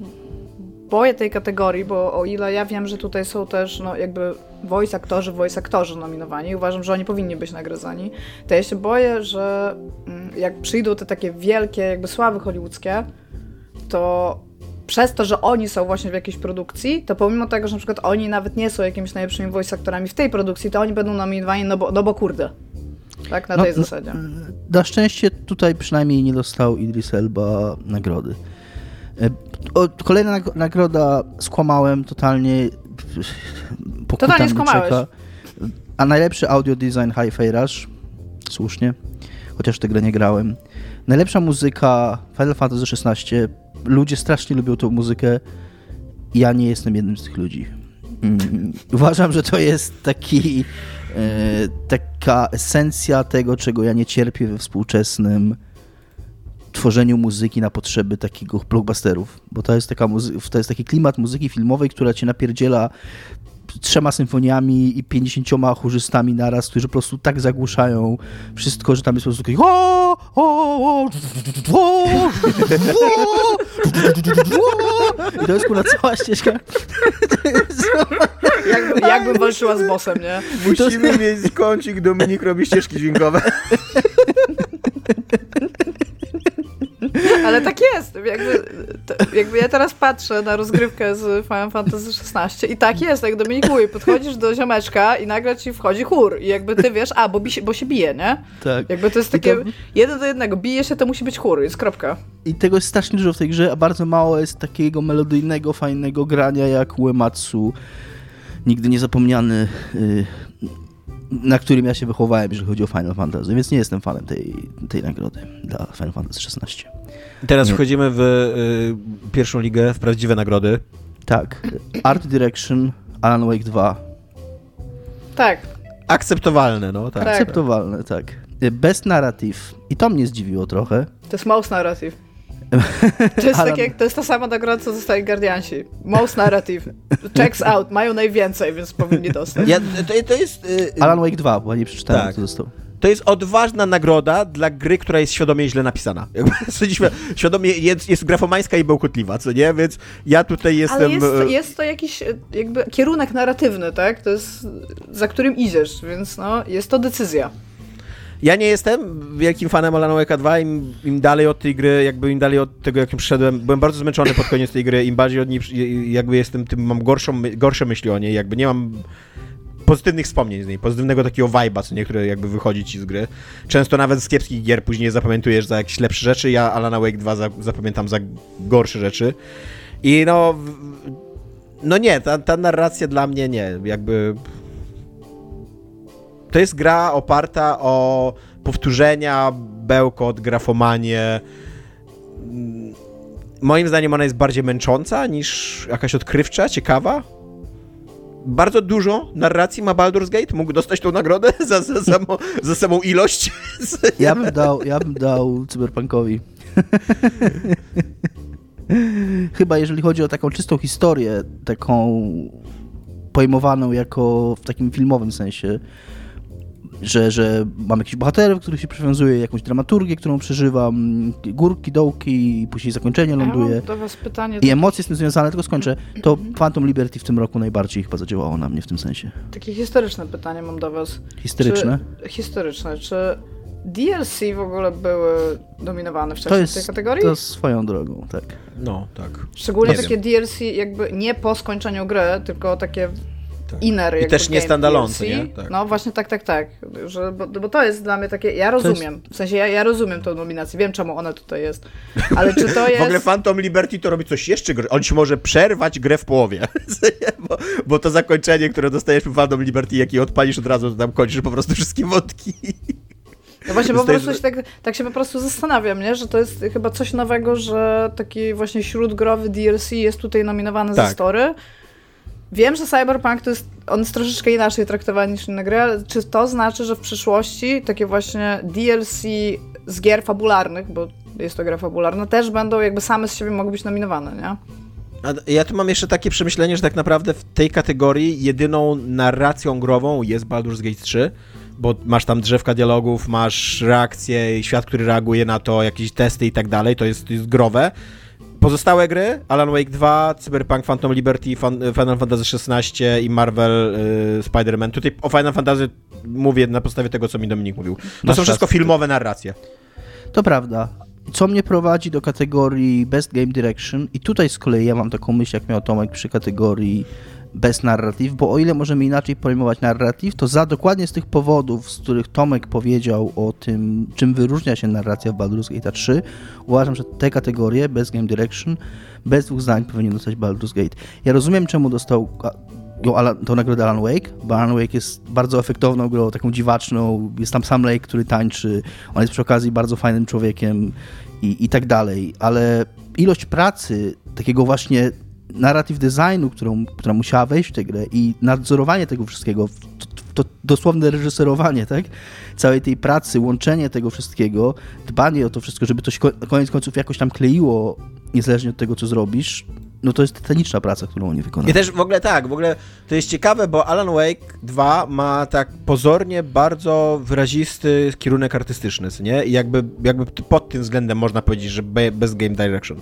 boję tej kategorii, bo o ile ja wiem, że tutaj są też no, jakby voice aktorzy, voice aktorzy nominowani i uważam, że oni powinni być nagradzani, to ja się boję, że mm, jak przyjdą te takie wielkie jakby sławy hollywoodzkie, to przez to, że oni są właśnie w jakiejś produkcji, to pomimo tego, że na przykład oni nawet nie są jakimiś najlepszymi voice aktorami w tej produkcji, to oni będą nominowani, no bo, no bo kurde. Tak, na No, tej no, zasadzie. Na szczęście tutaj przynajmniej nie dostał Idris Elba nagrody. O, kolejna nag- nagroda skłamałem totalnie. Totalnie skłamałeś. czeka. A najlepszy audio design Hi-Fi Rush. Słusznie. Chociaż tę grę nie grałem. Najlepsza muzyka Final Fantasy XVI. Ludzie strasznie lubią tą muzykę. Ja nie jestem jednym z tych ludzi. Mm, Uważam, że to jest taki, e, taka esencja tego, czego ja nie cierpię we współczesnym tworzeniu muzyki na potrzeby takiego blockbusterów, bo to jest, taka muzy- to jest taki klimat muzyki filmowej, która cię napierdziela trzema symfoniami i pięćdziesięcioma chórzystami naraz, którzy po prostu tak zagłuszają wszystko, że tam jest po prostu taki o, o, o, o, i to jest kurwa cała ścieżka. Jakby, jakbym walczyła z bossem, nie? Musimy mieć kącik, Dominik robi ścieżki dźwiękowe. Ale tak jest. Jakby, to, jakby ja teraz patrzę na rozgrywkę z Final Fantasy XVI i tak jest, jak Dominik mówi, podchodzisz do ziomeczka i nagle ci wchodzi chór i jakby ty wiesz, a, bo, bi się, bo się bije, nie? Tak. Jakby to jest takie to- jeden do jednego, bije się, to musi być chór, jest kropka. I tego jest strasznie dużo w tej grze, a bardzo mało jest takiego melodyjnego, fajnego grania jak Uematsu. Nigdy niezapomniany, y, na którym ja się wychowałem, jeżeli chodzi o Final Fantasy, więc nie jestem fanem tej, tej nagrody dla Final Fantasy XVI. Teraz Nie. wchodzimy w y, pierwszą ligę, w prawdziwe nagrody. Tak, Art Direction, Alan Wake 2. Tak. Akceptowalne, no tak. Tak. Akceptowalne, tak. Best Narrative. I to mnie zdziwiło trochę. To jest Most Narrative. To jest, Alan- tak jak, to jest ta sama nagroda, co dostali Guardiansi. Most Narrative. Checks out. Mają najwięcej, więc powinni dostać. Ja, to, to jest... y, Alan Wake 2, bo nie przeczytałem, Tak. kto dostał. To jest odważna nagroda dla gry, która jest świadomie źle napisana. Świadomie jest, jest grafomańska i bełkotliwa, co nie? Więc ja tutaj jestem... Ale jest, e, jest to jakiś e, jakby kierunek narratywny, tak? To jest za którym idziesz, więc no, jest to decyzja. Ja nie jestem wielkim fanem Alan Wake'a 2, im, im dalej od tej gry, jakby im dalej od tego, jakim przyszedłem, byłem bardzo zmęczony pod koniec tej gry, im bardziej od niej, jakby jestem, tym mam gorszą, gorsze myśli o niej, jakby nie mam pozytywnych wspomnień z niej, pozytywnego takiego vibe'a, co niektóre jakby wychodzi ci z gry. Często nawet z kiepskich gier później zapamiętujesz za jakieś lepsze rzeczy, ja Alana Wake 2 za, zapamiętam za gorsze rzeczy. I no, no nie, ta, ta narracja dla mnie nie, jakby... To jest gra oparta o powtórzenia, bełkot, grafomanie. Mm, Moim zdaniem ona jest bardziej męcząca niż jakaś odkrywcza, ciekawa. Bardzo dużo narracji ma Baldur's Gate. Mógł dostać tą nagrodę za, za, za samą ilość. Ja bym dał, ja bym dał Cyberpunkowi. Chyba jeżeli chodzi o taką czystą historię, taką pojmowaną jako w takim filmowym sensie, że, że mam jakichś bohaterów, których się przywiązuje, jakąś dramaturgię, którą przeżywam, górki, dołki, i później zakończenie Ja ląduje. mam do was pytanie, I emocje z tym związane, tylko skończę. To Phantom Liberty w tym roku najbardziej chyba zadziałało na mnie w tym sensie. takie historyczne pytanie mam do was. Historyczne. Czy, historyczne. Czy DLC w ogóle były dominowane To wcześniej w jest tej kategorii? to swoją drogą, tak. No, tak. Szczególnie Nie takie DLC jakby nie po skończeniu gry, tylko takie Tak. inner I też nie standalone, nie? Tak. No właśnie tak, tak, tak. Że, bo, bo to jest dla mnie takie, ja rozumiem, w sensie ja, ja rozumiem tą nominację, wiem czemu ona tutaj jest, ale czy to jest... W ogóle Phantom Liberty to robi coś jeszcze. gr- On ci może przerwać grę w połowie. bo, bo to zakończenie, które dostajesz w Phantom Liberty, jak je odpalisz od razu, to tam kończysz po prostu wszystkie wątki. No właśnie, po prostu się tak, tak się po prostu zastanawiam, nie? że to jest chyba coś nowego, że taki właśnie śródgrowy DLC jest tutaj nominowany tak. za story. Wiem, że Cyberpunk to jest, on jest troszeczkę inaczej traktowany niż inne gry, ale czy to znaczy, że w przyszłości takie właśnie DLC z gier fabularnych, bo jest to gra fabularna, też będą jakby same z siebie mogły być nominowane, nie? Ja tu mam jeszcze takie przemyślenie, że tak naprawdę w tej kategorii jedyną narracją grową jest Baldur's Gate 3, bo masz tam drzewka dialogów, masz reakcje świat, który reaguje na to, jakieś testy i tak dalej, to jest, to jest growe. Pozostałe gry, Alan Wake 2, Cyberpunk Phantom Liberty, Final Fantasy XVI i Marvel y, Spider-Man. Tutaj o Final Fantasy mówię na podstawie tego, co mi Dominik mówił. To Masz są wszystko filmowe narracje. To prawda, co mnie prowadzi do kategorii Best Game Direction i tutaj z kolei ja mam taką myśl, jak miał Tomek przy kategorii Best Narrative, bo o ile możemy inaczej pojmować narrative, to za dokładnie z tych powodów, z których Tomek powiedział o tym, czym wyróżnia się narracja w Baldur's Gate 3, uważam, że te kategorie Best Game Direction bez dwóch zdań powinien dostać Baldur's Gate. Ja rozumiem, czemu dostał tą nagrodę Alan Wake, bo Alan Wake jest bardzo efektowną grą, taką dziwaczną, jest tam sam Lake, który tańczy, on jest przy okazji bardzo fajnym człowiekiem i, i tak dalej, ale ilość pracy, takiego właśnie narrative designu, którą, która musiała wejść w tę grę i nadzorowanie tego wszystkiego, to, to dosłowne reżyserowanie, tak? Całej tej pracy, łączenie tego wszystkiego, dbanie o to wszystko, żeby to się koniec końców jakoś tam kleiło, niezależnie od tego, co zrobisz, no to jest tytaniczna praca, którą oni wykonują. I też w ogóle tak, w ogóle to jest ciekawe, bo Alan Wake 2 ma tak pozornie bardzo wyrazisty kierunek artystyczny, nie? I jakby, jakby pod tym względem można powiedzieć, że bez game direction.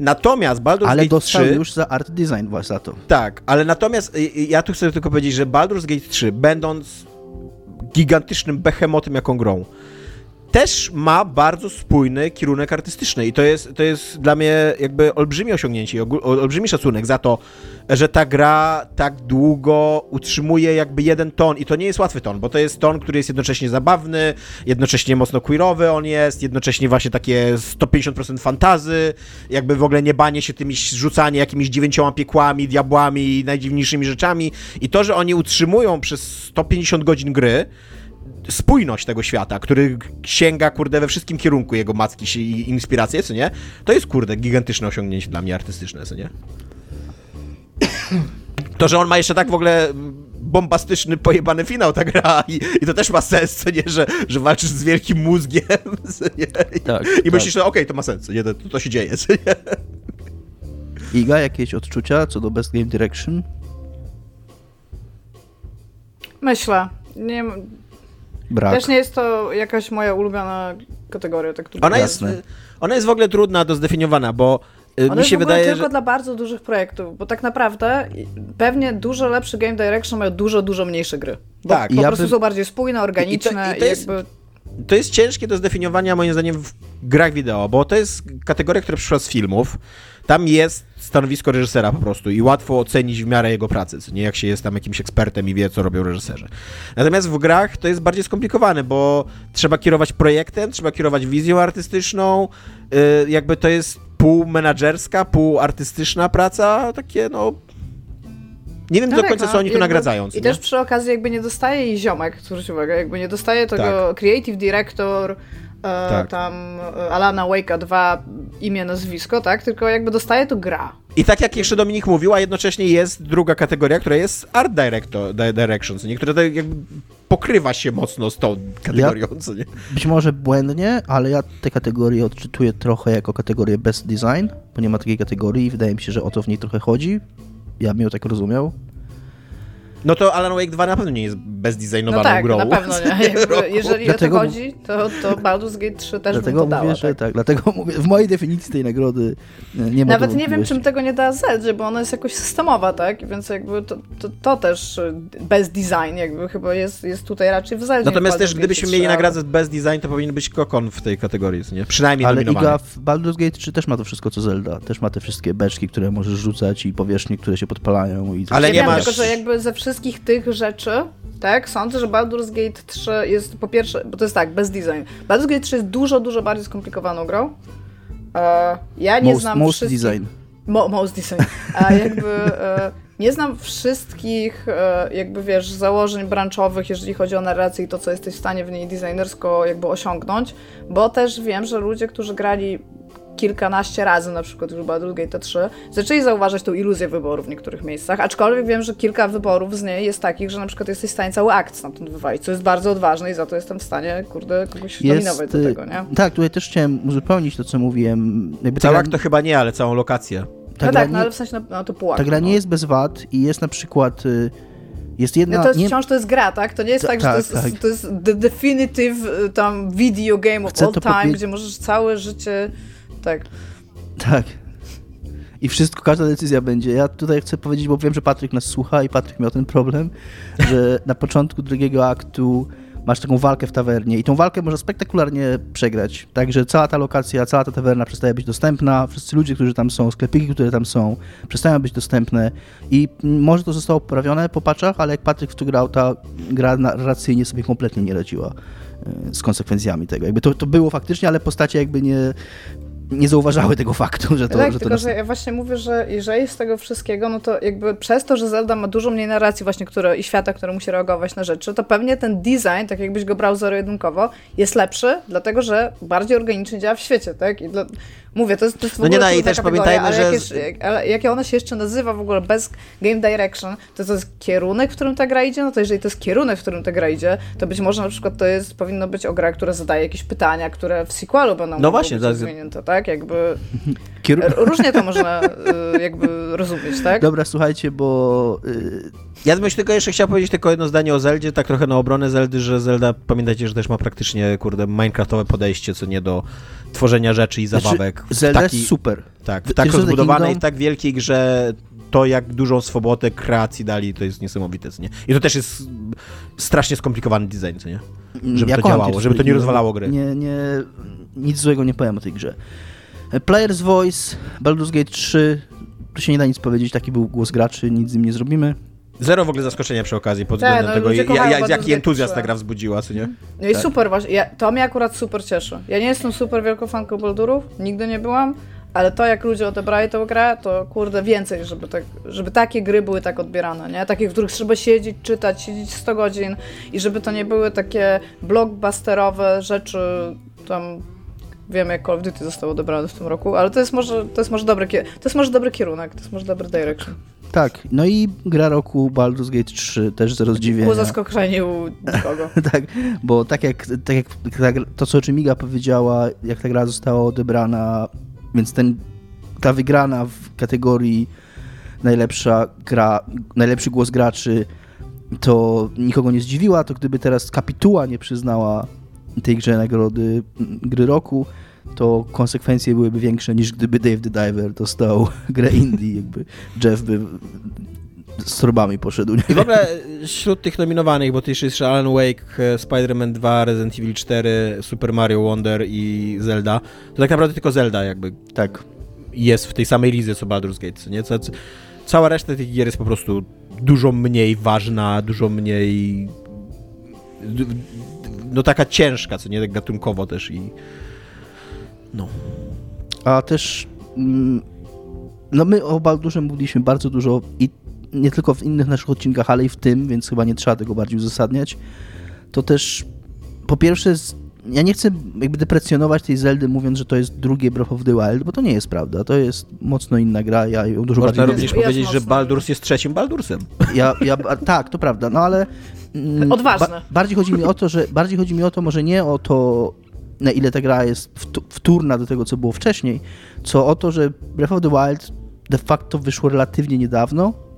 Natomiast Baldur's ale Gate 3... Ale już za art design właśnie za to. Tak, ale natomiast ja tu chcę tylko powiedzieć, że Baldur's Gate 3, będąc gigantycznym behemotem jaką grą, też ma bardzo spójny kierunek artystyczny i to jest, to jest dla mnie jakby olbrzymie osiągnięcie, olbrzymi szacunek za to, że ta gra tak długo utrzymuje jakby jeden ton i to nie jest łatwy ton, bo to jest ton, który jest jednocześnie zabawny, jednocześnie mocno queerowy on jest, jednocześnie właśnie takie 150% fantazy, jakby w ogóle nie banie się tymi rzucanie jakimiś dziewięcioma piekłami, diabłami, najdziwniejszymi rzeczami i to, że oni utrzymują przez 150 godzin gry spójność tego świata, który sięga, kurde, we wszystkim kierunku jego macki i inspiracje, co nie? To jest, kurde, gigantyczne osiągnięcie dla mnie artystyczne, co nie? To, że on ma jeszcze tak w ogóle bombastyczny, pojebany finał ta gra i, i to też ma sens, co nie, że, że walczysz z wielkim mózgiem, nie? I, tak, i tak. myślisz, że okej, okay, to ma sens, co nie? To, to się dzieje, co nie? Iga, jakieś odczucia co do Best Game Direction? Myślę. Nie, brak. Też nie jest to jakaś moja ulubiona kategoria. Tak ona, jest, ona jest w ogóle trudna do zdefiniowania, bo y, ona mi się wydaje, tylko że... dla bardzo dużych projektów, bo tak naprawdę pewnie dużo lepszy game direction mają dużo, dużo mniejsze gry. Bo tak. po ja prostu by... są bardziej spójne, organiczne i, to, i to jest... jakby to jest ciężkie do zdefiniowania moim zdaniem w grach wideo, bo to jest kategoria, która przyszła z filmów. Tam jest stanowisko reżysera po prostu i łatwo ocenić w miarę jego pracy, nie jak się jest tam jakimś ekspertem i wie, co robią reżyserzy. Natomiast w grach to jest bardziej skomplikowane, bo trzeba kierować projektem, trzeba kierować wizją artystyczną, yy, jakby to jest pół menadżerska, pół artystyczna praca, takie no nie wiem no do tak, końca, co oni tu nagradzają. I nie? też przy okazji jakby nie dostaje jej ziomek, zwróć uwagę, jakby nie dostaje tego tak. creative director, E, tak. tam e, Alana Wake'a 2 imię, nazwisko, tak? Tylko jakby dostaje to gra. I tak jak jeszcze Dominik mówił, a jednocześnie jest druga kategoria, która jest Art director, Directions, nie? która tak jakby pokrywa się mocno z tą kategorią, ja, co nie? Być może błędnie, ale ja tę kategorię odczytuję trochę jako kategorię Best Design, bo nie ma takiej kategorii i wydaje mi się, że o to w niej trochę chodzi. Ja bym tak rozumiał. No to Alan Wake 2 na pewno nie jest bezdesignowaną no tak, grą. na pewno nie. Jakby, jeżeli dlatego, o to chodzi, to, to Baldur's Gate 3 też dlatego bym to mówię, że tak. tak. Dlatego mówię, w mojej definicji tej nagrody e, nie ma Nawet nie wiem, czym tego nie da Zeldzie, bo ona jest jakoś systemowa, tak? Więc jakby to, to, to też e, bez design jakby chyba jest, jest tutaj raczej w Zeldzie. Natomiast też gdybyśmy mieli nagrodę bez design, to powinien być Kokon w tej kategorii, nie? Przynajmniej Ale Iga w Baldur's Gate 3 też ma to wszystko, co Zelda. Też ma te wszystkie beczki, które możesz rzucać i powierzchnie, które się podpalają. I Ale nie, ma. masz... Tylko, że jakby ze wszystkich tych rzeczy tak? Sądzę, że Baldur's Gate 3 jest po pierwsze, bo to jest tak, bez design. Baldur's Gate 3 jest dużo, dużo bardziej skomplikowaną grą. E, ja nie most, znam most design. Mo, most design. A jakby... E, nie znam wszystkich, e, jakby wiesz, założeń branżowych, jeżeli chodzi o narrację i to, co jesteś w stanie w niej designersko jakby osiągnąć, bo też wiem, że ludzie, którzy grali kilkanaście razy, na przykład już Baldur's Gate 3, zaczęli zauważać tą iluzję wyboru w niektórych miejscach, aczkolwiek wiem, że kilka wyborów z niej jest takich, że na przykład jesteś w stanie cały akt stamtąd wywalić, co jest bardzo odważne i za to jestem w stanie, kurde, kogoś jest, dominować do y, tego, nie? Tak, tutaj też chciałem uzupełnić to, co mówiłem. Jakby cały akt to chyba nie, ale całą lokację. Ta no tak, nie, no ale w sensie, no, no to pół Ta gra nie no. jest bez wad i jest na przykład... Y, jest jedna... No to jest nie... wciąż to jest gra, tak? To nie jest tak, tak że to tak, jest, tak. to jest the definitive y, tam video game of Chcę all time, gdzie możesz całe życie... Tak. Tak. I wszystko, każda decyzja będzie. Ja tutaj chcę powiedzieć, bo wiem, że Patryk nas słucha i Patryk miał ten problem, że na początku drugiego aktu masz taką walkę w tawernie i tą walkę można spektakularnie przegrać. Także cała ta lokacja, cała ta tawerna przestaje być dostępna, wszyscy ludzie, którzy tam są, sklepiki, które tam są, przestają być dostępne i może to zostało poprawione po paczach, ale jak Patryk w to grał, ta gra narracyjnie sobie kompletnie nie radziła e, z konsekwencjami tego. Jakby to, to było faktycznie, ale postacie jakby nie, nie zauważały tego faktu, że to... Tak, że tylko to że ja właśnie mówię, że jeżeli z tego wszystkiego, no to jakby przez to, że Zelda ma dużo mniej narracji właśnie które, i świata, które musi reagować na rzeczy, to pewnie ten design, tak jakbyś go brał zero-jedynkowo, jest lepszy, dlatego że bardziej organicznie działa w świecie, tak? I dla, Mówię, to jest, to jest w No nie, no i też pamiętajmy, że... Jak, ale jak ona się jeszcze nazywa w ogóle bez game direction, to to jest kierunek, w którym ta gra idzie? No to jeżeli to jest kierunek, w którym ta gra idzie, to być może na przykład to jest, powinno być o gra, która zadaje jakieś pytania, które w sequelu będą no właśnie, być zmienięte, tak? Jakby... Różnie to można y, jakby rozumieć, tak? Dobra, słuchajcie, bo... Y, ja bym tylko jeszcze chciał powiedzieć tylko jedno zdanie o Zeldzie, tak trochę na obronę Zeldy, że Zelda, pamiętajcie, że też ma praktycznie, kurde, minecraftowe podejście, co nie do tworzenia rzeczy i znaczy, zabawek. Znaczy, Zelda taki, jest super. Tak, w tak rozbudowanej, w tak wielkiej grze to, jak dużą swobodę kreacji dali, to jest niesamowite, nie? I to też jest strasznie skomplikowany design, co nie? Żeby ja to działało, żeby to nie rozwalało gry. Nie, nie, nic złego nie powiem o tej grze. Player's Voice, Baldur's Gate 3, tu się nie da nic powiedzieć, taki był głos graczy, nic z nim nie zrobimy. Zero w ogóle zaskoczenia przy okazji pod tak, względem no, tego, ja, ja, jaki entuzjazm ta gra wzbudziła, co nie? No i tak. super, właśnie. Ja, to mnie akurat super cieszy. Ja nie jestem super wielką fanką Baldurów, nigdy nie byłam, ale to jak ludzie odebrali tę grę, to kurde więcej, żeby, tak, żeby takie gry były tak odbierane, nie? Takie, w których trzeba siedzieć, czytać, siedzieć 100 godzin i żeby to nie były takie blockbusterowe rzeczy tam Wiem, jak Call of Duty zostało odebrane w tym roku, ale to jest może, to jest może, dobry, to jest może dobry kierunek, to jest może dobry direction. Tak, no i gra roku Baldur's Gate 3 też ze zdziwienia. Było zaskoczenie u nikogo. tak, bo tak jak, tak jak to, co Czymiga powiedziała, jak ta gra została odebrana, więc ten, ta wygrana w kategorii najlepsza gra, najlepszy głos graczy, to nikogo nie zdziwiła, to gdyby teraz Kapituła nie przyznała tej grze nagrody gry roku, to konsekwencje byłyby większe niż gdyby Dave the Diver dostał grę indie, jakby Jeff by z torbami poszedł. Nie? I w ogóle wśród tych nominowanych, bo to jeszcze jest Alan Wake, Spider-Man 2, Resident Evil 4, Super Mario Wonder i Zelda, to tak naprawdę tylko Zelda jakby tak jest w tej samej lidze co Baldur's Gate, nie? Cała reszta tych gier jest po prostu dużo mniej ważna, dużo mniej no taka ciężka, co nie tak gatunkowo też i no. A też mm, no my o Baldurze mówiliśmy bardzo dużo i nie tylko w innych naszych odcinkach, ale i w tym, więc chyba nie trzeba tego bardziej uzasadniać. To też po pierwsze ja nie chcę jakby deprecjonować tej Zeldy mówiąc, że to jest drugie Breath of the Wild, bo to nie jest prawda. To jest mocno inna gra. Ja ją dużo Można bardziej... również powiedzieć, że Baldurs jest trzecim Baldursem. Ja, ja, tak, to prawda, no ale... Mm, Odważne. Ba bardziej chodzi mi o to, że bardziej chodzi mi o to może nie o to, na ile ta gra jest wtórna do tego, co było wcześniej, co o to, że Breath of the Wild de facto wyszło relatywnie niedawno,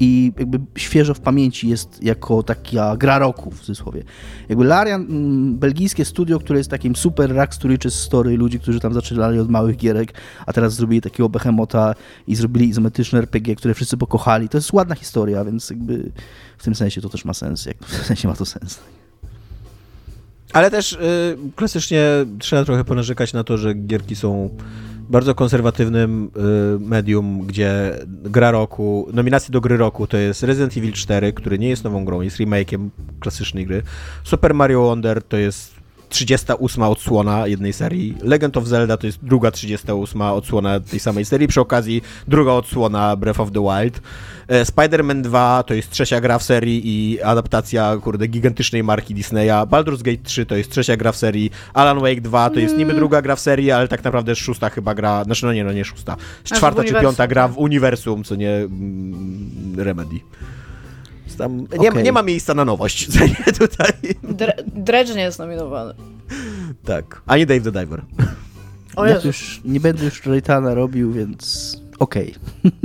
i jakby świeżo w pamięci jest jako taka gra roku w cudzysłowie. Jakby Larian, belgijskie studio, które jest takim super rock z story ludzi, którzy tam zaczynali od małych gierek, a teraz zrobili takiego behemota i zrobili izometryczne RPG, które wszyscy pokochali. To jest ładna historia, więc jakby w tym sensie to też ma sens, jak w sensie ma to sens. Ale też y, klasycznie trzeba trochę ponarzekać na to, że gierki są bardzo konserwatywnym y, medium, gdzie gra roku, nominacje do gry roku to jest Resident Evil 4, który nie jest nową grą, jest remake'iem klasycznej gry. Super Mario Wonder to jest 38 odsłona jednej serii. Legend of Zelda to jest druga 38 odsłona tej samej serii. Przy okazji druga odsłona Breath of the Wild. E, Spider-Man 2 to jest trzecia gra w serii i adaptacja, kurde, gigantycznej marki Disneya. Baldur's Gate 3 to jest trzecia gra w serii. Alan Wake 2 to jest niby druga gra w serii, ale tak naprawdę szósta chyba gra, znaczy no nie, no nie szósta. Czwarta czy piąta gra tak. w uniwersum, co nie mm, Remedy. Więc Tam nie, Okej. nie ma miejsca na nowość, tutaj. Dre- Dredge nie jest nominowany. Tak. Ani Dave the Diver. O Ja już nie będę już Raytana robił, więc okej.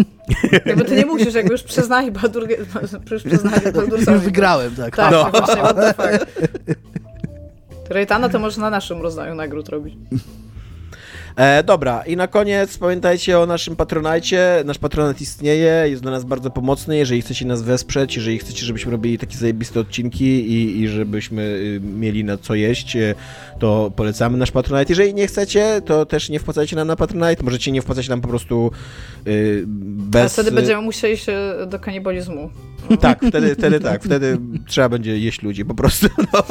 jakby ty nie musisz, jakby już przyznali Baldur, już przyznali Już wygrałem, tak. Tak, No. właśnie, what the fuck. Rejtana to może na naszym rozdaniu nagród robić. E, dobra, i na koniec pamiętajcie o naszym patronajcie. Nasz patronat istnieje, jest dla nas bardzo pomocny. Jeżeli chcecie nas wesprzeć, jeżeli chcecie, żebyśmy robili takie zajebiste odcinki i, i żebyśmy y, mieli na co jeść, y, to polecamy nasz patronite. Jeżeli nie chcecie, to też nie wpłacajcie nam na patronite. Możecie nie wpłacać nam po prostu y, bez... A wtedy będziemy musieli się do kanibalizmu. Tak, wtedy, wtedy tak, wtedy trzeba będzie jeść ludzi po prostu. No,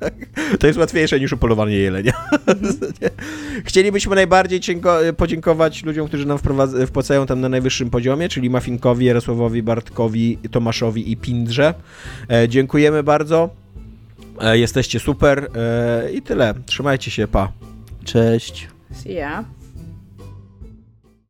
tak. To jest łatwiejsze niż upolowanie jelenia. Chcielibyśmy najbardziej dzięko- podziękować ludziom, którzy nam wpłacają tam na najwyższym poziomie, czyli Mafinkowi, Jarosławowi, Bartkowi, Tomaszowi i Pindrze. E, dziękujemy bardzo. E, jesteście super. E, I tyle. Trzymajcie się, pa. Cześć. See ya.